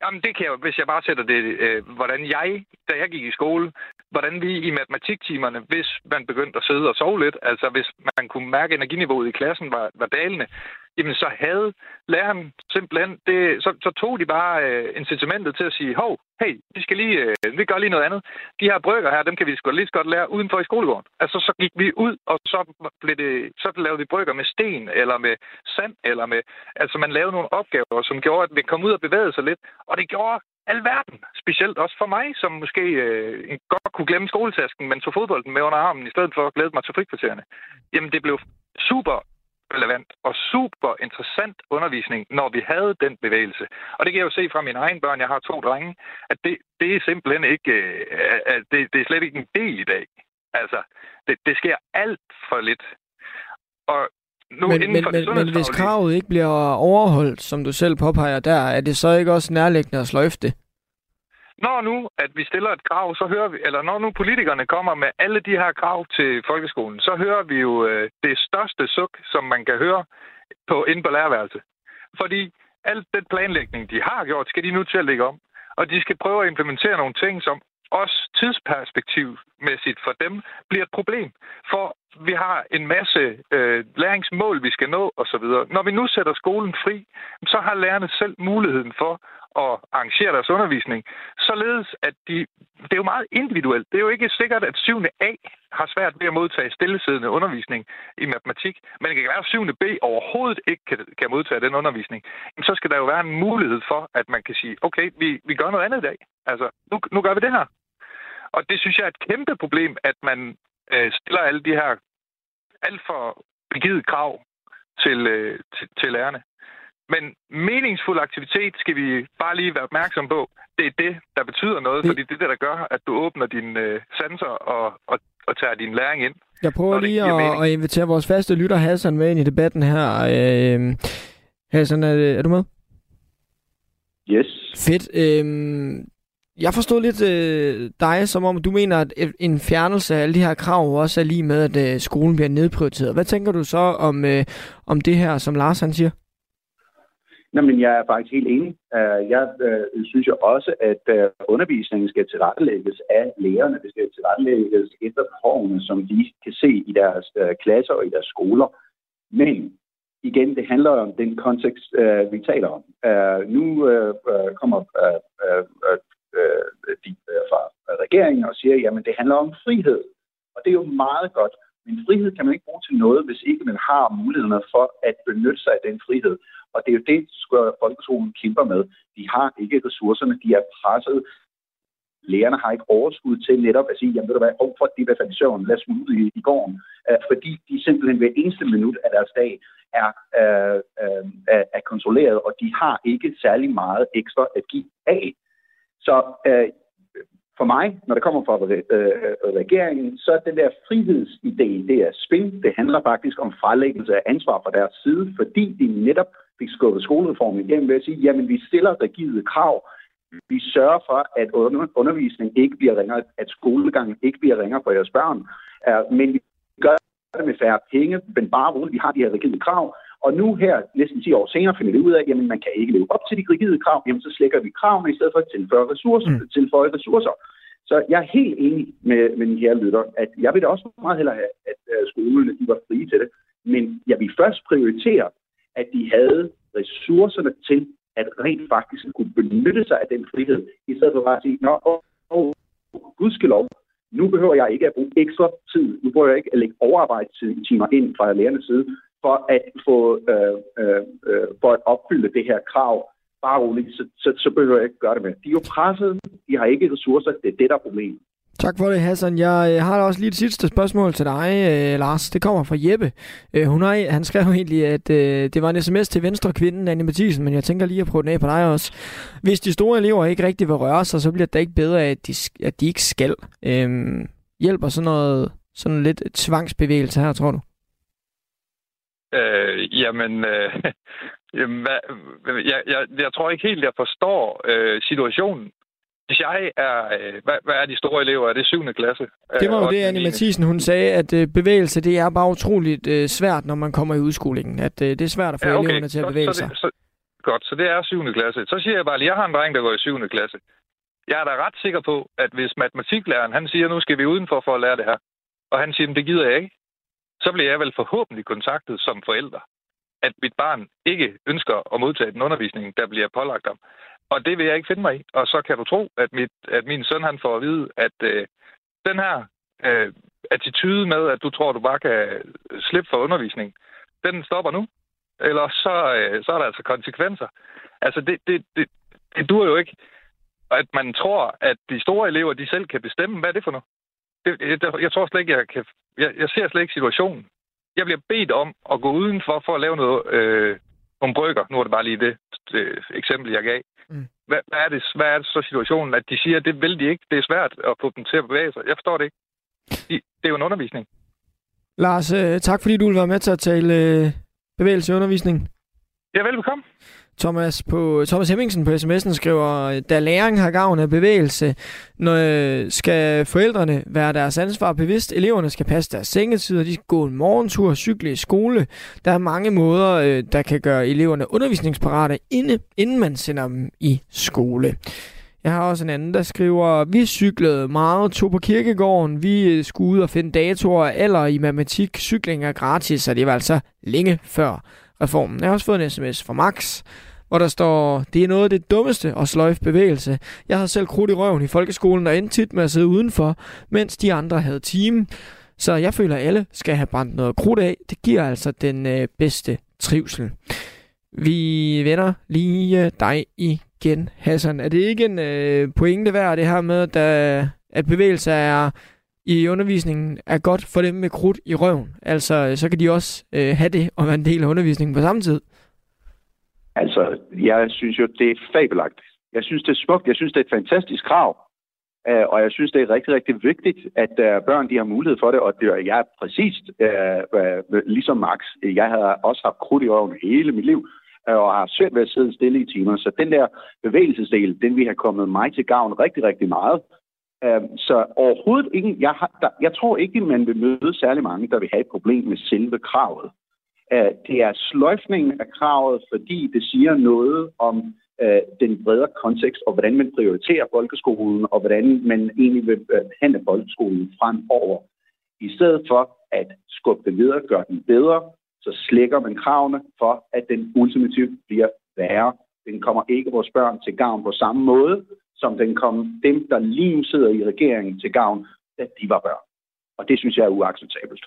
Jamen, det kan jeg hvis jeg bare sætter det, øh, hvordan jeg, da jeg gik i skole, hvordan vi i matematiktimerne, hvis man begyndte at sidde og sove lidt, altså hvis man kunne mærke, at energiniveauet i klassen var, var dalende, jamen så havde læreren simpelthen, det, så, så tog de bare øh, incitamentet til at sige, hov, hey, vi skal lige, øh, vi gør lige noget andet. De her brygger her, dem kan vi sgu lige så godt lære udenfor i skolegården. Altså så gik vi ud, og så, blev det, så lavede vi brygger med sten, eller med sand, eller med, altså man lavede nogle opgaver, som gjorde, at vi kom ud og bevægede sig lidt, og det gjorde alverden. Specielt også for mig, som måske øh, godt kunne glemme skoletasken, men tog fodbolden med under armen, i stedet for at glæde mig til frikvartererne. Jamen, det blev super relevant og super interessant undervisning, når vi havde den bevægelse. Og det kan jeg jo se fra mine egne børn, jeg har to drenge, at det, det er simpelthen ikke, øh, at det, det er slet ikke en del i dag. Altså, det, det sker alt for lidt. Og nu men, men, men, men hvis kravet ikke bliver overholdt, som du selv påpeger der, er det så ikke også nærliggende at sløjfe det? Når nu, at vi stiller et krav, så hører vi, eller når nu politikerne kommer med alle de her krav til folkeskolen, så hører vi jo øh, det største suk, som man kan høre på, inde på lærerværelset. Fordi alt den planlægning, de har gjort, skal de nu til at lægge om. Og de skal prøve at implementere nogle ting, som også tidsperspektivmæssigt for dem bliver et problem. For vi har en masse øh, læringsmål, vi skal nå osv. Når vi nu sætter skolen fri, så har lærerne selv muligheden for at arrangere deres undervisning, således at de... Det er jo meget individuelt. Det er jo ikke sikkert, at 7. A har svært ved at modtage stillesiddende undervisning i matematik, men det kan være, at 7. B overhovedet ikke kan, kan modtage den undervisning. Jamen, så skal der jo være en mulighed for, at man kan sige, okay, vi, vi gør noget andet i dag. Altså, nu, nu gør vi det her. Og det synes jeg er et kæmpe problem, at man øh, stiller alle de her alt for rigide krav til, øh, til, til lærerne. Men meningsfuld aktivitet skal vi bare lige være opmærksom på. Det er det, der betyder noget, fordi det er det, der gør, at du åbner dine øh, sanser og, og, og tager din læring ind. Jeg prøver lige at, at invitere vores faste lytter Hassan med ind i debatten her. Øh, Hassan, er, er du med? Yes. Fedt. Øh, jeg forstod lidt øh, dig, som om du mener, at en fjernelse af alle de her krav også er lige med, at øh, skolen bliver nedprioriteret. Hvad tænker du så om, øh, om det her, som Lars han siger? Nå, men jeg er faktisk helt enig. Øh, jeg øh, synes jo også, at øh, undervisningen skal tilrettelægges af lærerne. Det skal tilrettelægges efter behovene, som de kan se i deres klasser og i deres skoler. Men igen, det handler om den kontekst, vi taler om. Nu kommer de fra regeringen og siger, jamen det handler om frihed. Og det er jo meget godt. Men frihed kan man ikke bruge til noget, hvis ikke man har mulighederne for at benytte sig af den frihed. Og det er jo det, folkeskolen kæmper med. De har ikke ressourcerne, de er presset. Lærerne har ikke overskud til netop at sige, jamen ved du hvad, oh, for det er i søvn, lad os ud i, i gården. Uh, fordi de simpelthen hver eneste minut af deres dag er, uh, uh, er kontrolleret, og de har ikke særlig meget ekstra at give af. Så uh, for mig, når det kommer fra øh, regeringen, så er den der frihedsidé, det er spil. Det handler faktisk om frelæggelse af ansvar fra deres side, fordi de netop fik skubbet skolereformen igennem ved at sige, jamen vi stiller rigide krav. Vi sørger for, at undervisning ikke bliver ringere, at skolegangen ikke bliver ringere for jeres børn. Men vi gør det med færre penge, men bare roligt, vi har de her rigide krav. Og nu her, næsten 10 år senere, finder vi ud af, at jamen, man kan ikke leve op til de rigide krav. Jamen, så slækker vi kravene i stedet for at tilføre ressourcer. Mm. Tilføje ressourcer. Så jeg er helt enig med, med den her lytter, at jeg vil da også meget hellere have, at uh, skolerne de var frie til det. Men jeg vil først prioritere, at de havde ressourcerne til at rent faktisk kunne benytte sig af den frihed, i stedet for bare at sige, nå, åh, åh, gudskelov, nu behøver jeg ikke at bruge ekstra tid, nu behøver jeg ikke at lægge overarbejdstimer ind fra lærernes side, for at få øh, øh, øh, for at opfylde det her krav. Bare roligt, så, så, så behøver jeg ikke gøre det med. De er jo presset, de har ikke ressourcer, det er det, der er problemet. Tak for det, Hassan. Jeg øh, har har også lige et sidste spørgsmål til dig, øh, Lars. Det kommer fra Jeppe. Øh, hun har, han skrev egentlig, at øh, det var en sms til venstre kvinden, Anne Mathisen, men jeg tænker lige at prøve den af på dig også. Hvis de store elever ikke rigtig vil røre sig, så bliver det ikke bedre, at de, at de ikke skal. Øh, hjælper sådan noget sådan lidt tvangsbevægelse her, tror du? Øh, jamen, øh, jamen hvad, jeg, jeg, jeg tror ikke helt, jeg forstår øh, situationen. Hvis jeg er... Øh, hvad, hvad er de store elever? Er det 7. klasse? Det var jo det, Annie Mathisen, hun sagde, at øh, bevægelse, det er bare utroligt øh, svært, når man kommer i udskolingen. At øh, det er svært at få ja, okay. eleverne til at bevæge så, sig. Så, så, godt, så det er 7. klasse. Så siger jeg bare, at jeg har en dreng, der går i 7. klasse. Jeg er da ret sikker på, at hvis matematiklæreren, han siger, nu skal vi udenfor for at lære det her, og han siger, det gider jeg ikke, så bliver jeg vel forhåbentlig kontaktet som forælder, at mit barn ikke ønsker at modtage den undervisning, der bliver pålagt ham. Og det vil jeg ikke finde mig i. Og så kan du tro, at, mit, at min søn han får at vide, at øh, den her øh, attitude med, at du tror, du bare kan slippe for undervisning, den stopper nu. Eller så, øh, så er der altså konsekvenser. Altså, det, det, det, det dur jo ikke, at man tror, at de store elever, de selv kan bestemme, hvad er det for noget? Det, jeg, jeg tror slet ikke, jeg kan... Jeg, jeg ser slet ikke situationen. Jeg bliver bedt om at gå udenfor for at lave noget, øh, nogle brygger. Nu er det bare lige det, det eksempel, jeg gav. Mm. Hvad, hvad, er det, hvad er det så situationen, at de siger, at det vil de ikke? Det er svært at få dem til at bevæge sig. Jeg forstår det ikke. De, det er jo en undervisning. Lars, øh, tak fordi du vil være med til at tale øh, bevægelse i undervisningen. Ja, velbekomme. Thomas, på, Thomas Hemmingsen på sms'en skriver, da læring har gavn af bevægelse, når, skal forældrene være deres ansvar bevidst. Eleverne skal passe deres sengetider, de skal gå en morgentur, cykle i skole. Der er mange måder, øh, der kan gøre eleverne undervisningsparate, inde, inden man sender dem i skole. Jeg har også en anden, der skriver, vi cyklede meget, tog på kirkegården, vi øh, skulle ud og finde datoer, eller i matematik, cykling er gratis, så det var altså længe før reformen. Jeg har også fået en sms fra Max, hvor der står, det er noget af det dummeste at sløjfe bevægelse. Jeg havde selv krudt i røven i folkeskolen og endte tit med at sidde udenfor, mens de andre havde time. Så jeg føler, at alle skal have brændt noget krudt af. Det giver altså den øh, bedste trivsel. Vi vender lige øh, dig igen, Hassan. Er det ikke en øh, pointe værd, det her med, at, øh, at bevægelse er i undervisningen er godt for dem med krudt i røven? Altså, øh, så kan de også øh, have det og være en del af undervisningen på samme tid. Altså, jeg synes jo, det er fabelagtigt. Jeg synes, det er smukt. Jeg synes, det er et fantastisk krav. Uh, og jeg synes, det er rigtig, rigtig vigtigt, at uh, børn de har mulighed for det, og det er jeg præcis uh, uh, ligesom Max. Jeg har også haft krudt i øjnene hele mit liv, og har svært ved at sidde stille i timer. Så den der bevægelsesdel, den vi har kommet mig til gavn rigtig, rigtig meget. Så overhovedet ikke, jeg, har, der, jeg tror ikke, man vil møde særlig mange, der vil have et problem med selve kravet. Uh, det er sløjfningen af kravet, fordi det siger noget om øh, den bredere kontekst, og hvordan man prioriterer folkeskolen, og hvordan man egentlig vil øh, behandle folkeskolen fremover. I stedet for at skubbe det videre, gøre den bedre, så slækker man kravene for, at den ultimativt bliver værre. Den kommer ikke vores børn til gavn på samme måde, som den kom dem, der lige nu sidder i regeringen til gavn, da de var børn. Og det synes jeg er uacceptabelt.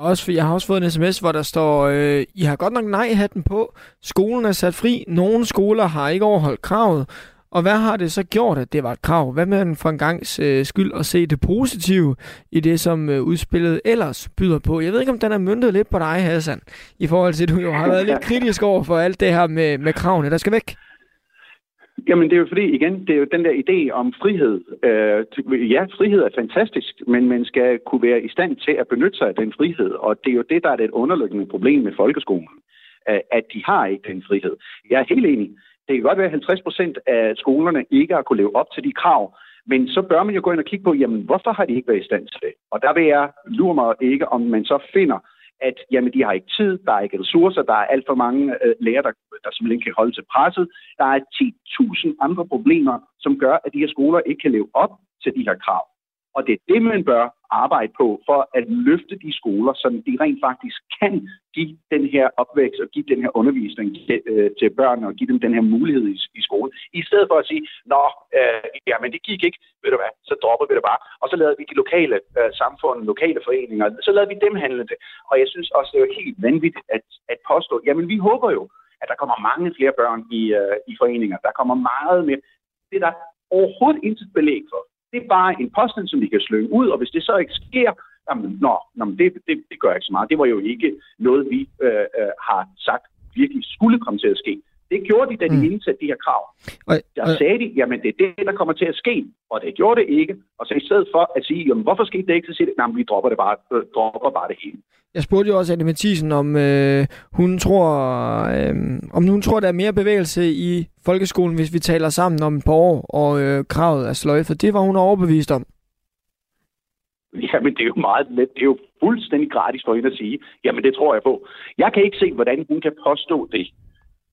Også, jeg har også fået en sms, hvor der står, øh, I har godt nok nej-hatten på. Skolen er sat fri. Nogle skoler har ikke overholdt kravet. Og hvad har det så gjort, at det var et krav? Hvad med den for en gangs øh, skyld at se det positive i det, som øh, udspillet ellers byder på? Jeg ved ikke, om den er myndet lidt på dig, Hassan, i forhold til, at du jo har været lidt kritisk over for alt det her med, med kravene, der skal væk. Jamen, det er jo fordi, igen, det er jo den der idé om frihed. Øh, ja, frihed er fantastisk, men man skal kunne være i stand til at benytte sig af den frihed, og det er jo det, der er det underliggende problem med folkeskolen, øh, at de har ikke den frihed. Jeg er helt enig. Det kan godt være, at 50 procent af skolerne ikke har kunne leve op til de krav, men så bør man jo gå ind og kigge på, jamen, hvorfor har de ikke været i stand til det? Og der vil jeg lure mig ikke, om man så finder at jamen, de har ikke tid, der er ikke ressourcer, der er alt for mange øh, lærere, der, der simpelthen kan holde til presset. Der er 10.000 andre problemer, som gør, at de her skoler ikke kan leve op til de her krav. Og det er det, man bør arbejde på for at løfte de skoler, så de rent faktisk kan give den her opvækst og give den her undervisning til, øh, til børn og give dem den her mulighed i, i skole. I stedet for at sige, nå, øh, ja, men det gik ikke, ved du hvad, så dropper vi det bare. Og så lader vi de lokale øh, samfund, lokale foreninger, så lader vi dem handle det. Og jeg synes også, det er jo helt vanvittigt at, at påstå, jamen vi håber jo, at der kommer mange flere børn i, øh, i foreninger. Der kommer meget mere. Det er der overhovedet intet belæg for. Det er bare en påstand, som de kan slynge ud, og hvis det så ikke sker, jamen, nå, nå det, det, det gør ikke så meget. Det var jo ikke noget, vi øh, øh, har sagt virkelig skulle komme til at ske. Det gjorde de, da de mm. indsatte de her krav. Og, der og... sagde de, jamen det er det, der kommer til at ske, og det gjorde det ikke. Og så i stedet for at sige, jamen hvorfor skete det ikke, så siger det, nej, vi dropper, det bare, øh, dropper bare det hele. Jeg spurgte jo også Anne Mathisen, om øh, hun tror, øh, om hun tror, der er mere bevægelse i folkeskolen, hvis vi taler sammen om et par år, og øh, kravet er sløjfet. Det var hun overbevist om. Jamen, det er jo meget let. Det er jo fuldstændig gratis for hende at sige. Jamen, det tror jeg på. Jeg kan ikke se, hvordan hun kan påstå det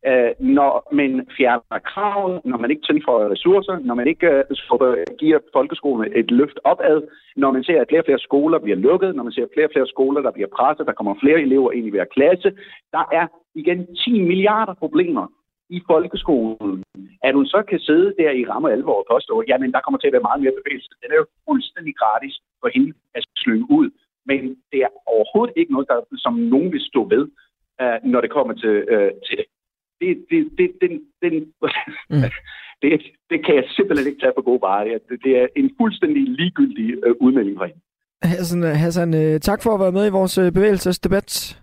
øh, når man fjerner krav, når man ikke tilføjer ressourcer, når man ikke øh, giver folkeskolen et løft opad, når man ser, at flere og flere skoler bliver lukket, når man ser flere og flere skoler, der bliver presset, der kommer flere elever ind i hver klasse. Der er igen 10 milliarder problemer i folkeskolen, at hun så kan sidde der i ramme alvor og påstå, jamen der kommer til at være meget mere bevægelse. Den er jo fuldstændig gratis for hende at slynge ud. Men det er overhovedet ikke noget, der, som nogen vil stå ved, uh, når det kommer til, uh, til det det, det, det, den, den, mm. det, det kan jeg simpelthen ikke tage på gode varer. Det, det er en fuldstændig ligegyldig øh, udmelding fra hende. Hassan, Hassan, øh, tak for at være med i vores øh, bevægelsesdebat.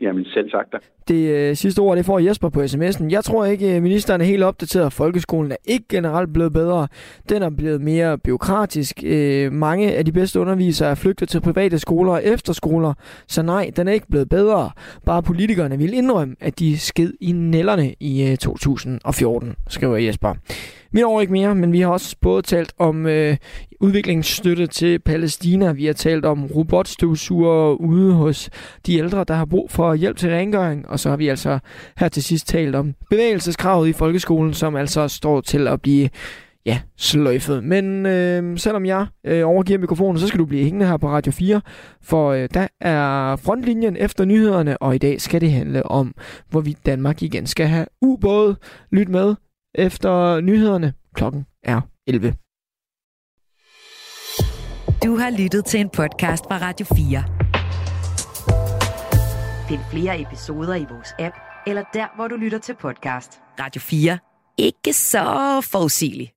Jamen selv sagt da. Det øh, sidste ord, det får Jesper på sms'en. Jeg tror ikke, øh, ministeren er helt opdateret. Folkeskolen er ikke generelt blevet bedre. Den er blevet mere byråkratisk. Øh, mange af de bedste undervisere er flygtet til private skoler og efterskoler. Så nej, den er ikke blevet bedre. Bare politikerne vil indrømme, at de sked i nellerne i øh, 2014, skriver Jesper. Vi når ikke mere, men vi har også både talt om øh, udviklingsstøtte til Palæstina. Vi har talt om robotstøvsuger ude hos de ældre, der har brug for hjælp til rengøring. Og så har vi altså her til sidst talt om bevægelseskravet i folkeskolen, som altså står til at blive ja, sløjfet. Men øh, selvom jeg øh, overgiver mikrofonen, så skal du blive hængende her på Radio 4, for øh, der er frontlinjen efter nyhederne, og i dag skal det handle om, hvorvidt Danmark igen skal have ubåde. Lyt med efter nyhederne. Klokken er 11. Du har lyttet til en podcast fra Radio 4. Find flere episoder i vores app, eller der, hvor du lytter til podcast. Radio 4. Ikke så forudsigeligt.